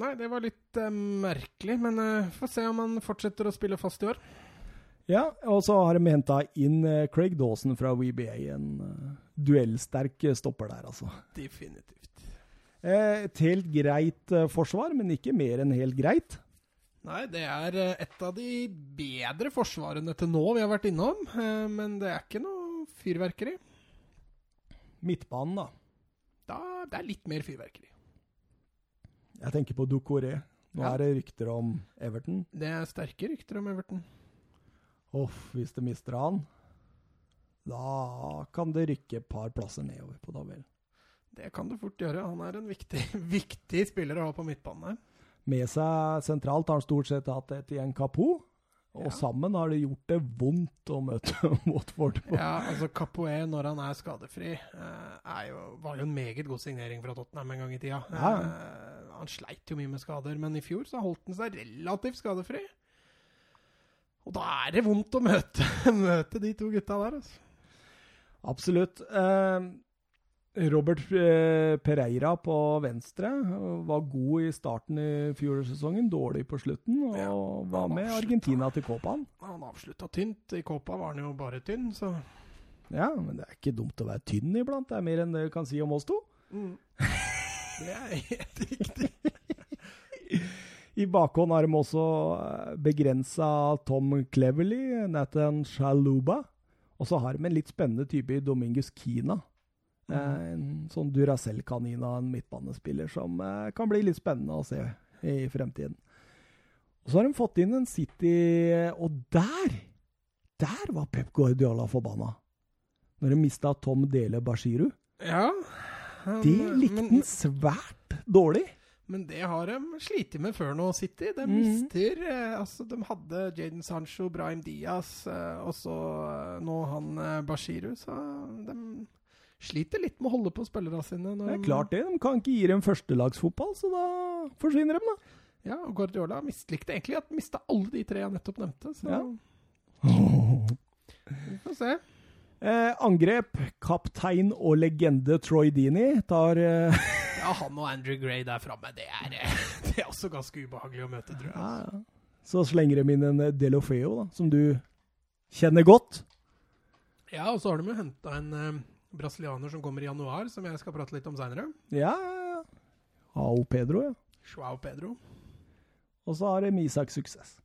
nei, det var litt uh, merkelig. Men uh, får se om han fortsetter å spille fast i år. Ja, og så har de henta inn eh, Craig Dawson fra WBA, en eh, duellsterk stopper der, altså. Definitivt. Eh, et helt greit forsvar, men ikke mer enn helt greit. Nei, det er et av de bedre forsvarene til nå vi har vært innom. Men det er ikke noe fyrverkeri. Midtbanen, da. Da, det er litt mer fyrverkeri. Jeg tenker på Ducoré. Nå Ja. er det rykter om Everton. Det er sterke rykter om Everton. Uff, hvis de mister han, da kan det rykke et par plasser nedover på tabellen. Det kan du fort gjøre. Han er en viktig, (laughs) viktig spiller å ha på midtbanen. Med seg sentralt har han stort sett hatt et igjen Kapo. Og Ja. sammen har det gjort det vondt å møte (laughs) Watford. Ja, altså Capoe, når han er skadefri, eh, er jo, var jo en meget god signering fra Tottenham en gang i tida. Ja. Eh, han sleit jo mye med skader, men i fjor så holdt han seg relativt skadefri. Og da er det vondt å møte, (laughs) møte de to gutta der, altså. Absolutt. Eh, Robert eh, Pereira på venstre var god i starten i fjorårssesongen, dårlig på slutten, og Ja, var med avslutta. Argentina til Copaen. Han avslutta tynt. I Copa var han jo bare tynn, så Ja, men det er ikke dumt å være tynn iblant. Det er mer enn det du kan si om oss to. (laughs) Det er helt riktig. I bakhånd har de også begrensa Tom Cleverly, Nathan Shaluba. Og så har de en litt spennende type i Domingus Kina. Eh, en sånn Duracell-kanin av en midtbanespiller som eh, kan bli litt spennende å se i fremtiden. Og så har de fått inn en City Og der! Der var Pep Guardiola forbanna! Når de mista Tom Dele Bashiru. Ja. han- Det likte han svært dårlig. Men det har de slitt med før nå, City. De Mhm. mister eh, Altså, de hadde Jaden Sancho, Brahim Diaz eh, og så eh, nå han eh, Bashiru, så de sliter litt med å holde på spillerne sine. Det er klart det. De kan ikke gi dem førstelagsfotball, så da forsvinner de, da. Ja, og Guardiola mislikte egentlig at mista alle de tre jeg nettopp nevnte, så Ja. vi får se. Eh, angrep. Kaptein og legende Troy Dini tar eh, (laughs) Ja, han og Andrew Gray der framme, det, er, eh, (laughs) det er også ganske ubehagelig å møte, tror jeg. ja, ja. Så slenger de inn en eh, Delofeo, da, som du kjenner godt. Ja, og så har de jo henta en eh, brasilianer som kommer i januar, som jeg skal prate litt om seinere. Ja, ja, ja. Ao Pedro, ja. Joao Pedro. Og så har de Isak Suksess.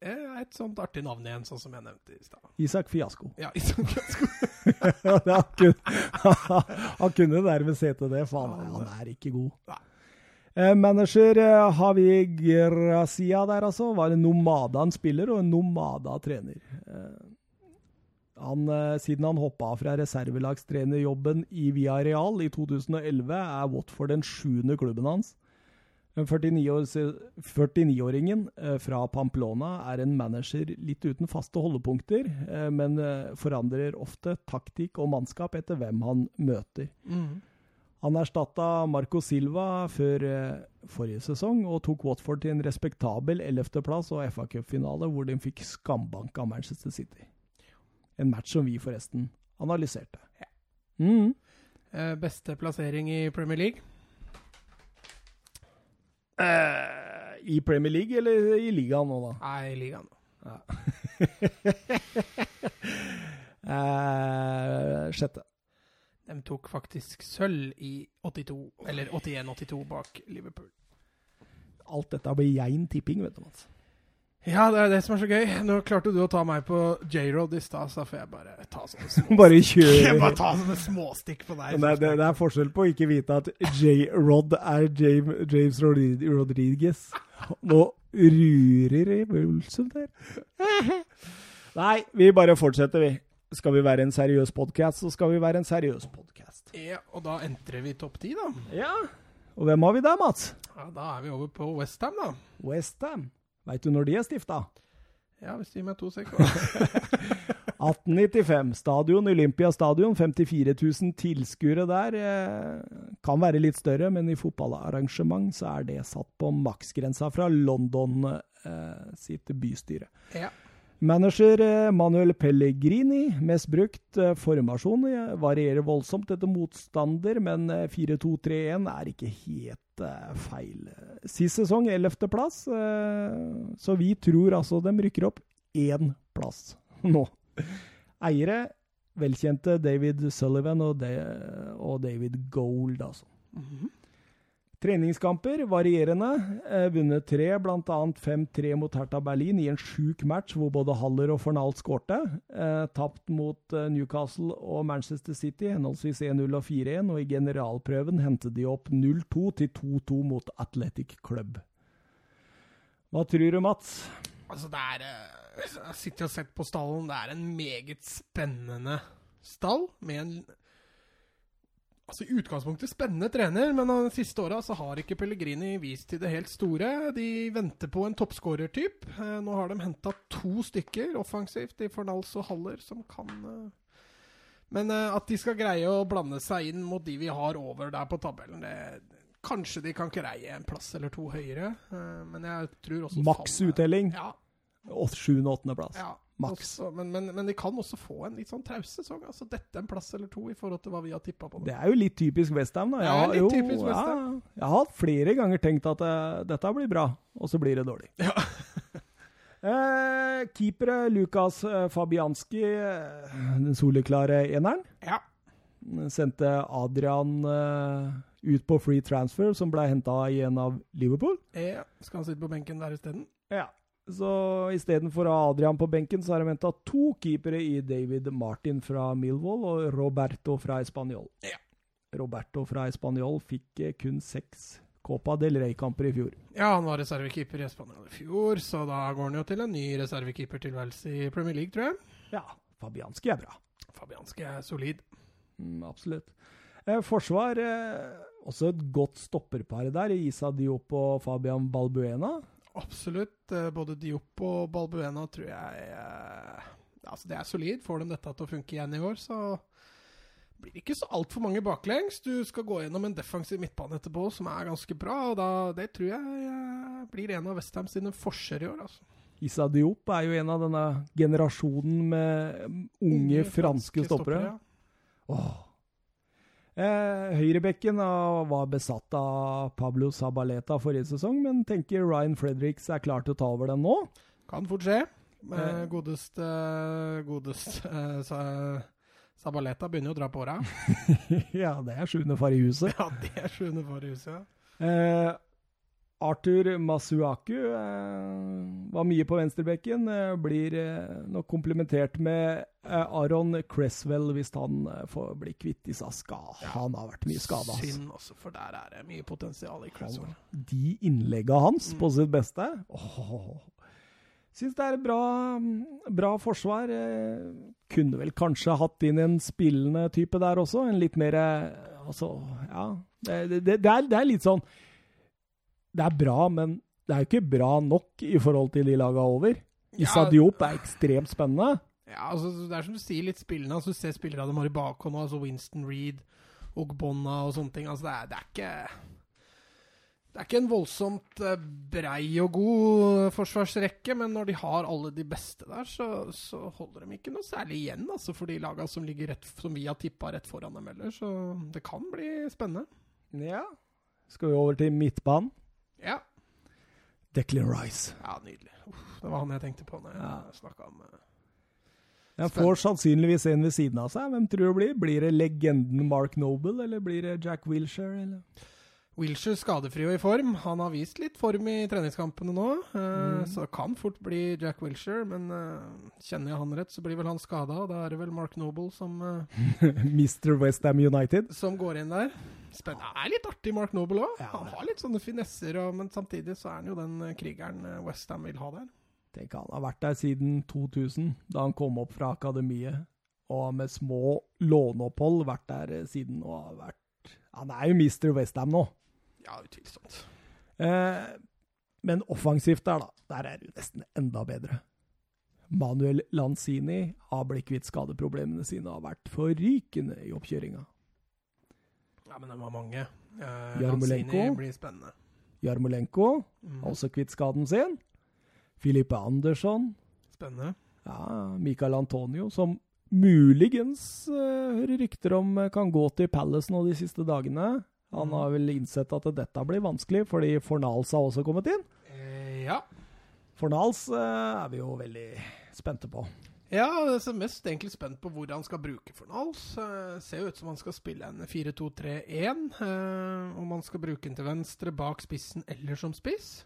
Eh, Et sånt artig navn igjen, sånn som jeg nevnte i stad. Isak Fiasko. Ja, Isak Fiasko. (laughs) (laughs) Han, kunne, han kunne nærmest hete det, Faen, han, han er ikke god. Nei. Eh, manager eh, Havi Gracia der, altså. Var en Nomada han spiller og en Nomada trener. Han, siden han hoppa fra reservelagstrenerjobben i Via Real i 2011, er Watford den sjuende klubben hans. Den 49-år- 49-åringen eh, fra Pamplona er en manager litt uten faste holdepunkter, eh, men eh, forandrer ofte taktikk og mannskap etter hvem han møter. Mm. Han erstatta Marco Silva før forrige sesong og tok Watford til en respektabel 11.-plass og FA Cup-finale, hvor de fikk skambank av Manchester City. En match som vi forresten analyserte. Mm. Beste plassering i Premier League? Eh, I Premier League eller i ligaen nå, da? Nei, i ligaen. (laughs) Eh, sjette. De tok faktisk sølv i 82, eller 81-82 bak Liverpool. Alt dette blir Jein tipping, vet du, Mats. Ja, det er det som er så gøy. Nå klarte du å ta meg på J-Road i stad, så får jeg bare ta sånne små (laughs) Bare Jeg bare ta sånne småstikk på deg. Det, det, det er forskjell på å ikke vite at J-Rod er James, James Rodri- Rodriguez. Nå rurer i Wolfsson der. (laughs) Nei, vi bare fortsetter, vi. Skal vi være en seriøs podkast, så skal vi være en seriøs podkast. Ja, og da entrer vi topp ti, da. Ja. Og hvem har vi der, Mats? Ja, Da er vi over på Westham, da. Westham. Veit du når de er stifta? Ja, hvis du gir meg to sekunder. (laughs) 1895. Stadion, Olympia stadion. 54 000 tilskuere der. Eh, kan være litt større, men i fotballarrangement så er det satt på maksgrensa fra London eh, sitt bystyre. ja. Manager eh, Manuel Pellegrini, mest brukt eh, formasjon, varierer voldsomt etter motstander, men eh, 4-2-3-1 er ikke helt eh, feil. Sist sesong 11.-plass, eh, så vi tror altså de rykker opp én plass (laughs) nå. Eiere velkjente David Sullivan og, David Gold, altså. Mhm. Treningskamper varierende. Eh, vunnet tre, bl.a. 5-3 mot Hertha Berlin i en sjuk match hvor både Haller og Fornal skårte. Eh, tapt mot eh, Newcastle og Manchester City, henholdsvis 1-0 og 4-1. Og i generalprøven hentet de opp 0-2 til 2-2 mot Athletic Club. Hva tror du, Mats? Altså, det er Jeg sitter og sett på stallen. Det er en meget spennende stall med en Altså I utgangspunktet spennende trener, men de siste åra så har ikke Pellegrini vist til det helt store. De venter på en toppskårertyp. Eh, nå har de henta to stykker offensivt i Fornals og Haller som kan eh, Men eh, at de skal greie å blande seg inn mot de vi har over der på tabellen, det Kanskje de kan greie en plass eller to høyere, eh, men jeg tror også Maks uttelling. Ja, Sjuende- og åttendeplass. ja. Maks. Også, men, men, men de kan også få en litt sånn traus sesong. Altså dette en plass eller to i forhold til hva vi har tippa på. Det er jo litt typisk Westham. Det er jo, typisk West Ham. Ja, jeg har flere ganger tenkt at uh, dette blir bra, og så blir det dårlig. Ja. (laughs) eh, keepere Lukas eh, Fabianski, eh, den soleklare eneren. Ja. Sendte Adrian uh, ut på free transfer, som ble henta i en av Liverpool. ja. Skal han sitte på benken der isteden? Ja. Så istedenfor å ha Adrian på benken, så har de henta to keepere i David Martin fra Millwall og Roberto fra Español. Ja. Roberto fra Español fikk eh, kun seks Copa del Rey-kamper i fjor. Ja, han var reservekeeper i Español i fjor, så da går han jo til en ny reservekeepertilværelse i Premier League, tror jeg. Ja, Fabianski er bra. Fabianski er solid. Mm, absolutt. Eh, forsvar eh, Også et godt stopperpar der. Isa Diop og Fabian Balbuena. Absolutt. Eh, Både Diop og Balbuena tror jeg eh, Altså, det er solid. Får de dette til å funke igjen i år, så blir det ikke så altfor mange baklengs. Du skal gå gjennom en defensiv midtbane etterpå som er ganske bra, og da, det tror jeg eh, blir en av Westham sine forser i år. altså. Isa Diop er jo en av denne generasjonen med unge, unge, franske stoppere. ja. Åh. Eh, Høyrebekken var besatt av Pablo Sabaleta forrige sesong, men tenker Ryan Fredericks er klar til å ta over den nå. Kan fort skje. Eh, Eh. godeste godeste eh, Sa- Sabaleta begynner jo å dra på åra. (laughs) ja, det er sjuende far i huset. ja, det er sjuende far i huset. ja. Arthur Masuaku eh, var mye på venstrebekken. Eh, blir eh, nok komplementert med Aron Cresswell hvis han får bli kvitt disse skadene. Ja. Han har vært mye skada. Altså. Synd også, for der er det mye potensial i Cresswell. De innlegga hans på Mm. sitt beste oh. Syns det er et bra, bra forsvar. Kunne vel kanskje hatt inn en spillende type der også. En litt mer Altså, ja. Det, det, det, er, det er litt sånn det er bra, men det er jo ikke bra nok i forhold til de laga over. Issa Ja. Diop er ekstremt spennende. Ja, altså, Det er som du sier, litt spillende. Altså, du ser spillere de har i bakhånd, altså Winston Reed, og Bonna og sånne ting. Altså, det er, det er ikke Det er ikke en voldsomt eh, brei og god forsvarsrekke, men når de har alle de beste der, så, så holder de ikke noe særlig igjen altså, for de laga som, som vi har tippa rett foran dem ellers. Så det kan bli spennende. Ja. Skal vi over til midtbanen? Declan Rice. ja nydelig. Uff, det var han jeg tenkte på når jeg Ja. snakka om eh, Jeg får sannsynligvis en ved siden av seg. Hvem tror du det blir? Blir det legenden Mark Noble, eller blir det Jack Wilshere? Eller? Wilshere skadefri og i form. Han har vist litt form i treningskampene nå, eh, Mm. så det kan fort bli Jack Wilshere. Men eh, kjenner jeg han rett, så blir vel han skada, og da er det vel Mark Noble som, (laughs) Mr. Westham United? som går inn der. Spennende. Det er litt artig, Mark Noble òg. Ja, han har litt sånne finesser, men samtidig så er han jo den eh, krigeren eh, Westham vil ha der. Tenk, han har vært der siden 2000, da han kom opp fra akademiet. Og med små låneopphold vært der eh, siden og har vært Han er jo Mr. Westham nå. Ja, utvilsomt. Eh, men offensivt der, da. Der er det jo nesten enda bedre. Manuel Lanzini har blitt kvitt skadeproblemene sine og har vært forrykende i oppkjøringa. Ja, men det var mange. Uh, Jarmolenko. Blir spennende. Jarmolenko Mm. også kvitt skaden sin. Filippe Andersson. Spennende. Ja, Michael Antonio, som muligens uh, hører rykter om eh, kan gå til Palace nå de siste dagene. Han mm. har vel innsett at dette blir vanskelig, fordi Fornals har også kommet inn. Eh, ja. Fornals uh, er vi jo veldig spente på. Ja, jeg er mest egentlig spent på hvor han skal bruke Fornals. Uh, ser jo ut som han skal spille en 4-2-3-1. eh, om han skal bruke den til venstre, bak spissen eller som spiss.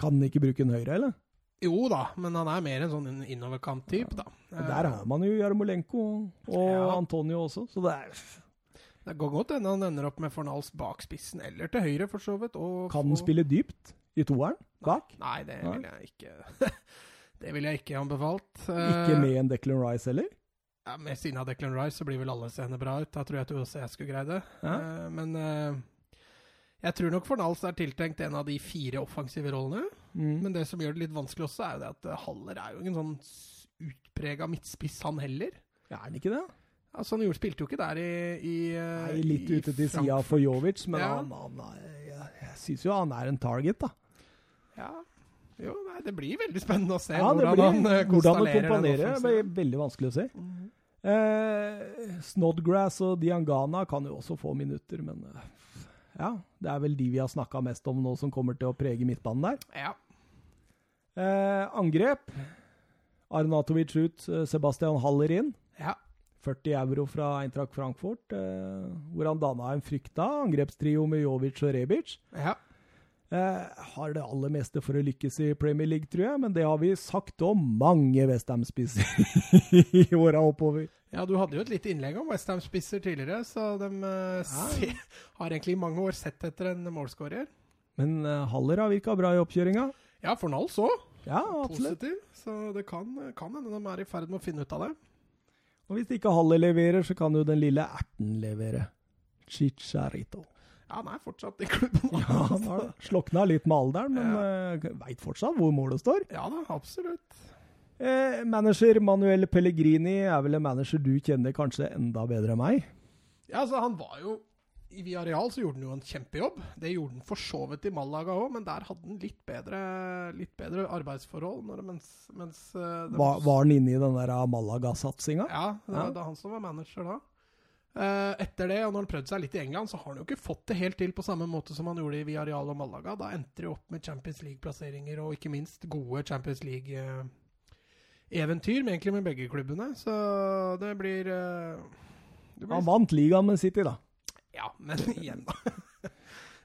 Kan han ikke bruke en høyre, eller? Jo da, men han er mer en sånn innoverkant-type, da. Der har man jo Jarmolenko og Ja. Antonio også, så det er Det går godt hende han ender opp med Fornals bak spissen, eller til høyre, for så vidt. Og, Kan han spille dypt i toeren bak? Nei, det Nei. vil jeg ikke (laughs) Det vil jeg ikke anbefalt. Ikke Eh, med en Declan Rice heller? Ja, Med siden av Declan Rice så blir vel alle seende bra ut. Da tror jeg at også jeg skulle greie det. Ja. Eh, men eh, jeg tror nok Fornals er tiltenkt en av de fire offensive rollene. Mm. Men det som gjør det litt vanskelig også, er jo det at Haller er jo ingen sånn utprega midtspiss, han heller. Ja, er han ikke det? Altså Han spilte jo ikke der i, i Nei, litt i ute til sida for Jovic, men Ja. han, han jeg, jeg syns jo han er en target, da. Ja. Jo, nei, det blir veldig spennende å se Ja, hvordan blir, han eh, hvordan han komponerer, det blir veldig vanskelig å se. Mm -hmm. Eh, Snodgrass og Diangana kan jo også få minutter, men eh, ja, det er vel de vi har snakka mest om nå som kommer til å prege midtbanen der. Ja. Eh, angrep. Arnatovic ut, eh, Sebastian Haller inn. ja. 40 euro fra Eintracht Frankfurt, eh, hvor han danna en frykta angrepstrio med Jovic og Rebic. ja. Eh, har det aller meste for å lykkes i Premier League, tror jeg, men det har vi sagt om mange Westham-spisser (laughs) i åra oppover. Ja, du hadde jo et lite innlegg om Westham-spisser tidligere, så de eh, se, har egentlig i mange år sett etter en målskårer. Men eh, Haller har virka bra i oppkjøringa. Ja, for Nals òg. Ja, absolutt. Positiv. Så det kan, kan hende de er i ferd med å finne ut av det. Og hvis ikke Haller leverer, så kan jo den lille erten levere. Chicharito. Ja, han er fortsatt i klubben. Ja, han har slokna litt med alderen, men ja. veit fortsatt hvor målet står. Ja da, absolutt. Eh, manager Manuel Pellegrini er vel en manager du kjenner kanskje enda bedre enn meg? Ja, altså, han var jo I Viareal så gjorde han jo en kjempejobb. Det gjorde han for så vidt i Malaga òg, men der hadde han litt bedre, litt bedre arbeidsforhold. Det- mens, mens eh, det Var, var han inne i den der Malaga-satsinga? Ja, det var Ja. da han som var manager da. Eh, etter det, og når han prøvde seg litt i England, så har han jo ikke fått det helt til på samme måte som han gjorde i Villarreal og Malaga. Da endte de opp med Champions League-plasseringer, og ikke minst gode Champions League-eventyr, med egentlig med begge klubbene. Så det blir, eh, det blir Han vant ligaen med City, da. Ja, men (laughs) igjen, da.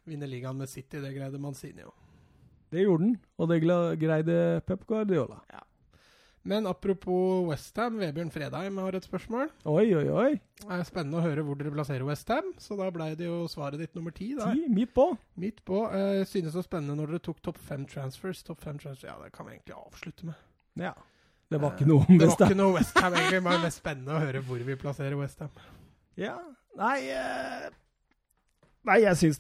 Vinne ligaen med City, det greide Manzini jo. Det gjorde han, og det greide Pep Guardiola. Men apropos Westham, Vebjørn Fredheim har et spørsmål. Oi, oi, oi. Det er spennende å høre hvor dere plasserer Westham, så da ble det jo svaret ditt nummer ti. midt på. Midt på. Uh, synes det var spennende når dere tok topp fem transfers. Topp fem transfers, Ja, det kan vi egentlig avslutte med. Ja. Det var ikke Eh, noe om Westham. det. var ikke noe Westham, egentlig. Men det er spennende å høre hvor vi plasserer Westham. Ja. Nei eh, Nei, jeg syns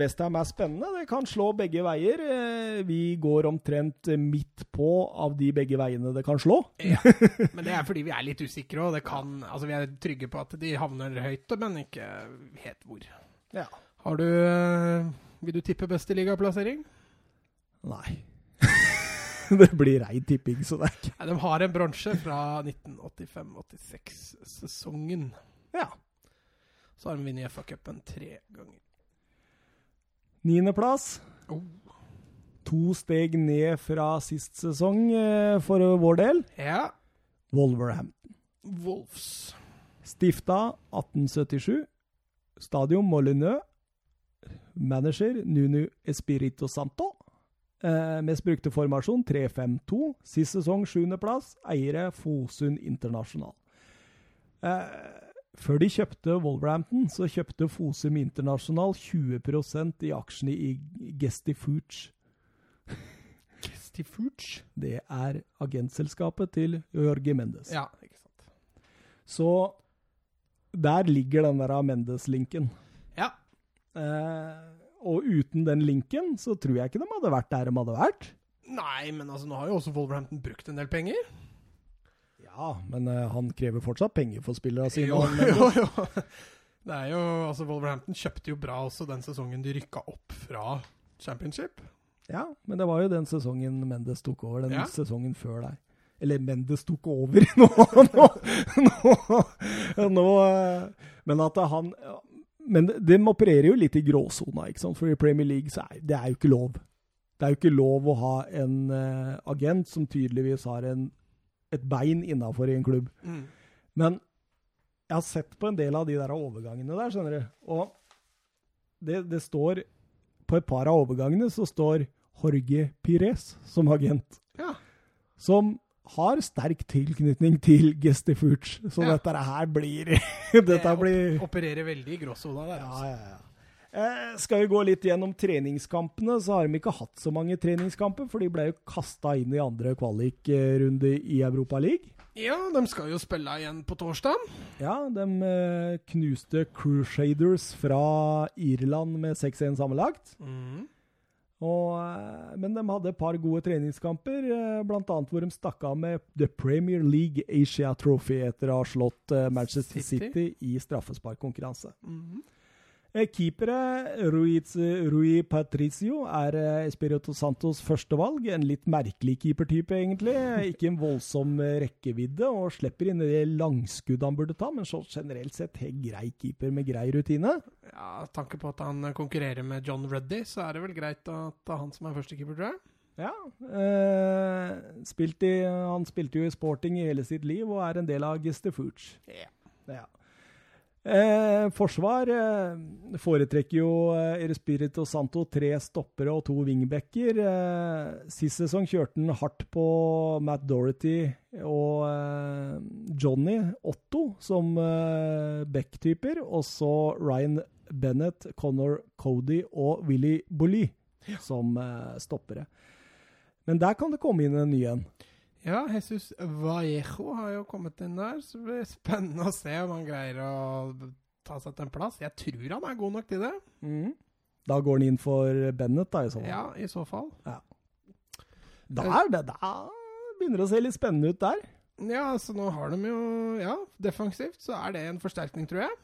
Westham er spennende. Det kan slå begge veier. Eh, Vi går omtrent midt på av de begge veiene det kan slå. Ja. (laughs) Men det er fordi vi er litt usikre, og kan Altså, vi er trygge på at de havner høyt, men ikke helt hvor. Ja. Har du eh, Vil du tippe beste ligaplassering? Nei. (laughs) det blir rein tipping, så det er ikke de har en bronse fra 1985-86-sesongen. Ja. Så har de vunnet FA-cupen tre ganger. Niendeplass. Oh. To steg ned fra sist sesong eh, for vår del. Ja. Wolverhampton. Wolves. Stifta 1877. Stadion Molineux. Manager Nuno Espirito Santo. Eh, mest brukte formasjon 3-5-2. Sist sesong sjuendeplass. Eiere Fosund Internasjonal. Eh, før de kjøpte Wolverhampton, så kjøpte Fosum Internasjonal 20% i aksjene i Gestifuge. Gestifuge? Det er agentselskapet til Jorge Mendes. Ja, ikke sant. Så der ligger den der Mendes-linken. Ja. Eh, og uten den linken så tror jeg ikke de hadde vært der de hadde vært. Nei, men altså, nå har jo også Wolverhampton brukt en del penger. Ja, men eh, han krever fortsatt penger for spillerne sine. Jo, jo, jo. (laughs) Det er jo, altså Wolverhampton kjøpte jo bra også den sesongen de rykka opp fra championship. Ja, men det var jo den sesongen Mendes tok over. Den Ja. sesongen før der. Eller Mendes tok over (laughs) nå, nå, nå, nå eh, Men at han Men de opererer jo litt i gråsona, ikke sant? For i Premier League så er det er jo ikke lov. Det er jo ikke lov å ha en eh, agent som tydeligvis har en, et bein innafor i en klubb. Mm. Men jeg har sett på en del av de der overgangene der, skjønner du. Og det, det står På et par av overgangene så står Jorge Pires som agent. Ja. Som har sterk tilknytning til Gestifuge. Så Ja. dette her blir (laughs) Dette Det blir opererer veldig i gråsona der. ja, Altså. ja, ja. Eh, skal vi gå litt gjennom treningskampene, så har de ikke hatt så mange treningskamper, for de ble jo kasta inn i andre kvalikrunde i Europa League. Ja, de skal jo spille igjen på torsdag. Ja, de eh, knuste Crusaders fra Irland med 6-1 sammenlagt. Mm. Og, eh, men de hadde et par gode treningskamper, eh, annet hvor de stakk av med The Premier League Asia Trophy etter å ha slått eh, Manchester City. City i straffesparkkonkurranse. Eh, Keepere Ruiz, Rui Patricio er eh, Espirito Santos førstevalg. En litt merkelig keepertype, egentlig. Ikke en voldsom eh, rekkevidde, og slipper inn det langskudd han burde ta, men så generelt sett helt grei keeper med grei rutine. Ja, Tanke på at han konkurrerer med John Ruddy, så er det vel greit at det er han som er førstekeeper, tror jeg. Ja. Eh, spilt i, han spilte jo i sporting i hele sitt liv, og er en del av Gestefuge. Ja. Ja. Eh, forsvar eh, foretrekker jo eh, Espirito Santo tre stoppere og to wingbacker. Eh, sist sesong kjørte han hardt på Matt Dorothy og eh, Johnny Otto som eh, back-typer, og så Ryan Bennett, Connor Cody og Willy Bolly som eh, stoppere. Men der kan det komme inn en ny en. Ja, Jesus Vallejo har jo kommet inn der, så det blir spennende å se om han greier å ta seg til en plass. Jeg tror han er god nok til det. Da går han inn for Bennett, da, i så fall. Ja, i så fall. Da er det Da begynner det å se litt spennende ut der. Ja, så nå har de jo Ja, defensivt så er det en forsterkning, tror jeg.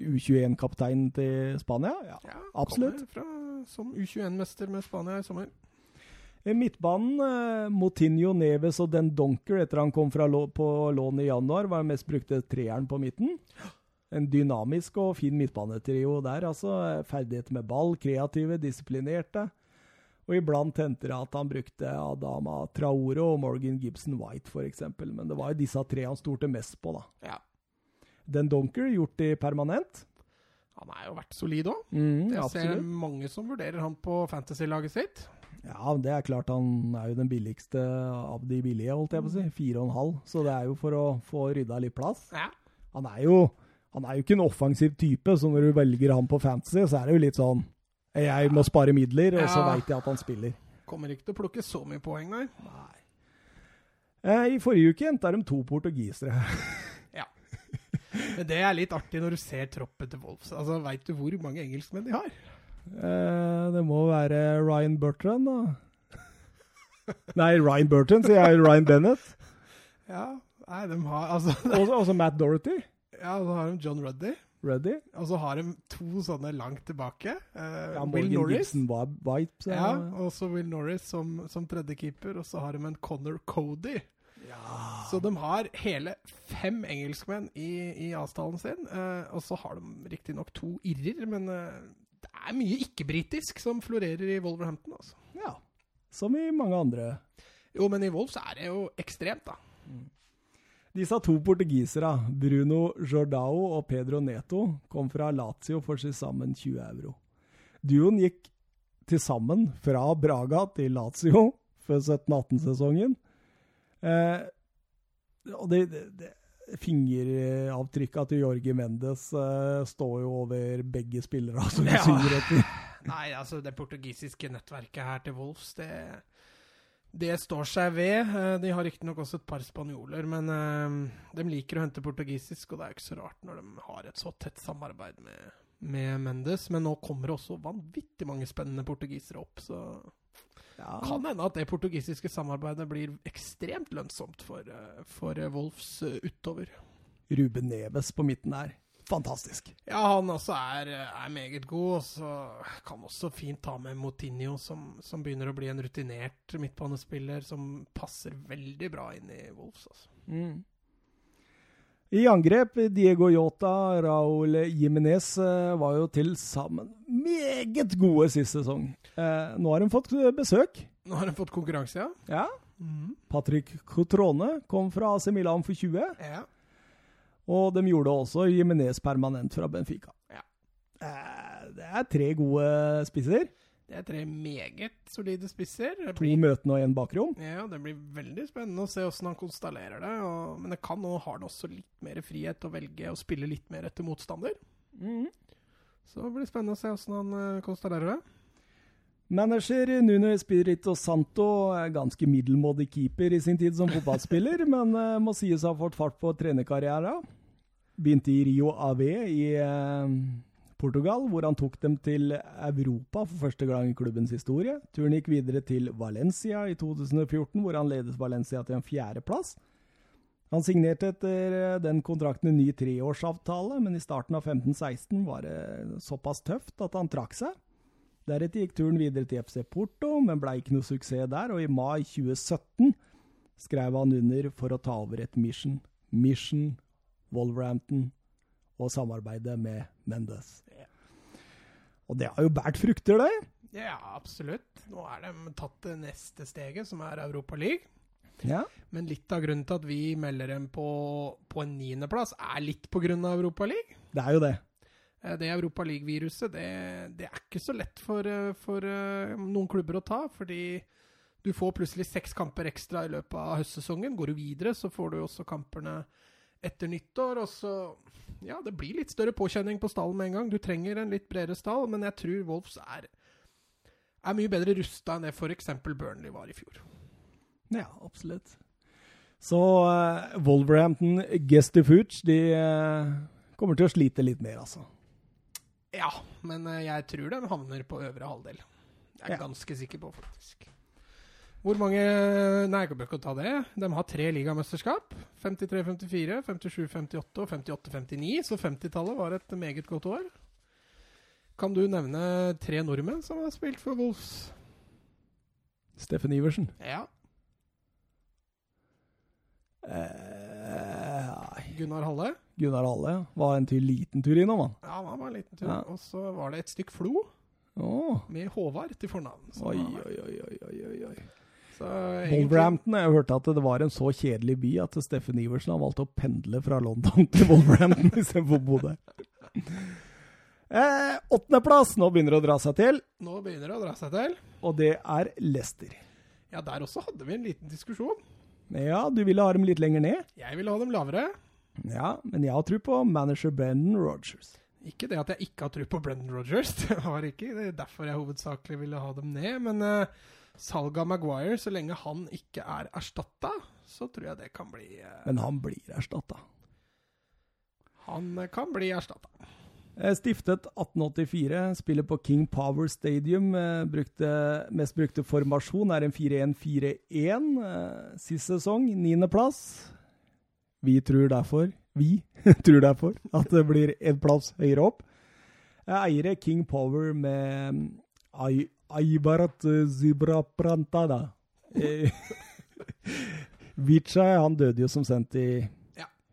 U21-kaptein til Spania? Ja. Ja, Absolutt. Fra, som U21-mester med Spania i sommer. I Midtbanen, eh, Motinho, Neves og Den Donker, etter han kom fra lå på lån i januar, var den mest brukte treeren på midten. En dynamisk og fin midtbanetrio der, altså. Ferdigheter med ball, kreative, disiplinerte. Og iblant hendte det at han brukte Adama Traore og Morgan Gibson White, f.eks. Men det var jo disse tre han stolte mest på, da. Ja. Den Donker gjort det permanent. Han har jo vært solid òg. Mm, Jeg ser mange som vurderer han på fantasy-laget sitt. Ja, det er klart han er jo den billigste av de billige, holdt jeg på å si. Fire og en halv. Så det er jo for å få rydda litt plass. Ja. Han er jo, han er jo ikke en offensiv type, så når du velger han på fantasy, så er det jo litt sånn Jeg må spare midler, og så veit jeg at han spiller. Kommer ikke til å plukke så mye poeng, der. nei. Eh, I forrige uke henta de to portugisere. (laughs) Ja. Men det er litt artig når du ser troppen til Wolves. Altså, Veit du hvor mange engelskmenn de har? Eh, det må være Ryan Bertrand, da. Nei, Ryan Burton, sier jeg. Ryan Bennett. Ja, nei, de har altså (laughs) Og også Matt Dorothy. Ja, så har de John Ruddy. Ready? Og så har de to sånne langt tilbake. Eh, Ja, Will Norris. Vibes, Ja, og så Will Norris som, som tredjekeeper. Og så har de en Connor Cody. Så de har hele fem engelskmenn i, i avstanden sin. Eh, og så har de riktignok to irrer, men eh, det er mye ikke-britisk som florerer i Wolverhampton. altså. ja. Som i mange andre. Jo, men i Wolves er det jo ekstremt, da. Disse to portugisere, Bruno Jordao og Pedro Neto, kom fra Lazio for til sammen 20 euro. Duoen gikk til sammen fra Braga til Lazio før 17-18-sesongen. Eh, og det, det, det Fingeravtrykka til Jorge Mendes uh, står jo over begge spillere (laughs) som Ja. synger etter. Nei, altså det portugisiske nettverket her til Wolfs, det, det står seg ved. Eh, De har riktignok også et par spanjoler, men uh, de liker å hente portugisisk, og det er ikke så rart når de har et så tett samarbeid med, med Mendes. Men nå kommer det også vanvittig mange spennende portugisere opp, så Ja. kan hende at det portugisiske samarbeidet blir ekstremt lønnsomt for, eh, for Wolfs Wolves eh, utover. Ruben Neves på midten her. Fantastisk. Ja, han også er, er meget god, og så kan også fint ta med Motinho, som, som begynner å bli en rutinert midtbanespiller som passer veldig bra inn i Wolves. Altså. I angrep, Diego Yota, Raúl Jiménez eh, var jo til sammen meget gode sist sesong. Eh, nå har de fått eh, besøk. Nå har de fått konkurranse, ja. Ja. Patrick Cotrone kom fra AC Milan for 20, ja. og de gjorde også Jiminez permanent fra Benfica. Ja. Eh, det er tre gode spisser. Det er tre meget solide spisser. Det To blir, møtende og én bakrom. ja, det blir veldig spennende å se hvordan han konstellerer det. Og, men det kan nå har han også litt mer frihet til å velge å spille litt mer etter motstander. Så det blir spennende å se hvordan han eh, konstellerer det. Manager Nuno Espirito Santo er ganske middelmådig keeper i sin tid som fotballspiller, (laughs) men eh, må sies å ha fått fart på trenerkarrieren. Begynte i Rio AV i eh, Portugal, hvor han tok dem til Europa for første gang i klubbens historie. Turen gikk videre til Valencia i 2014, hvor han ledet Valencia til en fjerdeplass. Han signerte etter eh, den kontrakten en ny treårsavtale, men i starten av 15-16 var det såpass tøft at han trakk seg. Deretter gikk turen videre til FC Porto, men ble ikke noe suksess der, og i mai 2017 skrev han under for å ta over et mission. Mission, Wolverhampton og samarbeidet med Mendes. Og det har jo båret frukter, det. Ja, absolutt. Nå er de tatt det neste steget, som er Europa League. Ja. Men litt av grunnen til at vi melder dem på, på en niendeplass, er litt av Europa League. Det er jo det. Eh, Det Europa League-viruset, det, det er ikke så lett for, eh, for eh, noen klubber å ta, fordi du får plutselig seks kamper ekstra i løpet av høstsesongen. Går du videre, så får du også kampene etter nyttår, og så Ja, det blir litt større påkjenning på stallen med en gang. Du trenger en litt bredere stall, men jeg tror Wolves er, er mye bedre rusta enn det f.eks. Burnley var i fjor. Ja, absolutt. Så uh, Wolverhampton Gestifuge, de uh, kommer til å slite litt mer, altså. Ja, men uh, jeg tror de havner på øvre halvdel. Jeg er Ja. ganske sikker på, faktisk. Hvor mange Nei, jeg bør ikke ta det. De har tre ligamesterskap. 53-54, 57-58 og 58-59, så 50-tallet var et meget godt år. Kan du nevne tre nordmenn som har spilt for Wolfs? Steffen Iversen. Ja. Eh. Gunnar Halle. Gunnar Halle var en tur, liten tur innom, han. Ja, han var en liten tur. Ja. Og så var det et stykk Flo Oh. med Håvard til fornavn. Oi, oi, oi, oi, oi, oi, Wolverhampton, jeg hørte at det var en så kjedelig by at Steffen Iversen har valgt å pendle fra London (laughs) til Wolverhampton istedenfor der. Eh, Åttendeplass, nå begynner det å dra seg til, Nå begynner det å dra seg til. og det er Leicester. Ja, der også hadde vi en liten diskusjon. Ja, du ville ha dem litt lenger ned? Jeg ville ha dem lavere. Ja, men jeg har tro på manager Brendan Rogers. Ikke det at jeg ikke har tro på Brendan Rogers, (laughs) det var ikke det er derfor jeg hovedsakelig ville ha dem ned. Men uh, salget av Maguire, så lenge han ikke er erstatta, så tror jeg det kan bli eh, Men han blir erstatta. Han eh, kan bli erstatta. Eh, Stiftet 1884, spiller på King Power Stadium. eh, Brukte, mest brukte formasjon er en 4-1-4-1. eh, Sist sesong, niendeplass. Vi tror derfor Vi (laughs) tror derfor at det blir en plass høyere opp. Eiere King Power med mm, Ai- Aibarat Zibraprantada. Eh, Vichai han døde jo som sendt i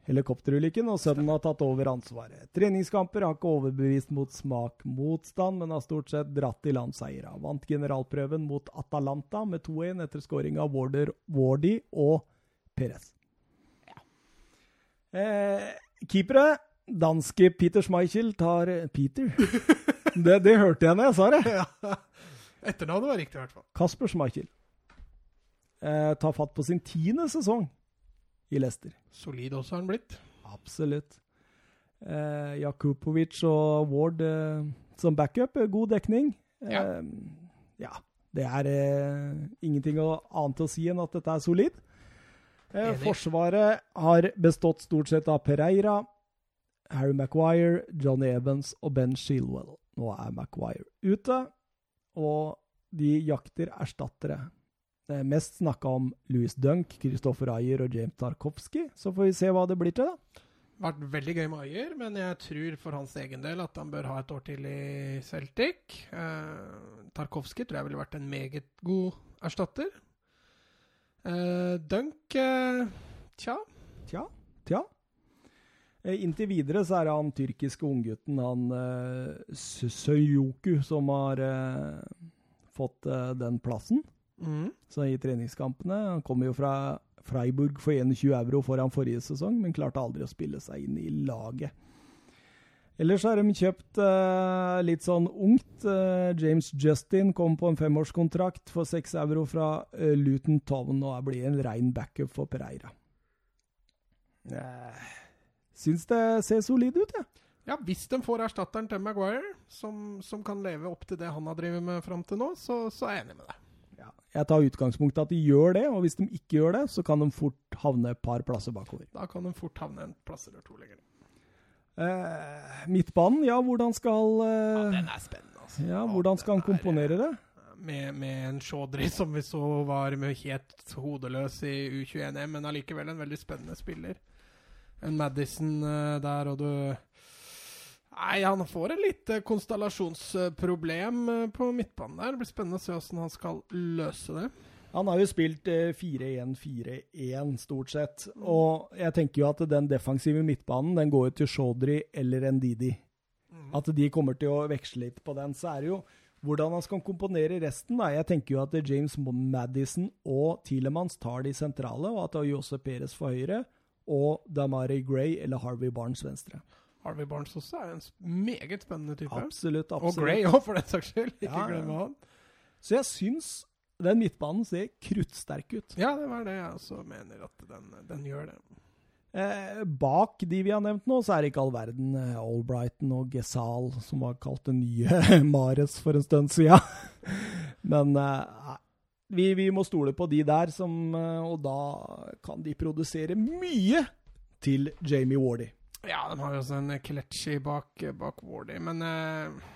helikopterulykken, og sønnen har tatt over ansvaret. Treningskamper har ikke overbevist mot smak motstand, men har stort sett dratt i land seira. Vant generalprøven mot Atalanta med 2-1 etter skåring av Warder, Wardy og Perez. Eh, keepere Danske Peter Schmeichel tar Peter. (laughs) Det, det hørte jeg når jeg sa det. Ja. Etternavnet var riktig, i hvert fall. Kasper Schmeichel eh, tar fatt på sin tiende sesong i Leicester. Solid også har han blitt. Absolutt. Eh, Jakubovic og Ward eh, som backup, eh, god dekning. Ja. Eh, ja. Det er eh, ingenting annet å si enn at dette er solid. Eh, forsvaret har bestått stort sett av Pereira, Harry Maguire, Johnny Evans og Ben Shilwell. Nå er Maguire ute, og de jakter erstattere. Det er mest snakka om Louis Dunk, Christopher Ayer og James Tarkovsky. Så får vi se hva det blir til, da. Vært veldig gøy med Ayer, men jeg tror for hans egen del at han bør ha et år til i Celtic. Eh, Tarkovsky tror jeg ville vært en meget god erstatter. Eh, Dunk eh, Tja. Tja, tja. Eh, Inntil videre så er det han tyrkiske unggutten, han uh, Søyoku, som har uh, fått uh, den plassen Mm. så i treningskampene. Han kommer jo fra Freiburg for 21 euro foran forrige sesong, men klarte aldri å spille seg inn i laget. Ellers har de kjøpt uh, litt sånn ungt. Uh, James Justin kom på en femårskontrakt for 6 euro fra uh, Luton Town og blitt en rein backup for Pereira. Eh, syns det ser solid ut, jeg. Ja, hvis de får erstatteren til Maguire, som, som kan leve opp til det han har drevet med fram til nå, så, så er jeg enig med deg. Ja. Jeg tar utgangspunkt i at de gjør det, og hvis de ikke gjør det, så kan de fort havne et par plasser bakover. Da kan de fort havne en plass eller to lenger. Eh, midtbanen, ja, hvordan skal Ja, eh, den er spennende, altså. Ja, hvordan skal han er, komponere det? Med, med en Chaudhry som vi så var med helt hodeløs i U21-EM, men allikevel en veldig spennende spiller. En Madison eh, der, og du Nei, han får et lite konstellasjonsproblem eh, på midtbanen der. Det blir spennende å se hvordan han skal løse det. Han har jo spilt eh, 4-1-4-1 stort sett, og jeg tenker jo at den defensive midtbanen den går jo til Shodri eller Ndidi. At de kommer til å veksle litt på den. Så er det jo hvordan han skal komponere resten. da. Jeg tenker jo at James Madison og Tilemans tar de sentrale, og at Jose Perez for høyre og Damari Gray eller Harvey Barnes venstre. Harvey Barnes også er en meget spennende type. Absolutt. absolutt. Og. Gray òg, for den saks skyld. Ikke Ja, ja. glem han. Så jeg syns den midtbanen ser kruttsterk ut. Ja, det var det jeg også mener, at den, den gjør det. Eh, bak de vi har nevnt nå, så er det ikke all verden. Eh, Albrighton og Gesal, som var kalt det nye (laughs) Mares for en stund siden. (laughs) Men eh, vi, vi må stole på de der, som, eh, og da kan de produsere mye til Jamie Wardy. Ja, de har jo også en Kelechi bak, bak Wardy, men uh,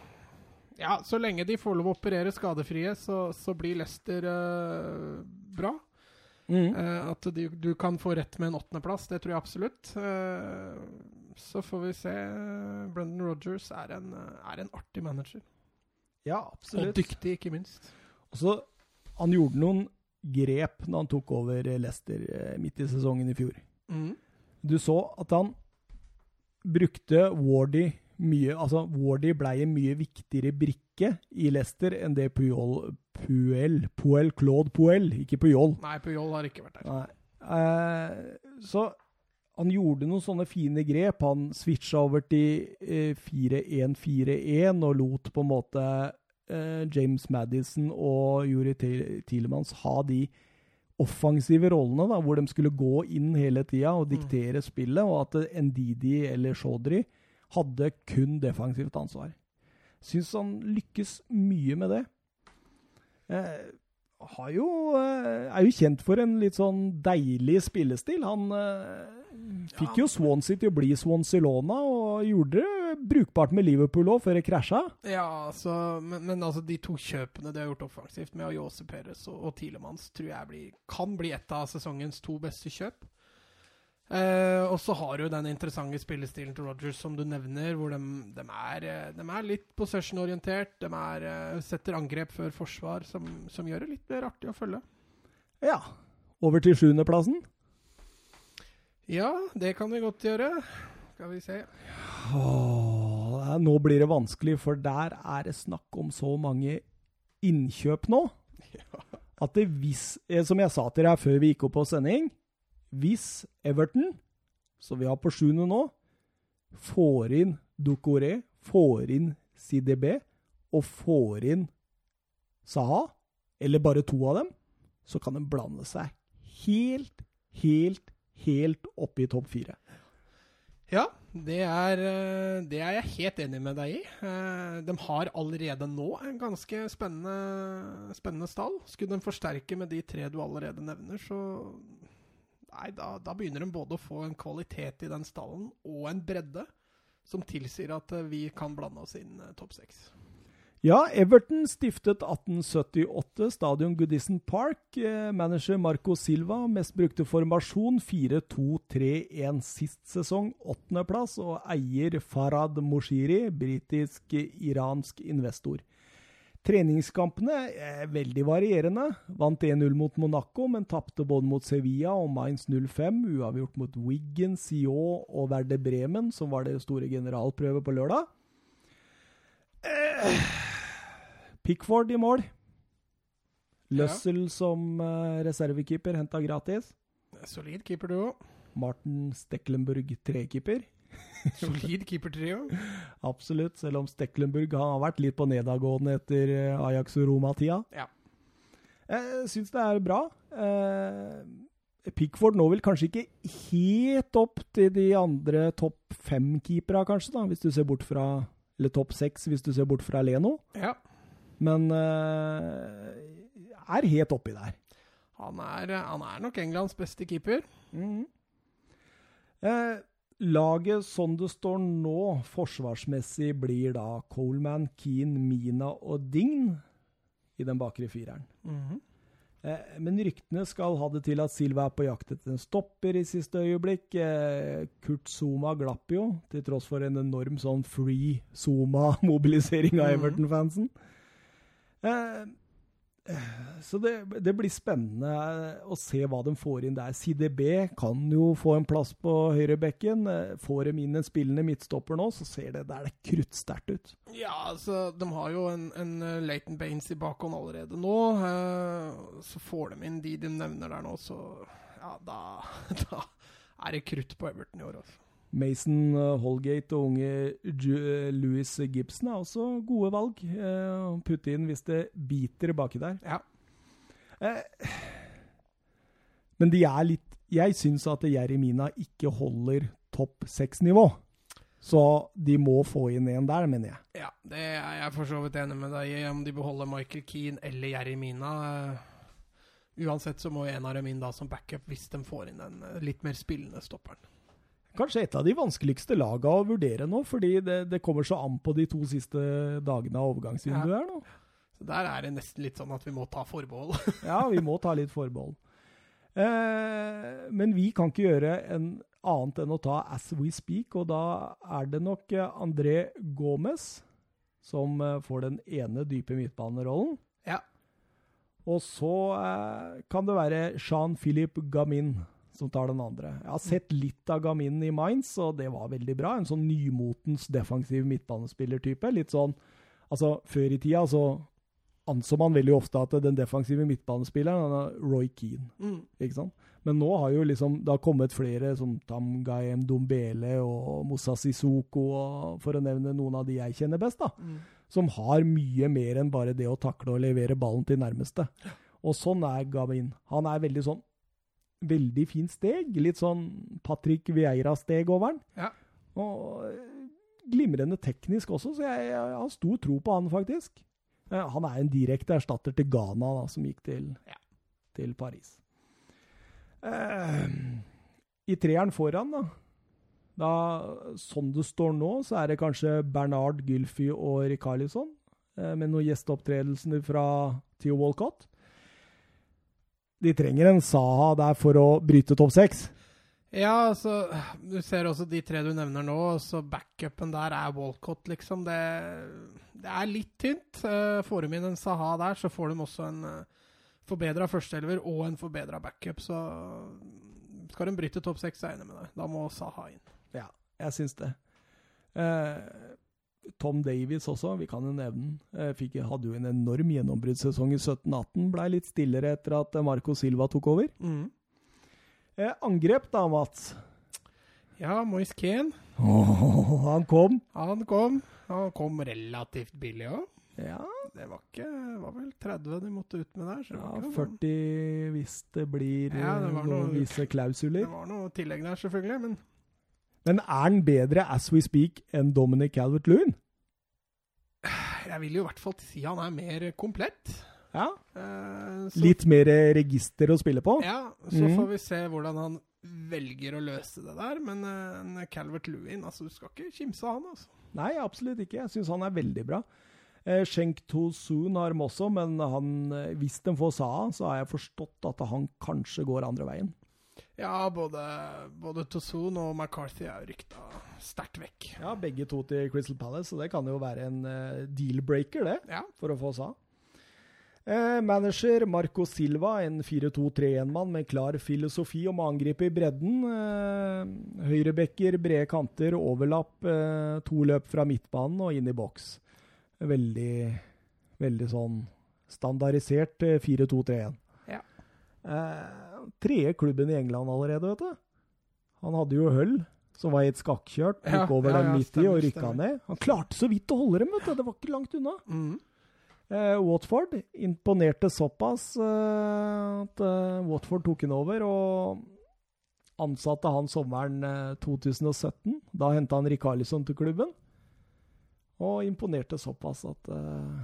Ja, så lenge de får lov å operere skadefrie, så, så blir Lester uh, bra. Eh, at du, du kan få rett med en åttendeplass, det tror jeg absolutt. Eh, så får vi se. Brendan Rogers er en, er en artig manager. Ja, absolutt. Og dyktig, ikke minst. Og så, han gjorde noen grep når han tok over Leicester eh, midt i sesongen i fjor. Mm. Du så at han brukte Wardy mye Altså, Wardy ble en mye viktigere brikke i Leicester enn det Puyol Puel, Puel Claude Puel, ikke Puyol. Nei, Puyol har ikke vært der. Eh, så han gjorde noen sånne fine grep. Han switcha over til eh, 4-1-4-1 og lot på en måte eh, James Madison og Juri Tilemans ha de offensive rollene, da, hvor de skulle gå inn hele tida og diktere spillet, og at Ndidi eller Shodri hadde kun defensivt ansvar. Syns han lykkes mye med det. Eh, har jo, eh, er jo kjent for en litt sånn deilig spillestil. Han eh, fikk jo Swansea til å bli Swansea-Lona, og gjorde det brukbart med Liverpool òg, før det krasja. Ja, altså, men, men altså, de to kjøpene de har gjort offensivt, med Ayose Perez og, og Tilemanns, tror jeg blir, kan bli et av sesongens to beste kjøp. Eh, og så har du den interessante spillestilen til Rogers som du nevner, hvor de, de, er, eh, de er, litt possession-orientert. De er, eh, setter angrep før forsvar, som, som, gjør det litt mer artig å følge. Ja. Over til sjuendeplassen? Ja, det kan vi godt gjøre. Skal vi se. Åh, nå blir det vanskelig, for der er det snakk om så mange innkjøp nå. At det hvis, som jeg sa til deg før vi gikk opp på sending hvis Everton, som vi har på sjuende nå, får inn Ducoré, får inn CDB og får inn Saha, eller bare to av dem, så kan de blande seg helt, helt, helt oppe i topp fire. Ja, det er, eh, det er, jeg helt enig med deg i. Eh, de har allerede nå en ganske spennende, spennende stall. Skulle de forsterke med de tre du allerede nevner, så nei, da, da, begynner de både å få en kvalitet i den stallen og en bredde som tilsier at eh, vi kan blande oss inn topp seks. Ja, Everton stiftet 1878 stadion Goodison Park. Eh, manager Marco Silva, mest brukte formasjon 4-2-3-1 sist sesong, åttendeplass. Og eier Farad Moshiri, britisk-iransk investor. Treningskampene er veldig varierende. Vant 1-0 mot Monaco, men tapte både mot Sevilla og Mainz 05. Uavgjort mot Wiggen, Sion og Werder Bremen, som var det store generalprøve på lørdag. Eh, Pickford i mål. Lussell ja. som uh, reservekeeper, henta gratis. Solid keeper, du òg. Martin Steklenburg trekeeper. (laughs) Solid keepertrio. (laughs) Absolutt, selv om Steklenburg har vært litt på nedadgående etter eh, Ajax og Roma-tida. Ja. Jeg syns det er bra. Eh, Pickford nå vil kanskje ikke helt opp til de andre topp fem-keepera, kanskje, da, hvis du ser bort fra Eller topp seks, hvis du ser bort fra Leno. Ja. Men eh, er helt oppi der. Han er, han er nok Englands beste keeper. Mm. Eh, Laget sånn det står nå, forsvarsmessig, blir da Coleman, Keane, Mina og Dign i den bakre fireren. Mm -hmm. Eh, men ryktene skal ha det til at Silva er på jakt etter en stopper i siste øyeblikk. Eh, Kurt Zuma glapp jo, til tross for en enorm sånn free Zuma-mobilisering av mhm. Everton-fansen. Eh, så det, det, blir spennende å se hva de får inn der. CDB kan jo få en plass på høyrebekken. Får de inn en spillende midtstopper nå, så ser det der det kruttsterkt ut. Ja, altså, de har jo en, en Laton Leighton Baines i bakhånd allerede nå. Eh, så får de inn de de nevner der nå, så ja, da, (laughs) da er det krutt på Everton i år, altså. Mason eh, Holgate og unge eh, Louis Gibson er også gode valg eh, å putte inn hvis det biter baki der. Ja. men de er litt Jeg syns at Jeremina ikke holder topp seks-nivå. Så de må få inn en der, mener jeg. Ja, det er jeg for så vidt enig med deg i. Om de beholder Michael Keane eller Jeremina Uansett så må en av dem inn da som backup hvis de får inn den litt mer spillende stopperen. Kanskje et av de vanskeligste laga å vurdere nå, fordi det, det, kommer så an på de to siste dagene av overgangsvinduet her nå. Så Der er det nesten litt sånn at vi må ta forbehold. (laughs) ja, vi må ta litt forbehold. Eh, men vi kan ikke gjøre en annet enn å ta as we speak, og da er det nok eh, André Gomez som eh, får den ene dype midtbanerollen. Ja. Og så eh, kan det være Jean-Philippe Gamin som tar den andre. Jeg har sett litt av Gamin i Mainz, og det var veldig bra. En sånn nymotens defensiv midtbanespillertype. Litt sånn Altså, før i tida så anså man veldig ofte at den defensive midtbanespilleren er Roy Keane. Mm. Ikke sant? Men nå har jo liksom det har kommet flere, som Tamgaem Dombele og Moussa Sissoko, for å nevne noen av de jeg kjenner best, da. Mm. Som har mye mer enn bare det å takle og levere ballen til nærmeste. Og sånn er Gavin. Han er veldig sånn veldig fint steg. Litt sånn Patrick Vieira-steg over den. Ja. Og glimrende teknisk også, så jeg, jeg, har stor tro på han, faktisk. Eh, Han er en direkte erstatter til Ghana, da, som gikk til, Ja. til Paris. Eh, I treeren foran, da, da Sånn det står nå, så er det kanskje Bernard Gylfi og Rikarlison, eh, med noen gjesteopptredelser fra Theo Walcott. De trenger en Saha der for å bryte topp seks. Ja, altså Du ser også de tre du nevner nå, så backupen der er Walcott, liksom. Det, det er litt tynt. Eh, får de inn en Saha der, så får de også en uh, forbedra førsteelver og en forbedra backup. Så skal de bryte topp seks, er jeg enig med deg. Da må Saha inn. Ja, jeg syns det. Eh, Tom Davies også, vi kan jo nevne den. Eh, fikk, hadde jo en enorm gjennombruddssesong i 17-18. Blei litt stillere etter at Marco Silva tok over. Eh, angrep da, Mats. Ja, Moise Keane. Oh, han kom. Han kom. Han kom relativt billig òg. Ja, Det var ikke var vel 30 de måtte ut med der. Så ja var ikke noe- 40 hvis det blir Ja, det eh, noen noe- visse klausuler. Det var noe tillegg der, selvfølgelig, men Men er han bedre as we speak enn Dominic Calvert-Lewin? jeg vil jo i hvert fall si han er mer komplett. Ja. Eh, Litt mer register å spille på? Ja, så mm. får vi se hvordan han velger å løse det der. Men eh, Calvert Lewin, altså, du skal ikke kimse av han, altså. Nei, absolutt ikke. Jeg syns han er veldig bra. Eh, Schenk To Soon har dem også, men han, eh, hvis de får Saha, så har jeg forstått at han kanskje går andre veien. Ja, både, både Tosun og McCarthy er rykta sterkt vekk. Ja, begge to til Crystal Palace, så det kan jo være en eh, deal-breaker, det, Ja. for å få oss Eh, manager Marco Silva, en 4-2-3-1-mann med klar filosofi om å angripe i bredden. Eh, Høyrebekker, brede kanter, overlapp, eh, to løp fra midtbanen og inn i boks. Veldig, veldig sånn standardisert eh, 4-2-3-1. Ja. Eh, tredje klubben i England allerede, vet du. Han hadde jo Hull, som var helt skakkjørt. Ja, Gikk over ja, den ja, midt i og rykka ned. Han klarte så vidt å holde dem, vet du. Det var ikke langt unna. Mm. Eh, Watford imponerte såpass eh, at eh, Watford tok han over og ansatte han sommeren eh, 2017. Da henta han Rikarlison til klubben, og imponerte såpass at eh,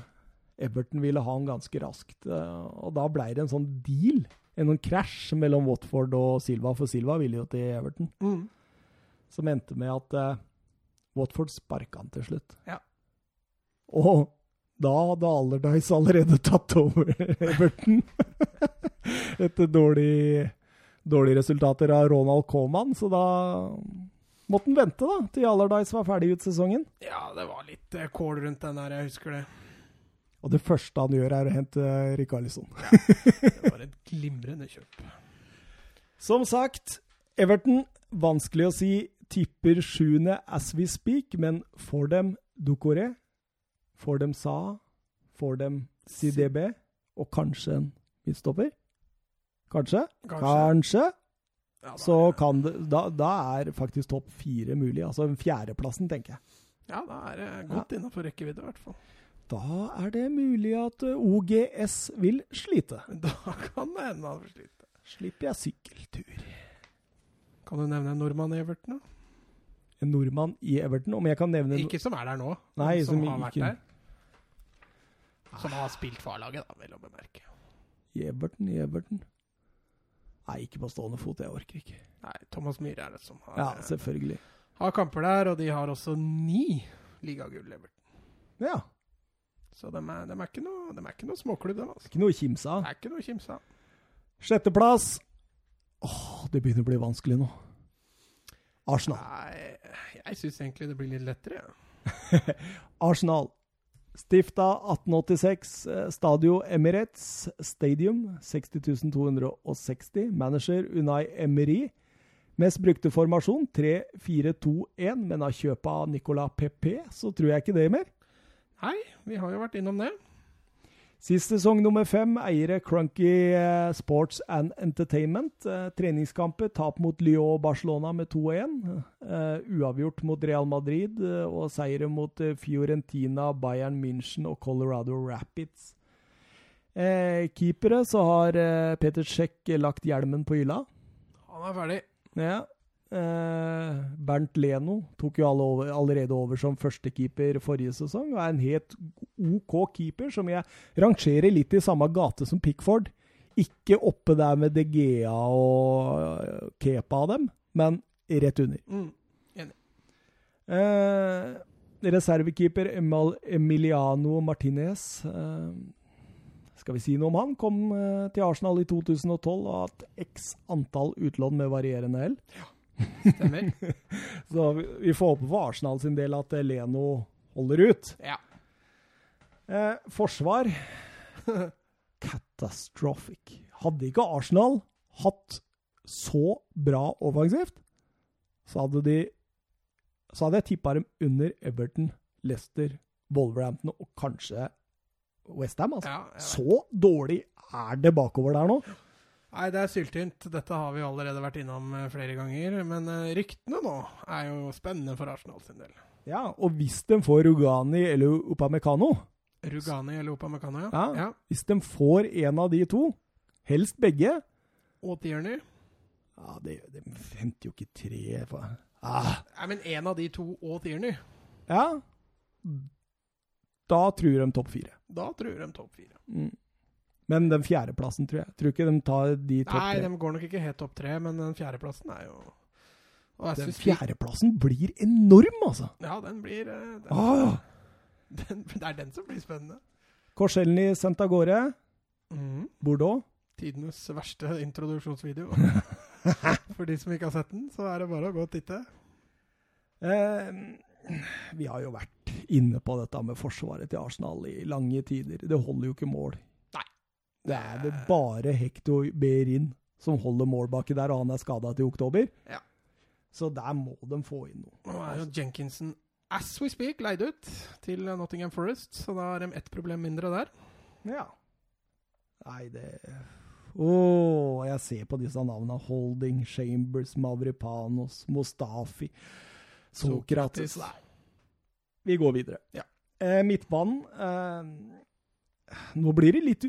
Everton ville ha han ganske raskt. eh, og da ble det en sånn deal, en sånn krasj mellom Watford og Silva, for Silva ville jo til Everton, Mm. som endte med at uh, Watford sparka han til slutt. Ja. Og da hadde Allardyce allerede (laughs) tatt over Everton. (laughs) Etter dårlige dårlig resultater av Ronald Coman, så da måtte han vente da, til Allardyce var ferdig ut sesongen. Ja, det var litt eh, kål rundt den der, jeg husker det. Og det første han gjør, er å hente Rikarlison. Det var et glimrende kjøp. Som sagt, Everton, vanskelig å si, tipper sjuende as we speak, men får dem Ducoré, får dem Sa, får dem CDB, og kanskje en midtstopper? Kanskje? Kanskje. Ja, da Så kan det Da, da er faktisk topp fire mulig. Altså fjerdeplassen, tenker jeg. Ja, da er det godt innenfor rekkevidde, i hvert fall. Da er det mulig at eh, OGS vil slite. (laughs) Da kan det hende han sliter. slite. Slipper jeg sykkeltur. Kan du nevne en nordmann i Everton? da? En nordmann i Everton, om jeg kan nevne Ikke som er der nå, Nei, som, som har vært ikke- der. Som har spilt for A-laget, da, vel å bemerke. I Everton, i Everton. Nei, ikke på stående fot. Jeg orker ikke. Nei, Thomas Myhre er det som har, Ja, eh, selvfølgelig. har kamper der, og de har også ni ligagull, Everton. Ja. Så de er, de er ikke noe, de er ikke noe småklubb, dem. Altså. Ikke noe kimsa. Det er ikke noe kimsa. Sjetteplass. Åh, det begynner å bli vanskelig nå. Arsenal. Nei, jeg syns egentlig det blir litt lettere. Ja. (laughs) Arsenal. Stifta 1886. eh, Stadio Emirates Stadium. 60.260. Manager Unai Emery. Mest brukte formasjon 3-4-2-1, men av kjøpet av Nicolas Pepe, så tror jeg ikke det mer. Nei, vi har jo vært innom det. Sist sesong nummer fem, eier Crunky eh, Sports and Entertainment. Eh, treningskamper, tap mot Lyon og Barcelona med 2-1. Eh, uavgjort mot Real Madrid og seire mot Fiorentina, Bayern München og Colorado Rapids. Eh, keepere så har Peter Czech lagt hjelmen på hylla. Han er ferdig. Ja. Eh, Bernt Leno tok jo over, allerede over som førstekeeper forrige sesong, og er en helt OK keeper, som jeg rangerer litt i samme gate som Pickford. Ikke oppe der med De Gea og Kepa av dem, men rett under. Mm. Eh, reservekeeper Emal Emiliano Martinez. Eh, skal vi si noe om han? Kom til Arsenal i 2012 og har hatt x antall utlån med varierende hell. Stemmer. (laughs) Så vi, får håpe for Arsenal sin del at Leno holder ut. Ja. Eh, forsvar (laughs) Catastrophic. Hadde ikke Arsenal hatt så bra offensivt, så hadde de Så hadde jeg tippa dem under Everton, Leicester, Wolverhampton og kanskje Westham. Altså. Ja, så dårlig er det bakover der nå. Nei, det er syltynt. Dette har vi allerede vært innom eh, flere ganger. Men eh, ryktene nå er jo spennende for Arsenal sin del. Ja, Og hvis de får Rugani eller Upamecano, Rugani eller Upamecano, ja. Ja. ja. hvis de får en av de to, helst begge Og Tierney. Ja, det, De henter jo ikke tre for- ah, Nei, men en av de to og Tierney. Ja. Da tror de topp fire. Da tror de topp fire. Mm. Men den fjerdeplassen, tror jeg. Tror ikke de tar de topp tre. Nei, de går nok ikke helt topp tre, men den fjerdeplassen er jo Den fjerdeplassen blir enorm, altså! Ja, den blir eh, den, Ah, (laughs) den, Det er den som blir spennende. Korselny sendt av gårde. Mm. Bordeaux. Tidenes verste introduksjonsvideo. (laughs) For de som ikke har sett den, så er det bare å gå og titte. Eh, vi har jo vært inne på dette med forsvaret til Arsenal i lange tider. Det holder jo ikke mål. Det er vel bare Hector Berin som holder mål baki der, og han er skada til oktober. Ja. Så der må de få inn noe. Nå er jo Jenkinson as we speak leid ut til Nottingham Forest, så da har de ett problem mindre der. Ja. Nei, det Å, jeg ser på disse navnene. Holding, Chambers, Mavripanos, Mustafi, Sokrates Sokrates. Nei. Vi går videre. Ja. Eh, midtbanen eh, Nå blir det litt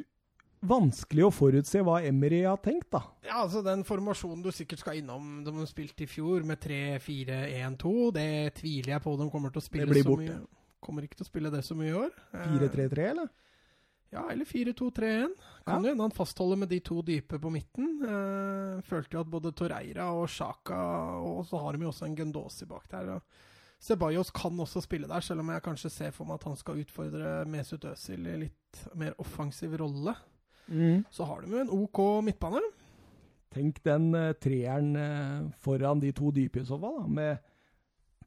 vanskelig å forutse hva Emery har tenkt, da. Ja, altså Den formasjonen du sikkert skal innom, de har spilt i fjor med 3-4-1-2, det tviler jeg på de kommer til å spille Det blir så borte. mye. Kommer ikke til å spille det så mye i år. Eh, 4-3-3, eller? Ja, eller 4-2-3-1. Kan Ja. jo hende han fastholder med de to dype på midten. Eh, følte jo at både Torreira og Sjaka Og så har de jo også en Gendosi bak der. Og Ceballos kan også spille der, selv om jeg kanskje ser for meg at han skal utfordre Mesut Özil i litt mer offensiv rolle. Så har de jo en OK midtbane. Tenk den uh, treeren uh, foran de to dype i så fall, da, med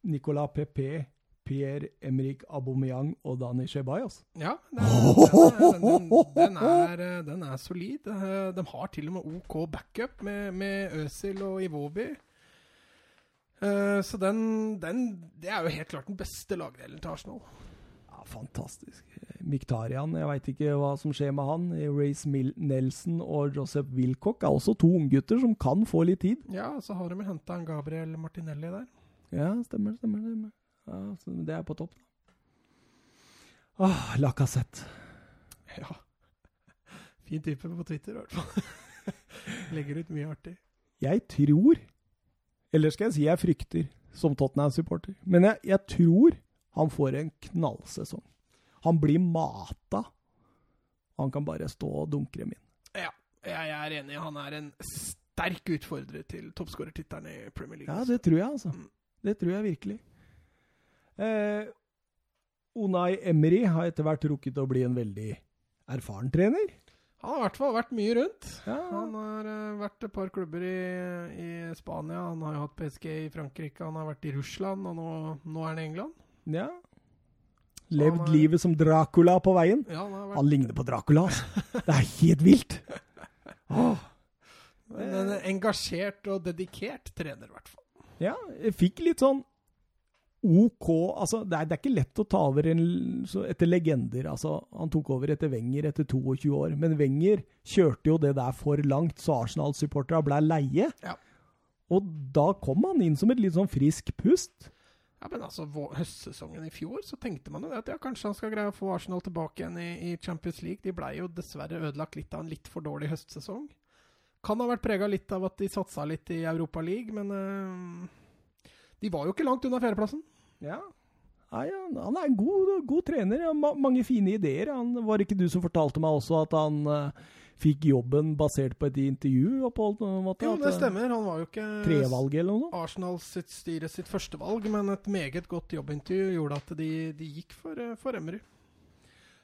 Nicolas Pepe, Pierre-Emerick Aubameyang og Dani Ceballos. Ja, den, er, den, den, er, eh, den er solid. De har til og med OK backup med, med Øzil og Iwobi. Eh, Så den, den Det er jo helt klart den beste lagdelen til Arsenal. Ja, fantastisk. Miktarian, jeg veit ikke hva som skjer med han. Race Mil Nelson og Joseph Wilcock er også to unggutter som kan få litt tid. Ja, så har de henta en Gabriel Martinelli der. Ja, stemmer, stemmer. stemmer. Ja, så det er på topp, da. Åh, Lacassette. Ja. (laughs) Fin type på Twitter, i hvert fall. (laughs) Legger ut mye artig. Jeg tror, eller skal jeg si jeg frykter, som Tottenham-supporter, men jeg, jeg tror han får en knallsesong. Han blir mata. Han kan bare stå og dunkre dem inn. Ja, jeg er enig. Han er en sterk utfordrer til toppskårertittelen i Premier League. Ja, det tror jeg, altså. Mm. Det tror jeg virkelig. Eh, Unai Emery har etter hvert rukket å bli en veldig erfaren trener. Han har i hvert fall vært mye rundt. Ja, Han har eh, vært et par klubber i, i Spania. Han har hatt PSG i Frankrike, han har vært i Russland, og nå, nå er han i England. ja. Levd er- livet som Dracula på veien. Ja, han vært Han ligner på Dracula, altså. Det er helt vilt. (laughs) Åh. en, en engasjert og dedikert trener, i hvert fall. Ja, jeg fikk litt sånn OK Altså, det er, det er ikke lett å ta over en, så etter legender. Altså, han tok over etter Wenger etter 22 år, men Wenger kjørte jo det der for langt, så Arsenal-supporterne ble leie. Ja. Og da kom han inn som et litt sånn frisk pust. Ja, men altså, Høstsesongen i fjor så tenkte man jo at ja, kanskje han skal greie å få Arsenal tilbake igjen i, i Champions League. De blei jo dessverre ødelagt litt av en litt for dårlig høstsesong. Kan ha vært prega litt av at de satsa litt i Europa League, men eh, de var jo ikke langt unna fjerdeplassen. Ja. Nei, han, er en god, god trener. Ma mange fine ideer. Han, var ikke du som fortalte meg også at han uh, fikk jobben basert på et intervju? på måte? Jo, det stemmer. Han var jo ikke Trevalg eller noe? Arsenal sitt styre sitt første valg, men et meget godt jobbintervju gjorde at de, de gikk for, eh, for Emery.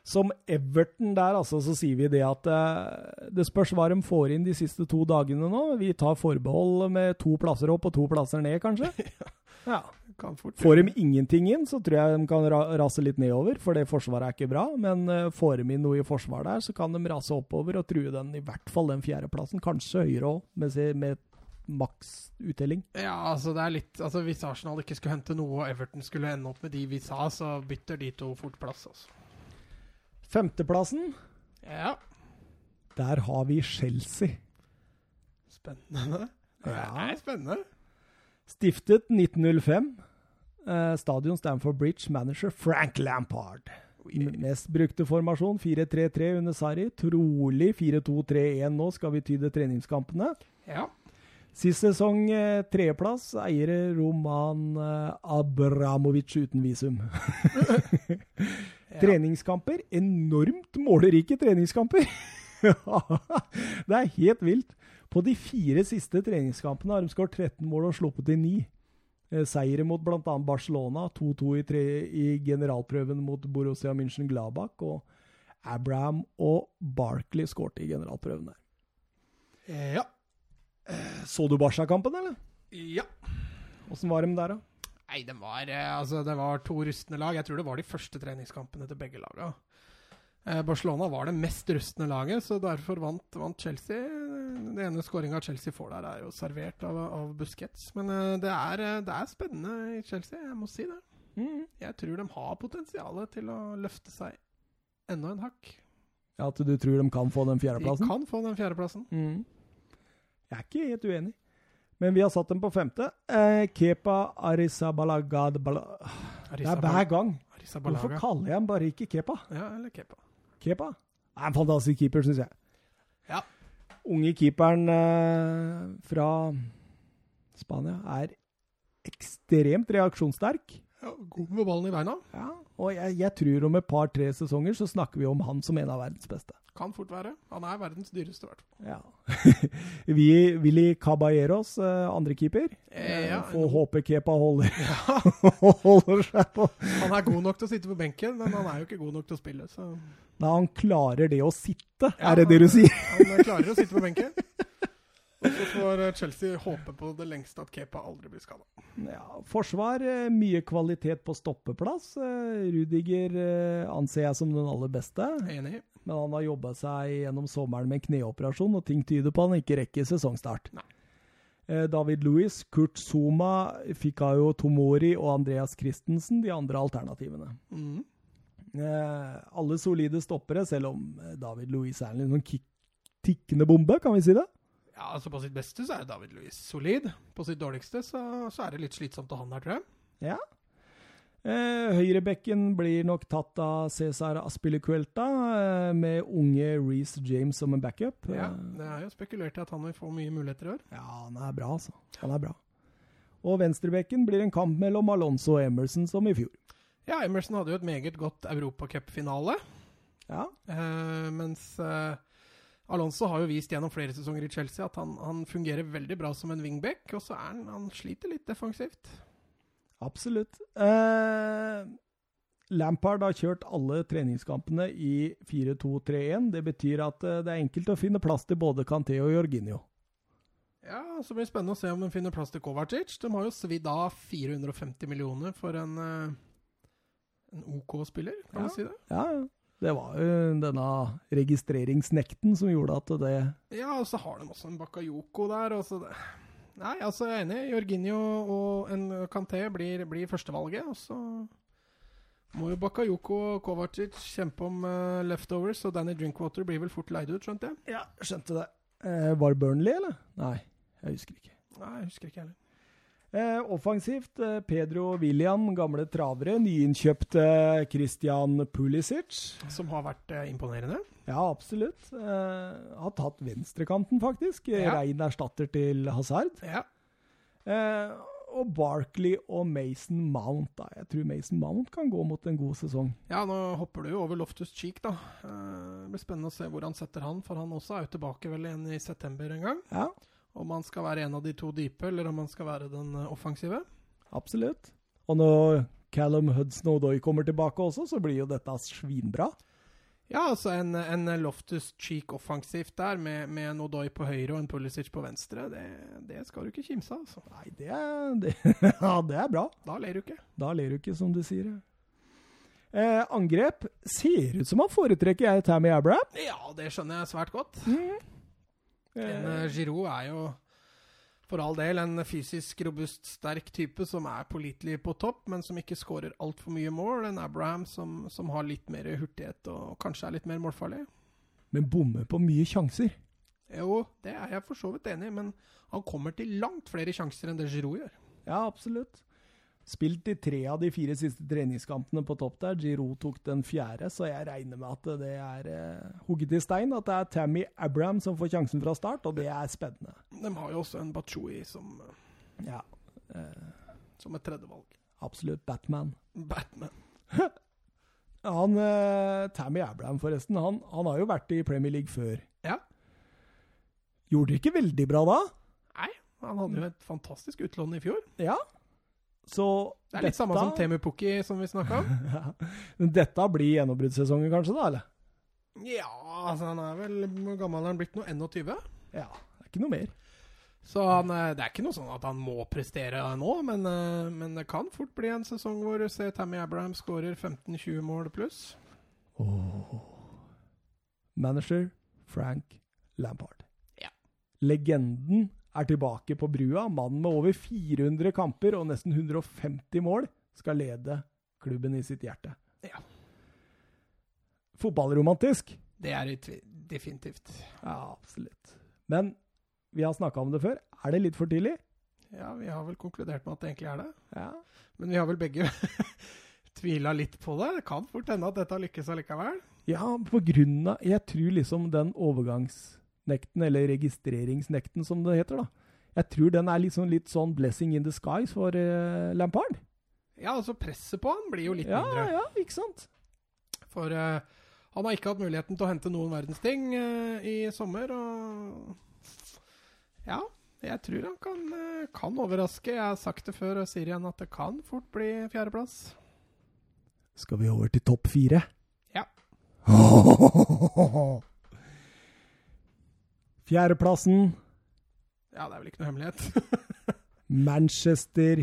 Som Everton der, altså, så sier vi det at eh, det spørs hva de får inn de siste to dagene nå. Vi tar forbehold med to plasser opp og to plasser ned, kanskje. (laughs) ja. Får de ingenting inn, så tror jeg de kan ra rase litt nedover, for det forsvaret er ikke bra. Men uh, får de inn noe i forsvaret der, så kan de rase oppover og true den, i hvert fall den fjerdeplassen. Kanskje høyere òg, med, med maks uttelling. Ja, altså det er litt Altså Hvis Arsenal ikke skulle hente noe, og Everton skulle ende opp med de vi sa, så bytter de to fort plass. altså. Femteplassen, Ja. der har vi Chelsea. Spennende. Det Ja. er spennende. Stiftet 1905. Eh, stadion Stamford Bridge, manager Frank Lampard. Mest brukte formasjon 4-3-3 under Sarri. Trolig 4-2-3-1 nå, skal vi tyde treningskampene. Ja. Sist sesong eh, tredjeplass, eiere Roman eh, Abramovic uten visum. (laughs) Ja. Treningskamper, enormt målerike treningskamper. (laughs) det er helt vilt. På de fire siste treningskampene har de skåret 13 mål og sluppet inn 9. Eh, Seire mot bl.a. Barcelona, 2-2 i, tre, i generalprøven mot Borussia München-Gladbach. Og Abraham og Barkley skårte i generalprøven der. Ja. Så du Barca-kampen, eller? ja. Åssen var de der, da? Nei, det var, eh, altså, det var to rustne lag. Jeg tror det var de første treningskampene til begge laga. Eh, Barcelona var det mest rustne laget, så derfor vant, vant Chelsea. Det ene skåringa Chelsea får der, er jo servert av, av Busquets. Men eh, det, er, eh, det er spennende i Chelsea, jeg må si det. Jeg tror de har potensial til å løfte seg enda en hakk. Ja, At du tror de kan få den fjerdeplassen? De kan få den fjerdeplassen. Mm. Jeg er ikke helt uenig. Men vi har satt dem på femte. Eh, Kepa Arisabalaga Det er hver gang. Hvorfor kaller jeg ham bare ikke Kepa? Ja, eller Kepa. Kepa er en fantastisk keeper, syns jeg. Ja. Unge keeperen eh, fra Spania er ekstremt reaksjonssterk. Ja, god med ballen i beina. Ja, og jeg, jeg tror om et par-tre sesonger så snakker vi om han som en av verdens beste. Kan fort være. Han er verdens dyreste, i hvert fall. Ja. (laughs) vi, Willy Caballeros, eh, andre keeper. Eh, ja, Får håpe Kepa holder, (laughs) holder seg på Han er god nok til å sitte på benken, men han er jo ikke god nok til å spille. Så Nei, han klarer det å sitte, Ja, er det det du sier? han klarer å sitte på benken. Så får eh, Chelsea håpe på det lengste at Kepa aldri blir skada. Ja, forsvar, eh, mye kvalitet på stoppeplass. Eh, Rudiger anser jeg som den aller beste, Enig. men han har jobba seg gjennom sommeren med en kneoperasjon, og ting tyder på at han ikke rekker sesongstart. Nei. David Louis, Kurt Zuma, Fikayo Tomori og Andreas Christensen, de andre alternativene. Mm. Alle solide stoppere, selv om David Louis er en litt sånn kick- tikkende bombe, kan vi si det? Ja, altså På sitt beste så er David Louis solid. På sitt dårligste så, så er det litt slitsomt å ha han der, tror jeg. Ja. Eh, Høyrebekken blir nok tatt av Cæsar Aspilicuelta, eh, med unge Reece James som en backup. Ja, Eh, Det er jo spekulert i at han vil få mye muligheter i år. ja, han er bra, altså. Han er bra. Og venstrebekken blir en kamp mellom Alonso og Emerson som i fjor. Ja, Emerson hadde jo et meget godt Europacupfinale. Ja, Eh, mens eh, Alonso har jo vist gjennom flere sesonger i Chelsea at han, han fungerer veldig bra som en wingback, og så er han, han sliter litt defensivt. absolutt. Eh, Lampard har kjørt alle treningskampene i 4-2-3-1. Det betyr at eh, det er enkelt å finne plass til både Canté og Jorginho. Ja, så blir det spennende å se om de finner plass til Kovacic. De har jo svidd av 450 millioner for en, eh, en OK spiller, kan Ja. vi si det? Ja, ja. Det var jo denne registreringsnekten som gjorde at det Ja, og så har de også en Bakayoko der. Og så det. Nei, altså jeg er enig. Jorginho og en Kanté blir, blir førstevalget. Og så må jo Bakayoko og Kovacic kjempe om uh, leftovers, og Danny Drinkwater blir vel fort leid ut, skjønte jeg? Ja, skjønte det. Eh, var det Burnley, eller? Nei, jeg husker ikke. Nei, jeg husker ikke heller. Eh, offensivt eh, Pedro William, gamle travere. Nyinnkjøpte eh, Christian Pulisic. Som har vært eh, imponerende. Ja, absolutt. Eh, har tatt venstrekanten, faktisk. Ja. Rein erstatter til Hazard. Ja. Eh, og Barkley og Mason Mount. Da. Jeg tror Mason Mount kan gå mot en god sesong. Ja, nå hopper du jo over Loftus Cheek, da. Eh, Det blir spennende å se hvor han setter han, for han også er jo tilbake vel igjen i september en gang. Ja, Om han skal være en av de to dype, eller om han skal være den eh, offensive. absolutt. Og når Callum Hudson-Odoi kommer tilbake også, så blir jo dette svinbra. Ja, altså en, en Loftus Cheek offensivt der, med, med en Odoi på høyre og en Pulisic på venstre, det, det skal du ikke kimse av, altså. Nei, det er, det, (laughs) ja, det er bra. Da ler du ikke. Da ler du ikke, som du sier. Eh, angrep ser ut som han foretrekker jeg Tammy Abraham. Ja, det skjønner jeg svært godt. Eh, En uh, Giroud er jo for all del en fysisk robust, sterk type som er pålitelig på topp, men som ikke skårer altfor mye mål. En Abraham som, som har litt mer hurtighet og kanskje er litt mer målfarlig. men bommer på mye sjanser. Jo, det er jeg for så vidt enig i, men han kommer til langt flere sjanser enn det Giroud gjør. Ja, absolutt. Spilt i tre av de fire siste treningskampene på topp der. Giroud tok den fjerde, så jeg regner med at det er eh, hugget i stein. At det er Tammy Abraham som får sjansen fra start, og det er spennende. De har jo også en Bachoui som, Ja, eh, som et tredjevalg. absolutt Batman. Batman. (laughs) Han, eh, Tammy Abraham, forresten, han, han har jo vært i Premier League før. Ja. Gjorde det ikke veldig bra da? Nei, han hadde jo et fantastisk utlån i fjor. Ja. Så Det er litt samme som Temu Pukki, som vi snakka om. (laughs) Men Dette blir gjennombruddssesongen, kanskje, da? eller? Ja, altså han er vel gammel han blitt noe 21? Ja, det er ikke noe mer. Så han, eh, det er ikke noe sånn at han må prestere nå, men, eh, men det kan fort bli en sesong hvor du ser Tammy Abraham skårer 15-20 mål pluss. Manager Frank Lampard. Ja. Legenden er tilbake på brua. Mannen med over 400 kamper og nesten 150 mål skal lede klubben i sitt hjerte. Ja. Fotballromantisk? Det er det definitivt. Ja, absolutt. Men vi har snakka om det før. Er det litt for tidlig? Ja, vi har vel konkludert med at det egentlig er det. Ja. Men vi har vel begge (laughs) tvila litt på det. Det kan fort hende at dette lykkes allikevel. Ja, på grunn av Jeg tror liksom den overgangsnekten, eller registreringsnekten som det heter, da. Jeg tror den er liksom litt sånn blessing in the skies for uh, Lampard. Ja, altså presset på han blir jo litt Ja, mindre. ja, ikke sant? For uh, han har ikke hatt muligheten til å hente noen verdens ting uh, i sommer, og Ja, jeg tror han kan, eh, kan overraske. Jeg har sagt det før og sier igjen at det kan fort bli fjerdeplass. Skal vi over til topp fire? Ja. (laughs) Fjerdeplassen Ja, det er vel ikke noe hemmelighet. (laughs) Manchester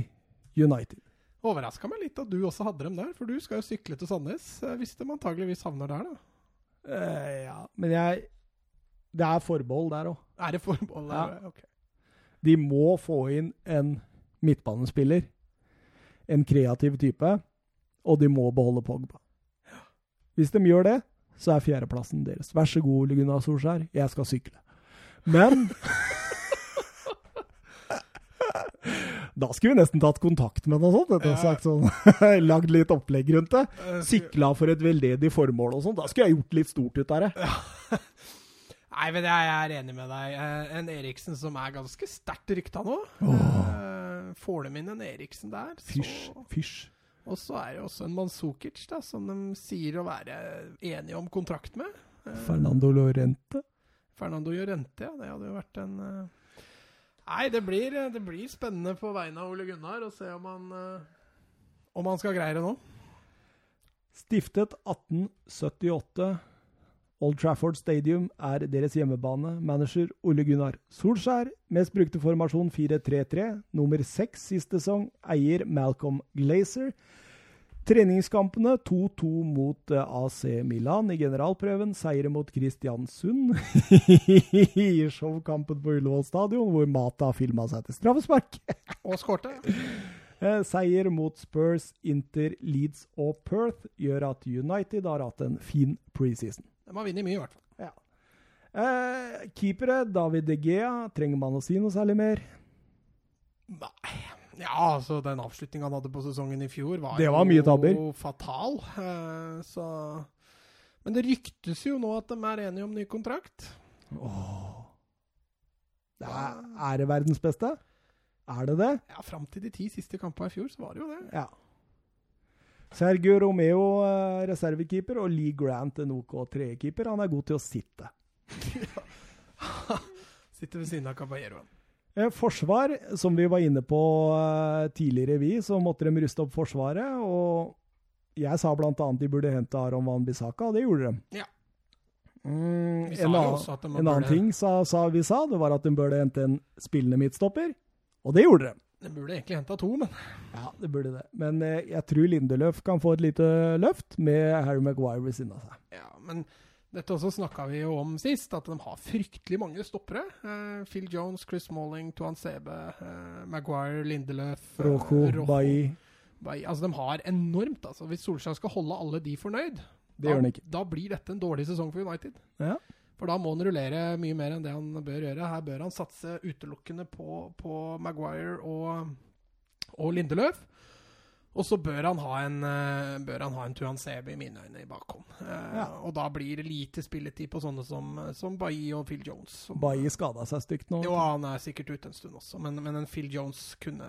United. Overraska meg litt at du også hadde dem der, for du skal jo sykle til Sandnes. hvis de antageligvis havner der, da. Uh, ja, men jeg Det er forbehold der òg. Er det forbehold der? Ja. Ok. De må få inn en midtbanespiller. En kreativ type. Og de må beholde Pogba. Hvis de gjør det, så er fjerdeplassen deres. Vær så god, Ole Gunnar Solskjær, jeg skal sykle. Men (laughs) Da skulle vi nesten tatt kontakt med noe sånt. Ja. sagt sånn, (laughs) Lagd litt opplegg rundt det. Sikla for et veldedig formål og sånn. Da skulle jeg gjort litt stort ut av det. (laughs) Nei, men jeg er enig med deg. Eh, En Eriksen som er ganske sterkt rykta nå. Oh. Får dem inn en Eriksen der, Fysj, så fysj. Og så er det også en Manzukic, da, som de sier å være enige om kontrakt med. Eh, Fernando Lorente. Fernando Llorente, ja. Det hadde jo vært en uh... Nei, det blir, det blir spennende på vegne av Ole Gunnar å se om han uh... Om han skal greie det nå. Stiftet 1878. Old Trafford Stadium er deres hjemmebane. Manager Ole Gunnar Solskjær. Mest brukte formasjon 4-3-3. Nummer seks sist sesong. Eier Malcolm Glazer. Treningskampene 2-2 mot eh, AC Milan i generalprøven. Seire mot Kristiansund (laughs) i showkampen på Ullevål stadion, hvor Mata filma seg til straffespark. (laughs) Og skårte. (laughs) Eh, Seier mot Spurs, Inter, Leeds og Perth gjør at United har hatt en fin preseason. De har vunnet mye, i hvert fall. Eh, keepere, David De Gea, trenger man å si noe særlig mer? Nei. Ja, altså den avslutninga han hadde på sesongen i fjor, var, Det var mye tabber. jo fatal. Uh, så Men det ryktes jo nå at de er enige om ny kontrakt. Åh. Det er, er det verdens beste? Er det det? Ja, Fram til de ti siste kampene i fjor, så var det jo det. Ja. Sergio Romeo, eh, reservekeeper, og Lee Grant, en OK tredjekeeper. Han er god til å sitte. (laughs) Sitter ved siden av Caballeroen. Eh, Forsvar, som vi var inne på eh, tidligere, vi, så måtte de ruste opp Forsvaret. Og jeg sa bl.a. de burde hente Aron Van Bissaka, og det gjorde de. Ja. Mm, en annen, en annen ting sa, sa vi sa, det var at de burde hente en spillende midtstopper. Og det gjorde de. De burde egentlig henta to, men Ja, det burde det. Men eh, jeg tror Lindeløf kan få et lite løft med Harry Maguire ved siden av seg. Ja, men dette også snakka vi jo om sist, at de har fryktelig mange stoppere. Uh, Phil Jones, Chris Malling, Tuan Sebe, uh, Maguire, Lindelöf eh, Rojo, Bailly Bailly. Altså, de har enormt, altså. Hvis Solskjær skal holde alle de fornøyd, ikke. da blir dette en dårlig sesong for United. Ja. For da må han rullere mye mer enn det han bør gjøre. Her bør han satse utelukkende på, på Maguire og, og Lindeløf. Og så bør han ha en uh, bør han ha en Tuan Sebe i mine øyne i bakhånd. Eh, Ja. Og da blir det lite spilletid på sånne som, som Bailly og Phil Jones. Som, Bailly skada seg stygt nå. jo, han er sikkert ute en stund også, men, men en Phil Jones kunne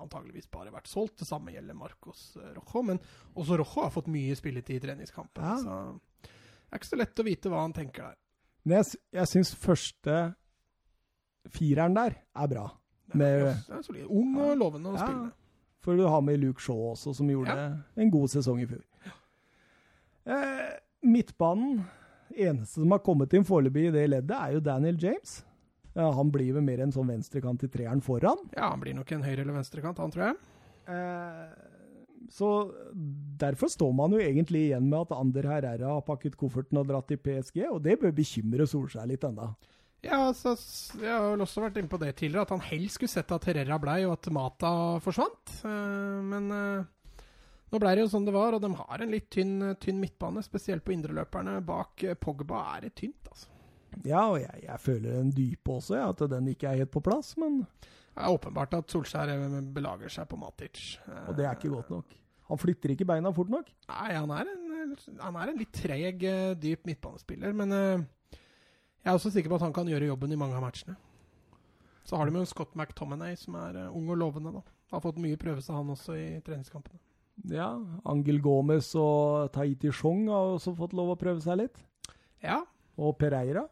antageligvis bare vært solgt. Det samme gjelder Marcos eh, Rojo, men også Rojo har fått mye spilletid i treningskampen. Ja. Så det er ikke så lett å vite hva han tenker der. Men jeg, jeg syns første fireren der er bra. Med, Det er solid. Ung og lovende å Ja. spille. For du har med Luke Shaw også, som gjorde en god sesong i fjor. Eh, midtbanen Eneste som har kommet inn foreløpig i det leddet, er jo Daniel James. Ja, han blir vel mer en sånn venstrekant i treeren foran. Ja, han blir nok en høyre- eller venstrekant, han tror jeg. Eh, så derfor står man jo egentlig igjen med at Ander Herrera har pakket kofferten og dratt til PSG, og det bør bekymre Solskjær litt enda. Ja, så, Jeg har vel også vært inne på det tidligere, at han helst skulle sett at Herrera blei, og at Mata forsvant. Eh, men eh, nå blei det jo sånn det var, og de har en litt tynn, tynn midtbane, spesielt på indreløperne. Bak eh, Pogba er det tynt, altså. Ja, og jeg, jeg føler den dype også, ja, at den ikke er helt på plass, men Det er åpenbart at Solskjær belager seg på Matic. Og det er ikke godt nok. Han flytter ikke beina fort nok. Nei, han er en, han er en litt treg, dyp midtbanespiller, men jeg er også sikker på at han kan gjøre jobben i mange av matchene. Så har de jo Scott McTominay, som er eh, ung og lovende. da. Har fått mye prøvelse, han også, i treningskampene. Ja, Angel Gomez og Tahiti Chong har også fått lov å prøve seg litt. Ja, Og Pereira.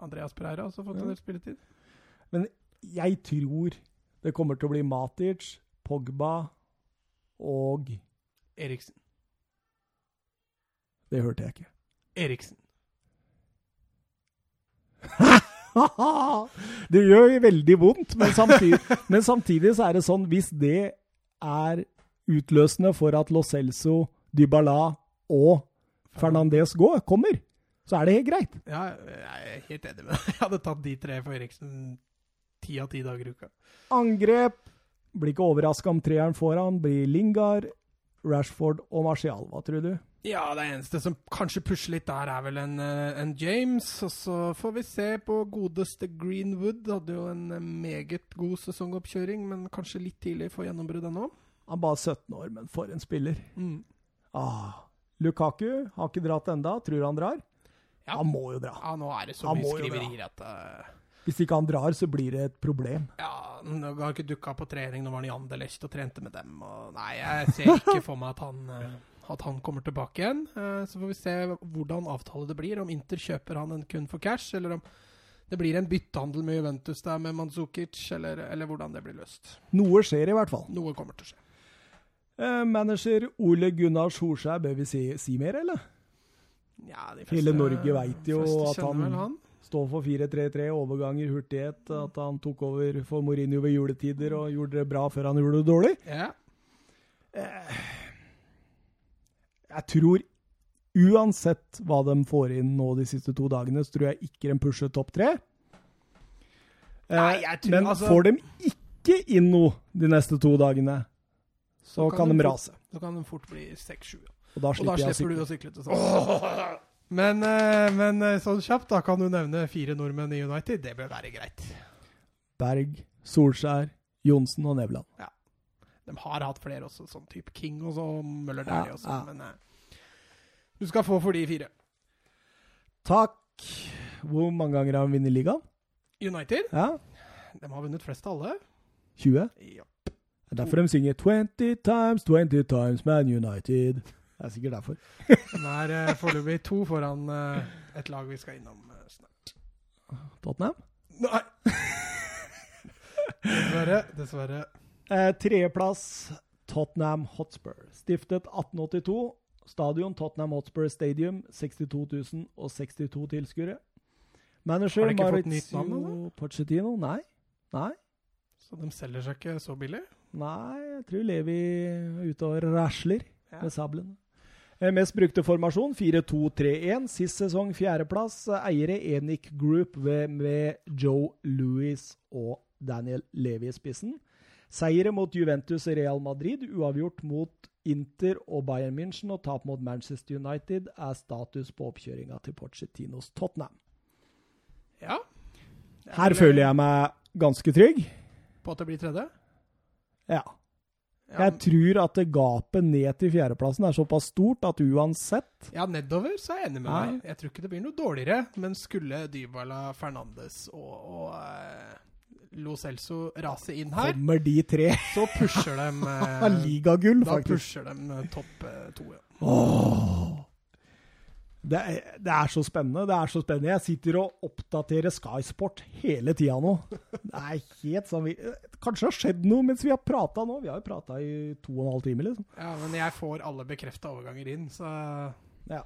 Andreas Pereira har også fått Ja. en del spilletid. Jeg tror det kommer til å bli Matic, Pogba og Eriksen. Det hørte jeg ikke. Eriksen. (laughs) det gjør veldig vondt, men samtidig, men samtidig så er det sånn Hvis det er utløsende for at Lo Celso, Dybala og Fernandez går, kommer, så er det helt greit. Ja, jeg er helt enig med deg. Jeg hadde tatt de tre for Eriksen ti av ti dager i uka. Angrep. Blir ikke overraska om treeren foran. Blir Lingard, Rashford og Martial. Hva tror du? Ja, det eneste som kanskje pusher litt der, er vel en, eh, en James. Og så får vi se på godeste Greenwood. Hadde jo en eh, meget god sesongoppkjøring, men kanskje litt tidlig for gjennombrudd ennå. Han er bare 17 år, men for en spiller. Mm. Ah. Lukaku har ikke dratt enda. Tror han drar? Ja. Han må jo dra. Ja, nå er det så mye skriverier at eh, Hvis ikke han drar, så blir det et problem. Ja, han har ikke dukka på trening. Nå var han i Anderlecht og trente med dem. Og nei, jeg ser ikke for meg at han, eh, at han kommer tilbake igjen. Eh, Så får vi se hvordan avtale det blir. Om Inter kjøper han en kun for cash, eller om det blir en byttehandel med Juventus der med Mandzukic, eller, eller hvordan det blir løst. Noe skjer i hvert fall. Noe kommer til å skje. Eh, manager Ole Gunnar Solskjær, bør vi si, si mer, eller? Ja, de Hele Norge veit jo fleste at han- han. Står for 4-3-3, overganger, hurtighet. At han tok over for Mourinho ved juletider og gjorde det bra før han gjorde det dårlig. Ja. Jeg tror uansett hva de får inn nå de siste to dagene, så tror jeg ikke de pusher topp tre. Eh, Nei, jeg tror- Men altså- får de ikke inn noe de neste to dagene, så, Så kan, de de rase. Så kan de fort bli 6-7. Og da Og da slipper du å sykle til sånn. (laughs) Men, eh, men eh, sånn kjapt, da kan du nevne fire nordmenn i United. Det bør være greit. Berg, Solskjær, Johnsen og Nevland. Ja. De har hatt flere også, sånn type King og så Møller Ja, også, ja. men eh, du skal få for de fire. Takk. Hvor mange ganger har de vunnet ligaen? United, Ja, de har vunnet flest av alle. 20? Ja. Det er derfor de synger 20 times, 20 times Man United. Det er sikkert derfor. De er eh, foreløpig to foran uh, et lag vi skal innom uh, snart. Tottenham. Nei! dessverre. Dessverre. Eh, Tredjeplass Tottenham Hotspur. Stiftet 1882. Stadion Tottenham Hotspur Stadium. 62 000 og 62 tilskuere. Manager Har de ikke fått nytt navn? Pochettino? Nei. Nei. Så de selger seg ikke så billig? Nei, jeg tror Levi er ute og rasler Ja. med sabelen. Eh, Mest brukte formasjon 4-2-3-1. Sist sesong fjerdeplass. Eh, Eiere Enic Group ved, med Joe Louis og Daniel Levi i spissen. Seire mot Juventus og Real Madrid, uavgjort mot Inter og Bayern München og tap mot Manchester United er status på oppkjøringa til Pochettinos Tottenham. Ja. Er Her føler jeg meg ganske trygg. På at det blir tredje? Ja. Ja, Jeg tror at gapet ned til fjerdeplassen er såpass stort at uansett ja, nedover så er jeg enig med Ja. deg. Jeg tror ikke det blir noe dårligere, men skulle Dybala, Fernandes og, og uh, Lo Celso rase inn her, kommer de tre så pusher de uh, (laughs) Ligagull, faktisk. Da pusher de eh, topp uh, to, ja. Åh. Det, er, det er så spennende. Det er så spennende. Jeg sitter og oppdaterer Sky Sport hele tida nå. Det er helt sånn vi, Kanskje det har skjedd noe mens vi har prata nå. Vi har jo prata i to og en halv time, liksom. ja. Men jeg får alle bekrefta overganger inn, så Ja.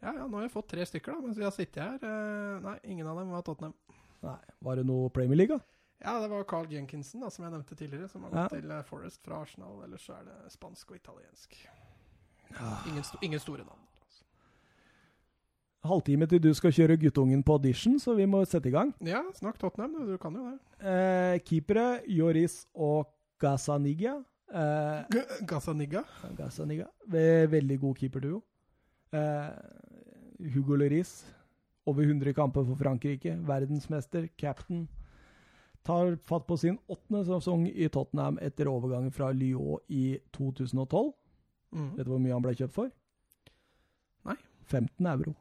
ja, ja, nå har jeg fått tre stykker da, mens vi har sittet her. Eh, nei, ingen av dem var Tottenham. Nei, var det noe Premier League, da? Ja, det var Carl Jenkinson, da, som jeg nevnte tidligere, som har Ja. gått til eh, Forest fra Arsenal. Ellers så er det spansk og italiensk. Ingen, sto ingen store navn. Halvtime til du skal kjøre guttungen på audition, så vi må sette i gang. Ja, snakk Tottenham, du, kan jo det. Eh, keepere Joris og Gazaniga. Eh, Gazaniga. Gazaniga. Veldig god keeperduo. Eh, Hugo Lloris. Over 100 kamper for Frankrike. Verdensmester. Captain. Tar fatt på sin åttende sesong i Tottenham etter overgangen fra Lyon i 2012. Mm. Vet du hvor mye han ble kjøpt for? Nei. 15 euro.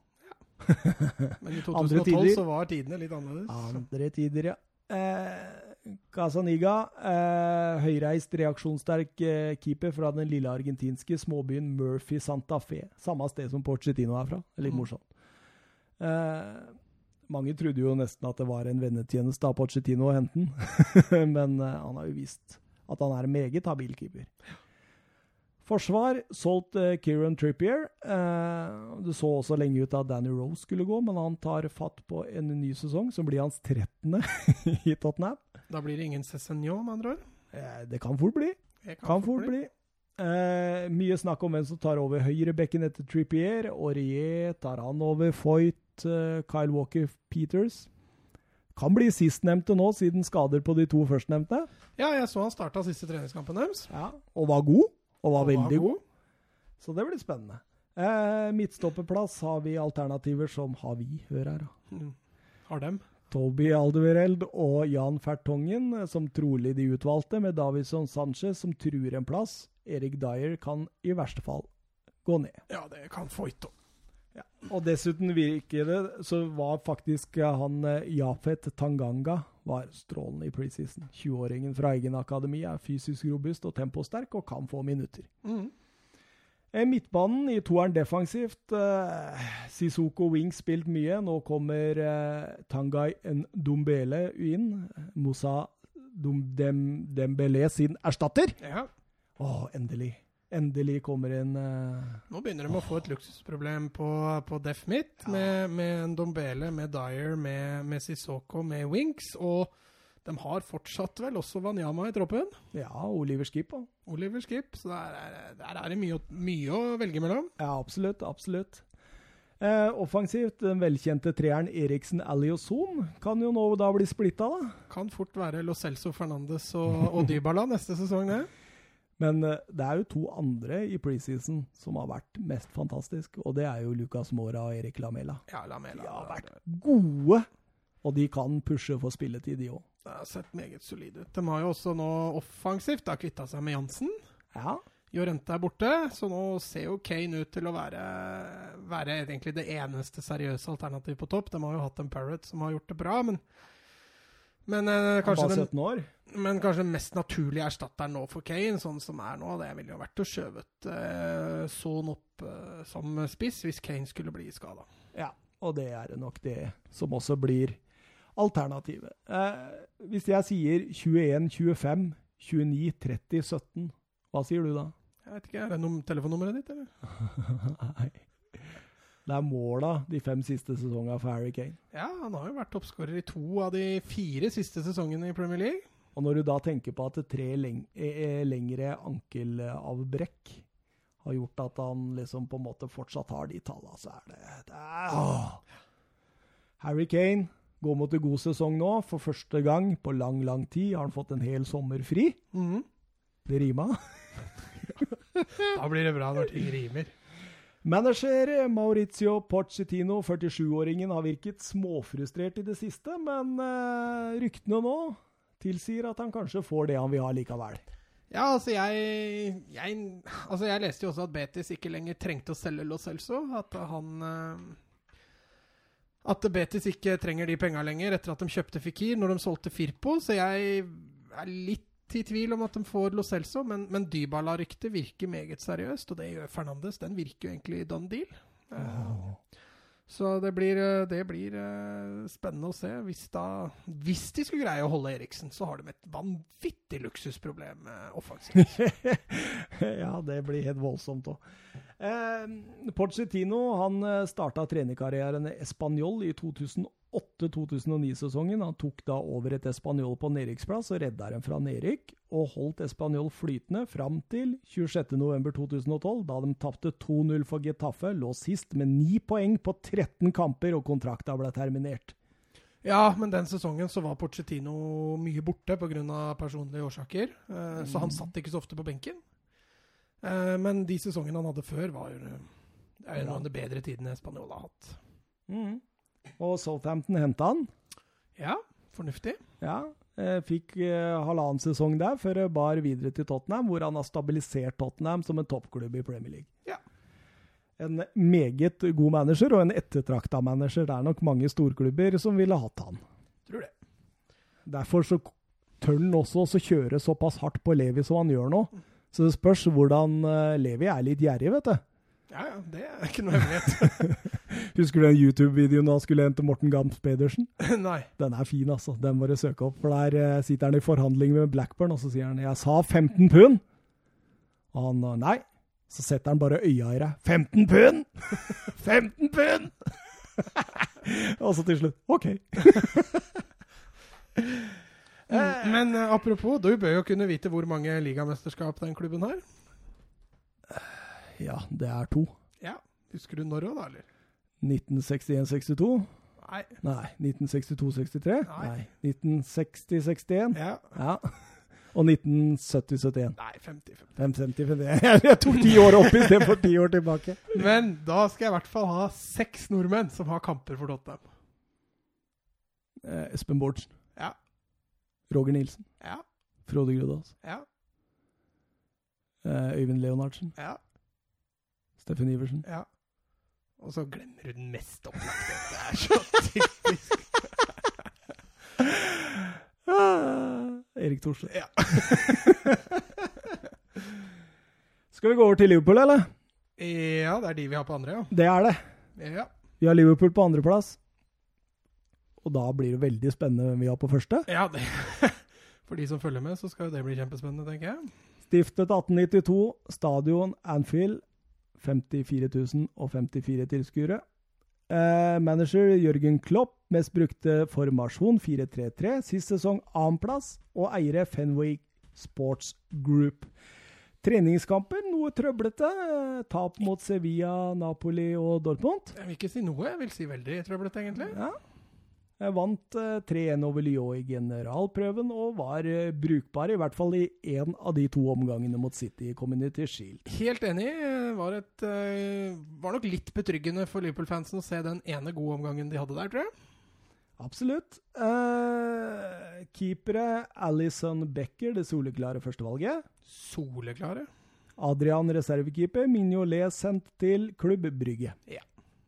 (laughs) Men i 2012 så var tidene litt annerledes. Andre tider, ja. Eh, Casaniga, eh, høyreist, reaksjonssterk eh, keeper fra den lille argentinske småbyen Murphy Santa Fe. Samme sted som Porcetino er fra. Litt Mm. morsomt. Eh, mange trodde jo nesten at det var en vennetjeneste av Porcetino å hente den, (laughs) men eh, han har jo vist at han er en meget habil keeper. Forsvar solgt uh, Kieran Trippier. Eh, det så også lenge ut at Danny Rose skulle gå, men han tar fatt på en ny sesong, som blir hans 13. (laughs) i Tottenham. Da blir det ingen Cézinho, med andre ord. Eh, det kan fort bli. Det Kan fort bli. Eh, mye snakk om hvem som tar over høyrebekken etter Trippier. Aurier tar han over Foyt, eh, Kyle Walker Peters. Kan bli sistnevnte nå, siden skader på de to førstnevnte. Ja, jeg så han starta siste treningskampen deres. Ja, og var god. Og var Og var veldig god. god. Så det blir spennende. Eh, midtstopperplass har vi alternativer som har vi, hør her. Mm. Har dem. Toby Aldevereld og Jan Fertongen eh, som trolig de utvalgte, med Davison Sanchez som truer en plass. Erik Dyer kan i verste fall gå ned. Ja, det kan Foyto. Og dessuten virker det, så var faktisk eh, han eh, Jafet Tanganga var strålende i preseason. 20-åringen fra egen akademi er fysisk robust og temposterk og kan få minutter. Mm. Eh, Midtbanen i toeren defensivt. Eh, Sisoko Wing spilt mye. Nå kommer eh, Tangai Ndombele inn. Moussa Dembele sin erstatter. Ja. Å, endelig. Endelig kommer inn uh... Nå begynner de å få et luksusproblem på, på Def Mitt, Ja. med, med Dombele, med Dyer, med, med Sissoko, med Winks. Og de har fortsatt vel også Wanyama i troppen. Ja, Oliver Skip. òg. Oliver Skip. Så der er, der er det mye, mye å velge mellom. Ja, absolutt. Absolutt. Eh, offensivt, den velkjente treeren Eriksen Alioson kan jo nå da bli splitta, da. Kan fort være Lo Celso Fernandes og, og Dybala neste sesong, det. Men eh, det er jo to andre i preseason som har vært mest fantastisk, og det er jo Lucas Mora og Erik Lamela. Ja, Lamela. De har vært Gode! Og de kan pushe for spilletid, de òg. det har sett meget solid ut. De har jo også nå offensivt da kvitta seg med Jansen. Ja. Jorente er borte, så nå ser jo Kane ut til å være, være egentlig det eneste seriøse alternativet på topp. De har jo hatt en Parrot som har gjort det bra, men men, eh, kanskje den, 17 år. men kanskje den mest naturlige erstatteren nå for Kane, sånn som er nå, det ville jo vært å skjøvet eh, Son opp eh, som spiss hvis Kane skulle bli skada. Ja, og det er nok det som også blir alternativet. Eh, hvis jeg sier 21, 25, 29, 30, 17, hva sier du da? Jeg vet ikke, Er det num telefonnummeret ditt, eller? (laughs) Nei. Det er måla de fem siste sesongene for Harry Kane. Ja, han har jo vært toppskårer i to av de fire siste sesongene i Premier League. Og når du da tenker på at tre leng eh, lengre ankelavbrekk har gjort at han liksom på en måte fortsatt har de tallene, så er det, det er, åh. Harry Kane går mot en god sesong nå. For første gang på lang, lang tid har han fått en hel sommer fri. Mm. Det rima. (laughs) Da blir det bra når ting rimer. Manager Maurizio Pochettino, 47-åringen, har virket småfrustrert i det siste, men eh, ryktene nå tilsier at han kanskje får det han vil ha likevel. Ja, altså jeg, jeg Altså jeg leste jo også at Betis ikke lenger trengte å selge Lo Celso. At han eh, At Betis ikke trenger de penga lenger etter at de kjøpte Fikir når de solgte Firpo. Så jeg er litt i tvil om at de får Lo Celso, men, men Dybala-ryktet virker meget seriøst, og det gjør Fernandes. Den virker jo egentlig done deal. Oh. Så det blir, eh, det blir eh, spennende å se. Hvis, da, hvis de skulle greie å holde Eriksen, så har de et vanvittig luksusproblem offensivt. (laughs) ja, det blir helt voldsomt òg. Eh, Pochettino han starta trenerkarrieren i Español i 2008-2009-sesongen. Han tok da over et Español på nedrykksplass og redda dem fra nedrykk, og holdt Español flytende fram til 26.11.2012, da de tapte 2-0 for Getafe, lå sist med ni poeng på 13 kamper, og kontrakta ble terminert. Ja, men den sesongen så var Pochettino mye borte pga. personlige årsaker. eh, Så han satt ikke så ofte på benken. Eh, Men de sesongene han hadde før, var jo en jo noen av de bedre tidene Spanjol har hatt. Mm. Og Southampton henta han. Ja, fornuftig. Ja, eh, fikk eh, halvannen sesong der før det bar videre til Tottenham, hvor han har stabilisert Tottenham som en toppklubb i Premier League. Ja. En meget god manager og en ettertrakta manager. Det er nok mange storklubber som ville hatt han. Tror det. Derfor så tør han også å kjøre såpass hardt på Levi som han gjør nå. Så det spørs hvordan eh, Levi er litt gjerrig, vet du. Ja, ja, det er ikke noe hemmelighet. (laughs) Husker du den YouTube-videoen han skulle hente Morten Gams Pedersen? (laughs) Nei. Den er fin, altså. Den må du søke opp. For der eh, sitter han i forhandling med Blackburn, og så sier han 'jeg sa 15 pund'. Og han eh, nei. Så setter han bare øya i deg. 15 pund! (laughs) 15 pund! og så til slutt OK. Mm, Men eh, apropos, du bør jo kunne vite hvor mange ligamesterskap den klubben har. Ja, det er to. Ja. Husker du når òg, da, eller? 1961-62? Nei. Nei. 1962-63? Nei. 1960-61? Ja. Ja. Og 1970-71. Nei, 50. 50. 550 Jeg, tok ti år opp istedenfor ti år tilbake. Men da skal jeg i hvert fall ha seks nordmenn som har kamper for Tottenham. Eh, Espen Bårdsen. Ja. Roger Nilsen. Ja. Frode Grudås. Ja. Eh, Øyvind Leonardsen. Ja. Steffen Iversen. ja. Og så glemmer du den mest opplagte. Det er så typisk. (laughs) Erik Thorsen. Ja. (laughs) Skal vi gå over til Liverpool, eller? ja, det er de vi har på andre, ja. Det er det. ja. Vi har Liverpool på andreplass. Og da blir det veldig spennende hvem vi har på første. Ja, det (laughs) For de som følger med, så skal jo det bli kjempespennende, tenker jeg. Stiftet 1892, stadion Anfield. 54 054 tilskuere. Eh, manager Jørgen Klopp, mest brukte formasjon 4-3-3. Sist sesong annenplass, og eiere Fenway Sports Group. Treningskamper noe trøblete. Eh, Tap mot Sevilla, Napoli og Dortmund. Jeg vil ikke si noe. Jeg vil si veldig trøblete, egentlig. Ja. Jeg vant eh, 3-1 over Lyon i generalprøven og var eh, brukbar, i hvert fall i én av de to omgangene mot City i Community Shield. Helt enig. Var, et, eh, var nok litt betryggende for Liverpool-fansen å se den ene gode omgangen de hadde der, tror jeg. Absolutt. Eh, keepere Alison Becker, det soleklare førstevalget. Soleklare. Adrian reservekeeper. Mignolet sendt til Klubb Brygge.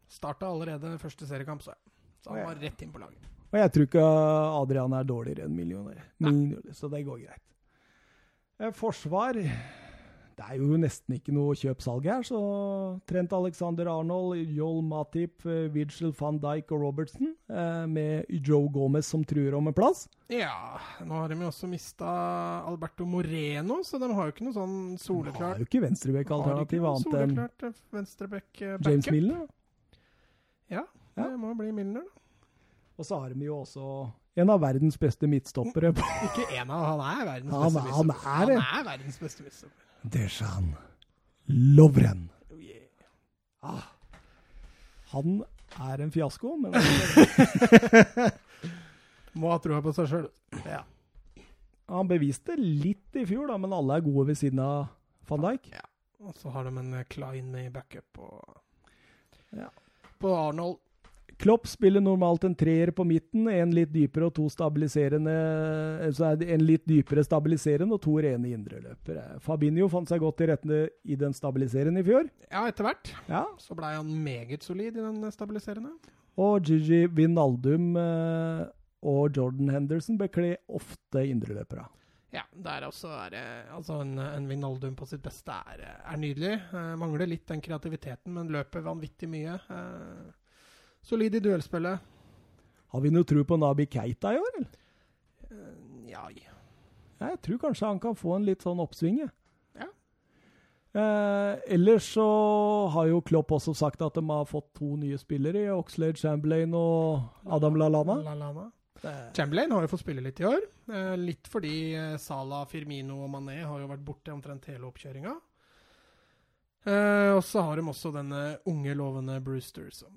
Starta allerede første seriekamp, så, så han var rett inn på laget. Og jeg tror ikke Adrian er dårligere enn millioner. Mignolet, så det går greit. Eh, Forsvar Det er jo nesten ikke noe kjøp-salg her, så Trent Alexander Arnold, Joel Matip, eh, Vigil van Dijk og Robertson, eh, med Joe Gomez som truer om en plass. Ja, nå har de jo også mista Alberto Moreno, så de har jo ikke noe sånn soleklart De har jo ikke venstrebekk-alternativ annet enn James? Milner. Ja, Ja. det må bli Milner, da. Og så har de jo også en av verdens beste midtstoppere. (laughs) Ikke en av, han er verdens Han beste midtstopper. han er. Han er verdens beste midtstopper. Dejan Lovren. Oh, yeah. Ah, han er en fiasko, men (laughs) Må ha troa på seg sjøl. ja. han beviste litt i fjor, da, men alle er gode ved siden av van Dijk. Og så har de en Klein med backup og Ja. På Arnold. Klopp spiller normalt en treer på midten, en litt dypere og to stabiliserende Så er en litt dypere stabiliserende og to rene indreløpere. Fabinho fant seg godt til rette i den stabiliserende i fjor. Ja, etter hvert Ja. så blei han meget solid i den stabiliserende. Og Gigi Vinaldum eh, og Jordan Henderson bekler ofte indreløpere. Ja, der også er det Altså, en, en Vinaldum på sitt beste er, er nydelig. Eh, mangler litt den kreativiteten, men løper vanvittig mye. Eh, solid i duellspillet. Har vi noe tro på Nabi Keita i år, eller? Eh, ja, Ja, Jeg tror kanskje han kan få en litt sånn oppsving. jeg. Ja. Eh, ellers så har jo Klopp også sagt at de har fått to nye spillere, i Oxlade Chamberlain og Adam Lallana. Lallana. Chamberlain har jo fått spille litt i år. Eh, litt fordi eh, Salah, Firmino og Mané har jo vært borte omtrent hele oppkjøringa. Eh, og så har de også denne unge, lovende Brewster som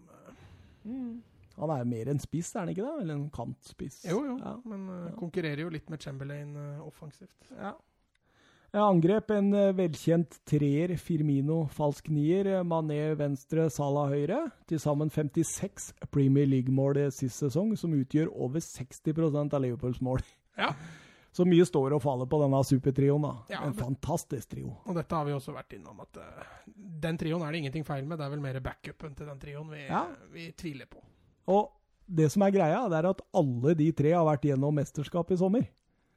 eh, Han er mer en spiss, er han ikke det? Eller en kantspiss? Jo, jo, Ja. men uh, konkurrerer jo litt med Chamberlain uh, offensivt. Ja. Ja, angrep en eh, velkjent treer, Firmino falsk nier, Mané venstre, Salah høyre. Til sammen 56 Premier League-mål sist sesong, som utgjør over 60% av Liverpools mål. Ja. (laughs) Så mye står og faller på denne supertrioen. da. Ja, en fantastisk trio. Og dette har vi også vært innom, at uh, den trioen er det ingenting feil med. Det er vel mer backupen til den trioen vi, Ja. vi tviler på. Og det som er greia, det er at alle de tre har vært gjennom mesterskap i sommer.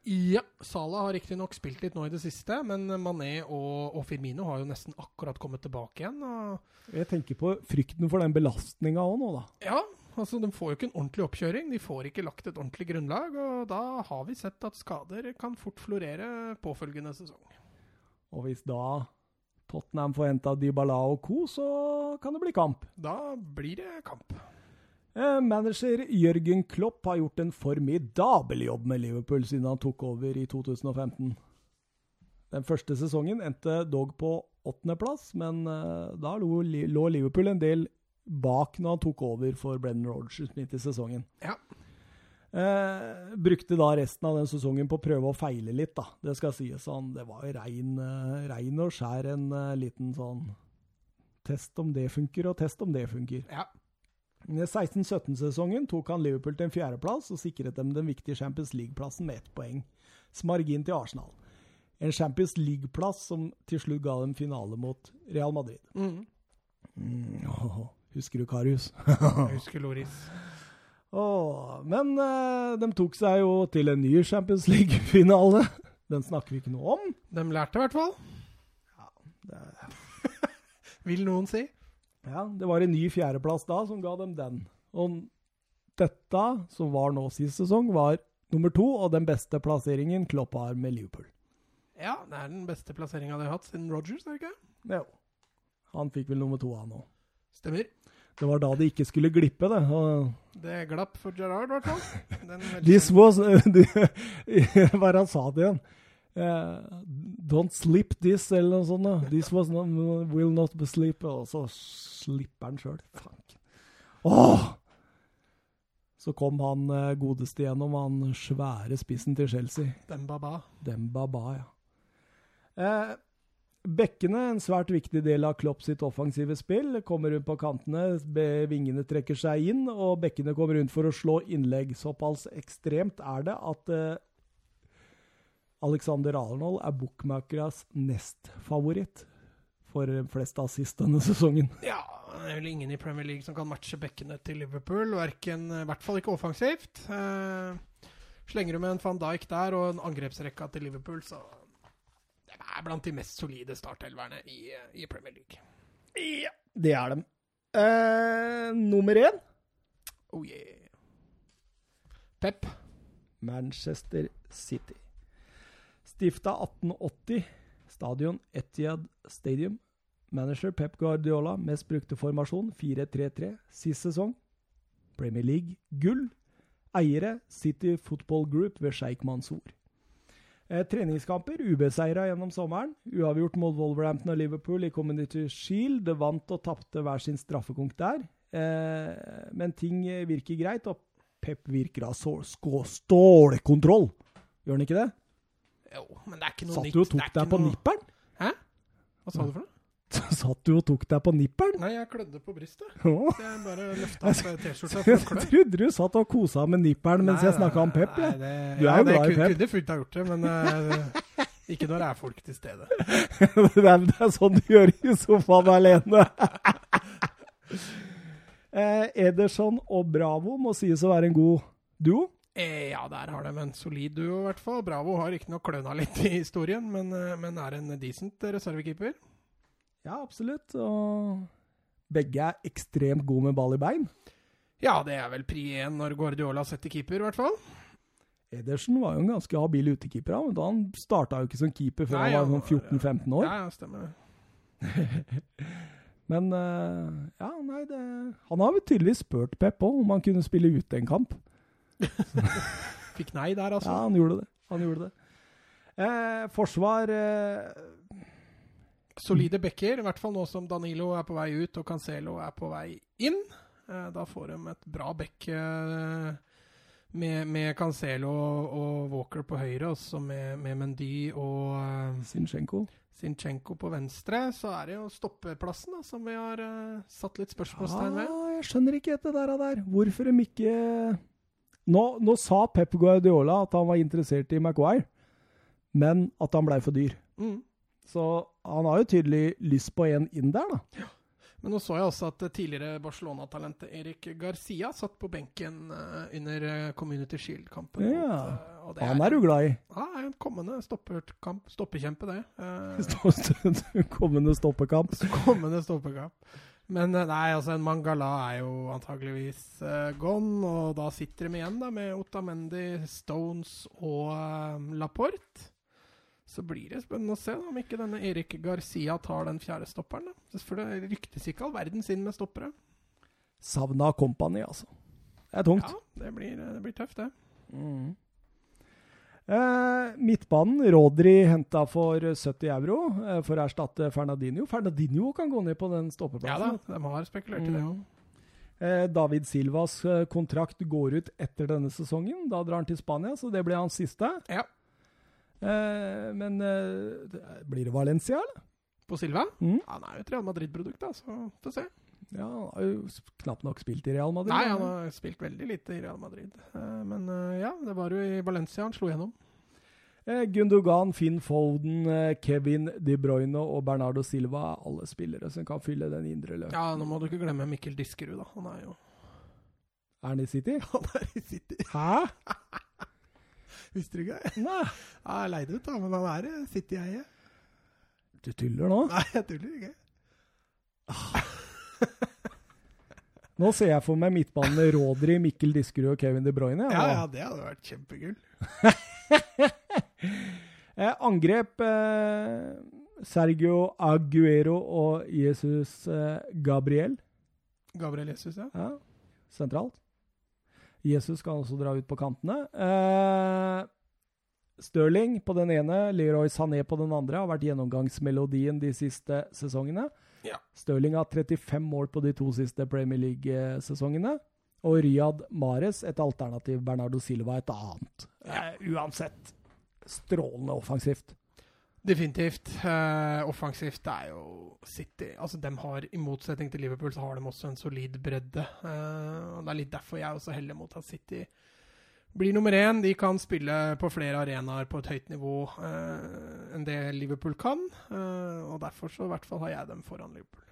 Ja, Salah har riktignok spilt litt nå i det siste, men Mané og, og Firmino har jo nesten akkurat kommet tilbake igjen. Jeg tenker på frykten for den belastninga òg nå, da. ja, altså de får jo ikke en ordentlig oppkjøring. De får ikke lagt et ordentlig grunnlag, og da har vi sett at skader kan fort florere påfølgende sesong. Og hvis da Tottenham får henta Dybala og co., så kan det bli kamp. Da blir det kamp. Eh, Manager Jørgen Klopp har gjort en formidabel jobb med Liverpool siden han tok over i 2015. Den første sesongen endte dog på åttendeplass, men eh, da lå, lå Liverpool en del bak når han tok over for Brennan Rodgers midt i sesongen. Ja. Eh, brukte da resten av den sesongen på å prøve å feile litt, da. Det skal sies. Han, det var rein, eh, rein og skjær en eh, liten sånn Test om det funker, og test om det funker. Ja. I 16-17-sesongen tok han Liverpool til en fjerdeplass og sikret dem den viktige Champions League-plassen med ett poeng. Margin til Arsenal. En Champions League-plass som til slutt ga dem finale mot Real Madrid. Mm. Mm, (laughs) husker du Karius? Jeg (laughs) husker Loris. Oh, men eh, de tok seg jo til en ny Champions League-finale. Den snakker vi ikke noe om. De lærte i hvert fall, Det, (laughs) vil noen si. ja, det var en ny fjerdeplass da som ga dem den. Og dette, som var nå sist sesong, var nummer to og den beste plasseringen Klopp har med Liverpool. Ja, det er den beste plasseringa de har hatt siden Rogers, er det ikke? Jo. Han fikk vel nummer to, han òg. Stemmer. Det var da det ikke skulle glippe, det. Og Det glapp for Gerard, i hvert fall. This was (laughs) Hva er han sa det igjen? Uh, don't slip this, eller noe sånt. da. This was not, will not be slip. Og så slipper han sjøl. Åh! Så kom han eh, godeste gjennom, han svære spissen til Chelsea. Dembaba. Demba Ba, ja. Eh, Bekkene, en svært viktig del av Klopp sitt offensive spill, kommer rundt på kantene, vingene trekker seg inn, og bekkene kommer rundt for å slå innlegg. Såpass ekstremt er det at, eh, Alexander Arnold er bookmakeras nestfavoritt for flest assist denne sesongen. (laughs) Ja, det er vel ingen i Premier League som kan matche bekkene til Liverpool. Hverken, I hvert fall ikke offensivt. Eh, slenger du med en van Dijk der og en angrepsrekka til Liverpool, så er blant de mest solide startelverne i, i Premier League. Ja, det er dem. Eh, nummer én Oh yeah. Pep. Manchester City. Stifta 1880. Stadion Etiad Stadium. Manager Pep Guardiola. Mest brukte formasjon 4-3-3. Sist sesong. Premier League gull. Eiere City Football Group ved Sheikh Mansour. Eh, treningskamper UB-seira gjennom sommeren. Uavgjort mot Wolverhampton og Liverpool i Community Shield. Vant og tapte hver sin straffekonk der. Eh, men ting virker greit, og Pep virker av stålkontroll. Gjør han ikke det? Jo, men det er ikke noe Satt nytt. du og tok deg på noe- nipperen? Hva sa du for noe? Satt du og tok deg på nipperen? Nei, jeg klødde på brystet. Å, Så jeg bare løfta opp T-skjorta (laughs) for Jeg å klø. trodde du satt og kosa med nipperen mens Nei, jeg snakka om Pep. nei, det- Du er ja, jo glad i Pep. Kunne fullt ha gjort det, men uh, ikke når det er folk til stede. (laughs) det, er, det er sånn du gjør i sofaen alene. (laughs) eh, Ederson og Bravo må sies å være en god duo. Eh, ja, der har de en solid duo, i hvert fall. Bravo har riktignok kløna litt i historien, men, eh, men er en decent reservekeeper. Ja, absolutt. Og begge er ekstremt gode med ball i bein. Ja, det er vel pri én når Guardiola setter keeper, i hvert fall. Edersen var jo en ganske habil utekeeper, men han starta jo ikke som keeper før Nei, han han var sånn 14-15 år. Ja, ja, stemmer. (laughs) Men uh, ja, nei, det Han har vel tydeligvis spurt Pep òg om han kunne spille ute en kamp. (laughs) Fikk nei der, altså. Ja, han gjorde det. Han gjorde det. Eh, forsvar eh, Solide backer, i hvert fall nå som Danilo er på vei ut og Cancelo er på vei inn. Eh, da får de et bra back eh, med, med Cancelo og Walker på høyre, og så med, med Mendy og Sinchenko. Zinchenko. Zinchenko på venstre. Så er det jo stoppeplassen da, som vi har eh, satt litt spørsmålstegn ved. Ja, jeg skjønner ikke dette der, der. Hvorfor de ikke nå, nå sa Pep Guardiola at han var interessert i Maguire, men at han blei for dyr. Mm. Så han har jo tydelig lyst på en inn der, da. Men nå så jeg også at tidligere Barcelona-talentet Erik Garcia satt på benken eh, under eh, Community Shield-kampen. Ja. eh, det Han er du glad i. Ja, er en kommende stopperkamp, stoppekjempe, det. (laughs) Uh, Kommende stoppekamp. (laughs) kommende stoppekamp. Men nei, altså en Mangala er jo antageligvis uh, gone, og da sitter de igjen da med Otamendi, Stones og uh, Laporte. Så blir det spennende å se da, om ikke denne Erik Garcia tar den fjerde stopperen. da. For det ryktes ikke all verdens inn med stoppere. Savna Company, altså. Det er tungt. Ja, det blir, det blir tøft, det. Mm. Eh, midtbanen, Rodri henta for 70 euro eh, for å erstatte Fernadinho. Fernadinho kan gå ned på den Ja da, de har spekulert i det Mm. òg. Eh, David Silvas eh, kontrakt går ut etter denne sesongen. Da drar han til Spania, så det blir hans siste. Ja. Eh, men eh, blir det Valencia, eller? På Silva? Mm. Han er jo et Real Madrid-produkt, da, så få se. Ja, han har jo knapt nok spilt i Real Madrid. Nei, han har spilt veldig lite i Real Madrid. Eh, Men ja, det var jo i Valencia han slo gjennom. Eh, Gundogan, Finn Foden, Kevin De Bruyne og Bernardo Silva er alle spillere som kan fylle den indre løpet. Ja, nå må du ikke glemme Mikkel Diskerud, da. Han er jo Er han i City? (laughs) Han er i City. Hæ? (laughs) Visste du ikke det? Nei, (laughs) jeg er leid ut, da, men han er i City-eie. du tuller nå? Nei, jeg tuller ikke. (laughs) Nå ser jeg for meg midtbanen med Rodri, Mikkel Diskerud og Kevin De Bruyne. Ja, ja, det hadde vært kjempegull. (laughs) Eh, angrep eh, Sergio Aguero og Jesus eh, Gabriel. Gabriel Jesus, ja. Ja, sentralt. Jesus kan også dra ut på kantene. Eh, Stirling på den ene, Leroy Sané på den andre har vært gjennomgangsmelodien de siste sesongene. Ja. Stirling har 35 mål på de to siste Premier League-sesongene. Og Riyad Mares, et alternativ. Bernardo Silva, et annet. Eh, uansett, strålende offensivt. Definitivt. Uh, offensivt er jo City. Altså, de har, I motsetning til Liverpool så har de også en solid bredde. Uh, og Det er litt derfor jeg også heller mot at City blir nummer én. De kan spille på flere arenaer på et høyt nivå uh, enn det Liverpool kan. Eh, og derfor så i hvert fall har jeg dem foran Liverpool.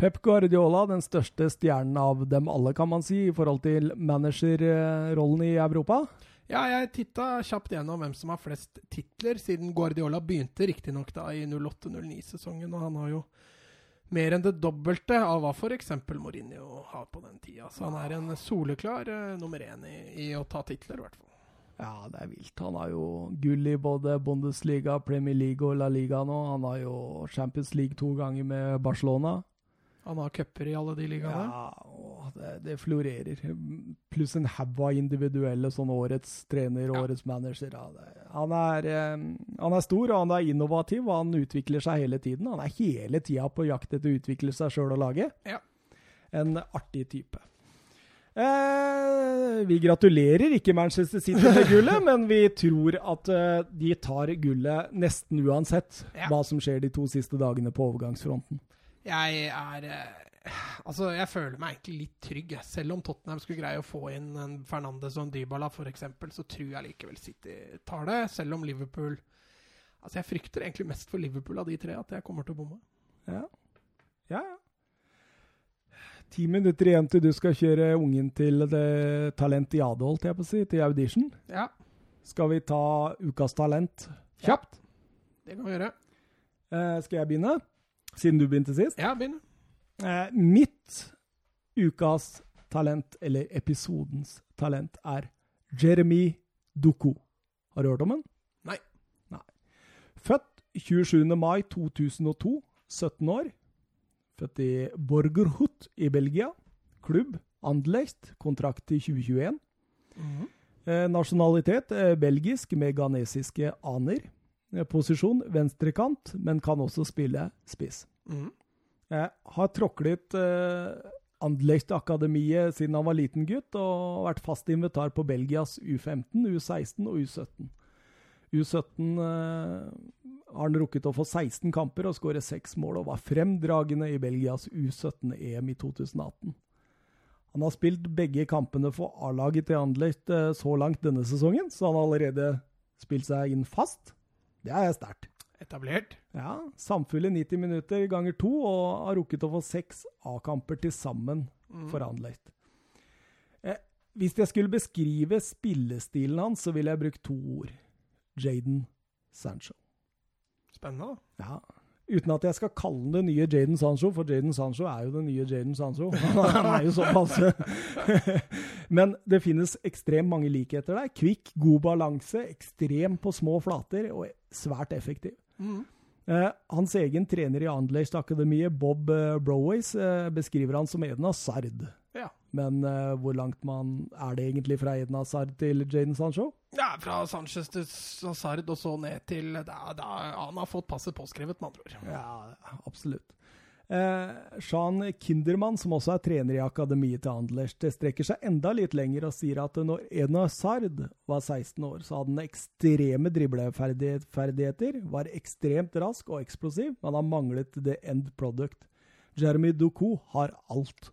Pep Guardiola, den største stjernen av dem alle, kan man si, i forhold til managerrollen i Europa. Ja, jeg titta kjapt gjennom hvem som har flest titler, siden Guardiola begynte riktignok i 08-09-sesongen. Og han har jo mer enn det dobbelte av hva f.eks. Mourinho har på den tida. Så han er en soleklar uh, nummer én i, i, å ta titler, i hvert fall. Ja, det er vilt. Han har jo gull i både Bundesliga, Premier League og La Liga nå. Han har jo Champions League to ganger med Barcelona. Han har cuper i alle de ligaene? Ja, det, det, florerer. Pluss en haug av individuelle sånn årets trener, ja. årets manager. Han, er, eh, han, er, stor, og han er innovativ, og han utvikler seg hele tiden. Han er hele tida på jakt etter å utvikle seg sjøl og laget. Ja. En artig type. Eh, vi gratulerer ikke Manchester City med gullet, (laughs) men vi tror at eh, de tar gullet nesten uansett ja. hva som skjer de to siste dagene på overgangsfronten. Jeg er eh, Altså, jeg føler meg egentlig litt trygg. Selv om Tottenham skulle greie å få inn en Fernandes og en Dybala f.eks., så tror jeg likevel City tar det. Selv om Liverpool Altså, jeg frykter egentlig mest for Liverpool av de tre at jeg kommer til å bomme. Ja. Ja, ja. Ti minutter igjen til du skal kjøre ungen til det talentiade, holdt jeg på å si, til audition. Ja. Skal vi ta ukas talent kjapt? Ja, det kan vi gjøre. Eh, skal jeg begynne? Siden du begynte sist? Ja, begynn. Eh, mitt ukas talent, eller episodens talent, er Jeremy Duku. Har du hørt om han? Nei. Nei. Født 27. mai 2002, 17 år. Født i Borgerhut i Belgia. Klubb Anderlecht, kontrakt til 2021. Mm -hmm. eh, nasjonalitet eh, belgisk med ghanesiske aner. Eh, posisjon venstrekant, men kan også spille spiss. Mm. Jeg har tråklet eh, Anderlecht-akademiet siden han var liten gutt, og vært fast invitar på Belgias U15, U16 og U17. U17 eh, har han rukket å få 16 kamper og skåre 6 mål, og var fremdragende i Belgias U17-EM i 2018. Han har spilt begge kampene for A-laget til Anderlecht eh, så langt denne sesongen, så han har allerede spilt seg inn fast. Det er sterkt. Etablert. Ja. Samfulle 90 minutter ganger to, og har rukket å få seks A-kamper til sammen mm. for Anderlecht. Eh, hvis jeg skulle beskrive spillestilen hans, så ville jeg brukt to ord. Jaden Sancho. Spennende. Ja. Uten at jeg skal kalle den det nye Jaden Sancho, for Jaden Sancho er jo den nye Jaden Sancho. (laughs) Han er jo såpass (laughs) Men det finnes ekstremt mange likheter der. Kvikk, god balanse, ekstrem på små flater og svært effektiv. Mm. Eh, hans egen trener i Anderlecht-akademiet, Bob Browais, Broways, eh, beskriver han som Eden Hazard. Ja. Men uh, hvor langt man er det egentlig fra Eden Hazard til Jaden Sancho? Ja, fra Sanchez til Hazard og så ned til da, da, Han har fått passet påskrevet, med andre ord. Ja, absolutt. Eh, Sean Kindermann, som også er trener i akademiet til Anderlecht, strekker seg enda litt lenger og sier at når Eden Sard var 16 år, så hadde han ekstreme dribleferdigheter, var ekstremt rask og eksplosiv, men han manglet the end product. Jeremy Ducou har alt.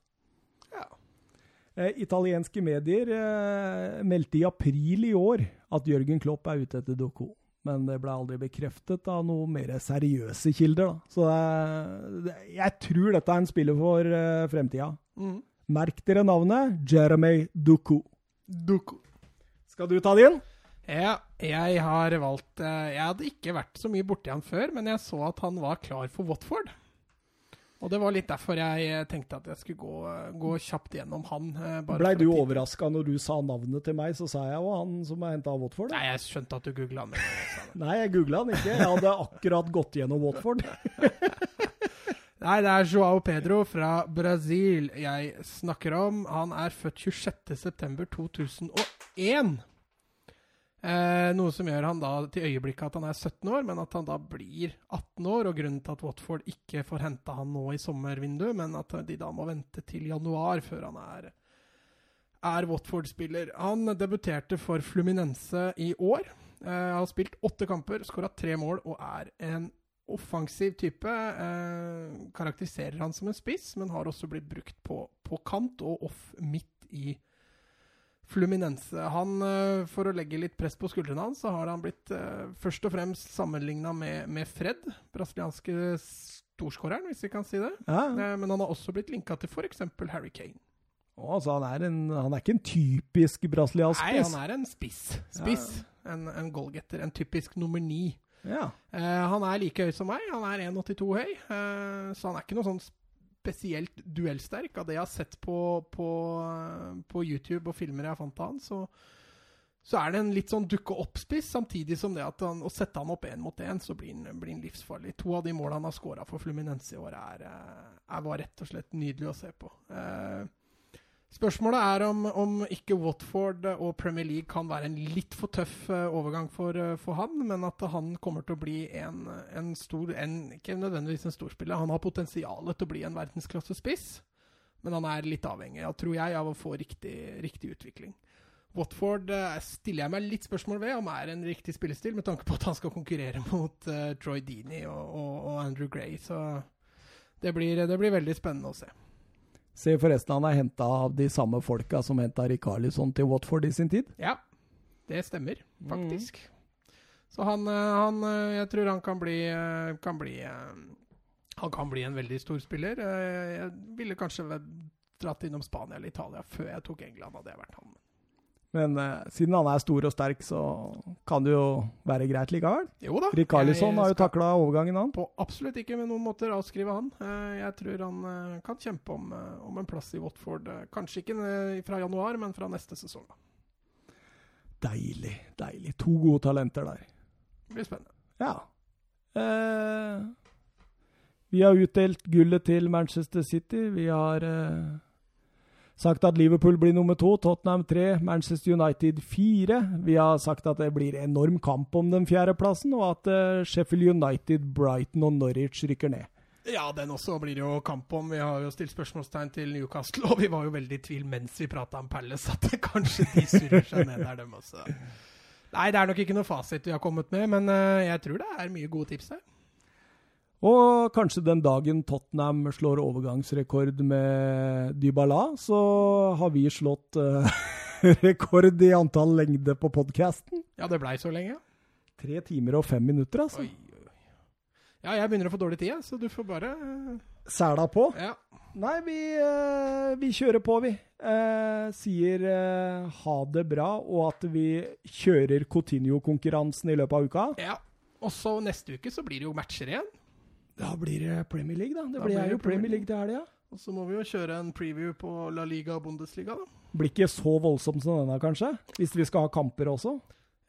Eh, italienske medier eh, meldte i april i år at Jørgen Klopp er ute etter Doko. Men det ble aldri bekreftet av noen mer seriøse kilder. Da. Så det, jeg tror dette er en spiller for uh, fremtida. Mm. Merk dere navnet Jeremy Duku. Duku. Skal du ta din? Ja, jeg har valgt eh, Jeg hadde ikke vært så mye borti han før, men jeg så at han var klar for Watford. Og det var litt derfor jeg eh, tenkte at jeg skulle gå, gå kjapt gjennom han. Eh, Blei du overraska når du sa navnet til meg, så sa jeg jo han som er henta av Watford? Nei, jeg skjønte at du googla han. (laughs) Nei, jeg googla han ikke. Jeg hadde akkurat gått gjennom Watford. (laughs) Nei, det er Joao Pedro fra Brasil jeg snakker om. Han er født 26.9.2001. Eh, noe som gjør han da til øyeblikket at han er 17 år, men at han da blir 18 år. Og grunnen til at Watford ikke får henta han nå i sommervinduet, men at de da må vente til januar før han er, er Watford-spiller. Han debuterte for Fluminense i år. Eh, har spilt åtte kamper, skåra tre mål og er en offensiv type. Eh, karakteriserer han som en spiss, men har også blitt brukt på, på kant og off midt i Fluminense. Han, eh, For å legge litt press på skuldrene hans, så har han blitt eh, først og fremst sammenligna med, med Fred, brasilianske storskåreren, hvis vi kan si det. Ja. Eh, Men han har også blitt linka til f.eks. Harry Kane. Å, altså, han, er en, han er ikke en typisk brasiliansk spiss? Nei, han er en spiss. Spiss. En, en goalgetter. En typisk nummer ni. Ja. Uh, han er like høy som meg. Han er 1,82 høy. Uh, så han er ikke noe sånn spesielt duellsterk. Av det jeg har sett på, på, på YouTube og filmer jeg fant av han, så, så er det en litt sånn dukke opp-spiss, samtidig som det at han, å sette han opp én mot én, så blir han, blir han livsfarlig. To av de målene han har scora for Fluminense i år, er, eh, er var rett og slett nydelig å se på. Eh, Spørsmålet er om, om ikke Watford og Premier League kan være en litt for tøff eh, overgang for, eh, for han, men at han kommer til å bli en, en stor en, Ikke nødvendigvis en storspiller, han har potensial til å bli en verdensklassespiss, men han er litt avhengig, tror jeg, av å få riktig, riktig utvikling. Watford eh, stiller jeg meg litt spørsmål ved om er en riktig spillestil, med tanke på at han skal konkurrere mot uh, Troy Deeney og, og, og Andrew Gray, så det blir, det blir veldig spennende å se. Se forresten, han er henta av de samme folka som henta Rikarlisson til Watford i sin tid. Ja, det stemmer faktisk. Så han, eh, han eh, Jeg tror han kan bli, eh, kan bli Han kan bli en veldig stor spiller. Jeg ville kanskje dratt innom Spania eller Italia før jeg tok England, hadde jeg vært han. Men eh, siden han er stor og sterk, så kan det jo være greit likevel. Jo da. Rick Carlisson har jo takla overgangen, han. På absolutt ikke med noen måter avskrive han. Eh, Jeg tror han eh, kan kjempe om, om en plass i Watford. Kanskje ikke fra januar, men fra neste sesong. da. Deilig, deilig. To gode talenter der. Det blir spennende. Ja. Eh, vi har utdelt gullet til Manchester City. Vi har sagt at Liverpool blir nummer to, Tottenham tre, Manchester United fire. Vi har sagt at det blir enorm kamp om den fjerdeplassen, og at eh, Sheffield United, Brighton og Norwich rykker ned. Ja, den også blir det jo kamp om. Vi har jo stilt spørsmålstegn til Newcastle, og vi var jo veldig i tvil mens vi prata om Palace, at kanskje de surrer seg ned der, dem også. Nei, det er nok ikke noe fasit vi har kommet med, men eh, jeg tror det er mye gode tips her. Og kanskje den dagen Tottenham slår overgangsrekord med Dybala, så har vi slått uh, (laughs) rekord i antall lengde på podkasten. Ja, det blei så lenge. Tre timer og fem minutter, altså. Oi, oi. Ja, jeg begynner å få dårlig tid, så du får bare eh, Sæla på. Ja. Nei, vi, uh, vi kjører på, vi. Uh, sier ha det bra, og at vi kjører Coutinho-konkurransen i løpet av uka. ja. Og så neste uke så blir det jo matcher igjen. Da blir det Premier League, da. Det Da blir blir jo Premier League til helga. Og så må vi jo kjøre en preview på La Liga og Bundesliga, da. Blir ikke så voldsomt som denne, kanskje? Hvis vi skal ha kamper også.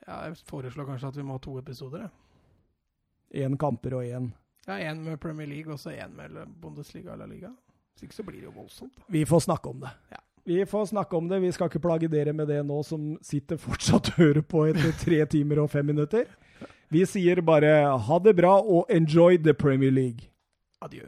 Ja, jeg foreslår kanskje at vi må ha to episoder, jeg. Én kamper og én. Ja, én med Premier League og så én med Bundesliga og La Liga. Hvis ikke så blir det jo voldsomt, da. Vi får snakke om det. Ja. Vi får snakke om det. Vi skal ikke plage dere med det nå, som sitter fortsatt og hører på etter tre timer og fem minutter. Vi sier bare ha det bra og enjoy the Premier League. Adjø.